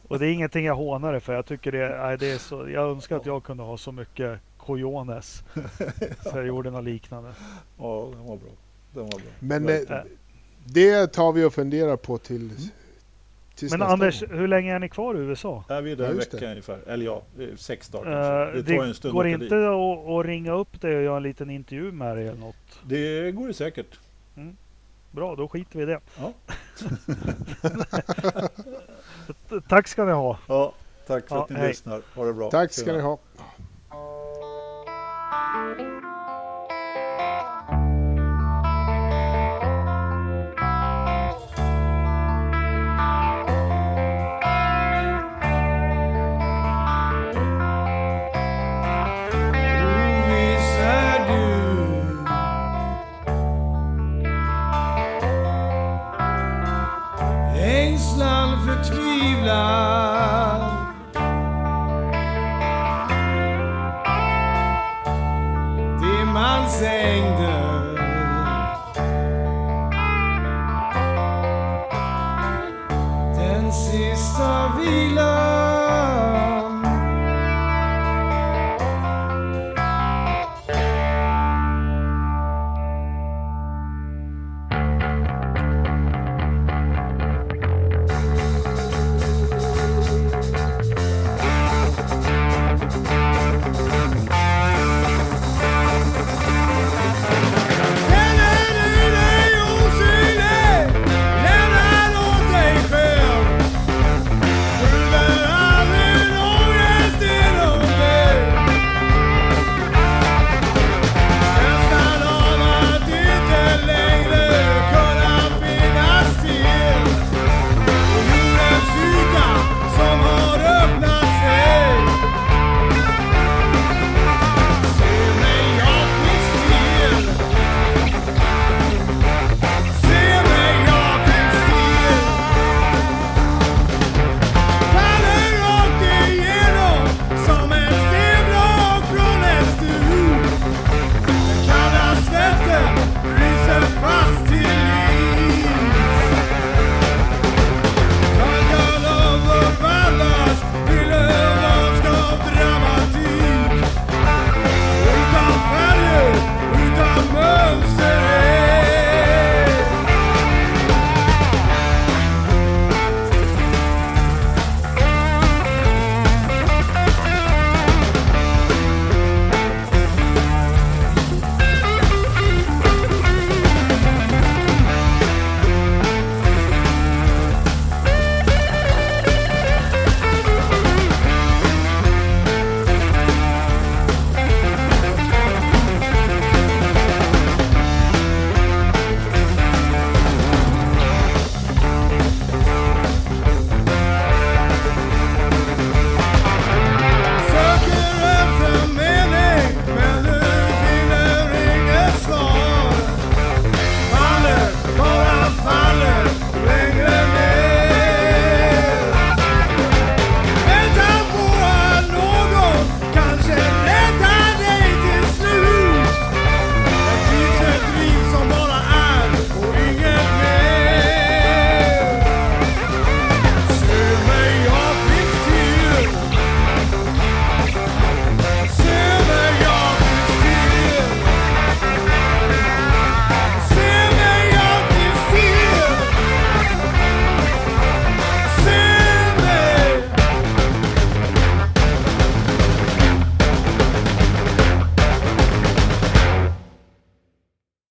Och det är ingenting jag hånar dig för. Jag tycker det, nej, det är så, jag önskar att jag kunde ha så mycket cojones. Så jag gjorde något liknande. Ja, den var bra. Den var bra. Men Verkligen. eh, det tar vi och funderar på till tills Men nästa Anders, gång. hur länge är ni kvar i USA? Ja, vi är där Ja, en vecka det. ungefär. Eller ja, eh, sex dagar Eh, kanske. Det tar ju en stund går inte att, att ringa upp dig och göra en liten intervju med dig eller något? Det går ju säkert. Bra, då skiter vi i det. Ja. Tack ska ni ha. Ja, tack för Ja, att ni hej. lyssnar. Ha det bra. Tack ska Tjena. ni ha. Bye.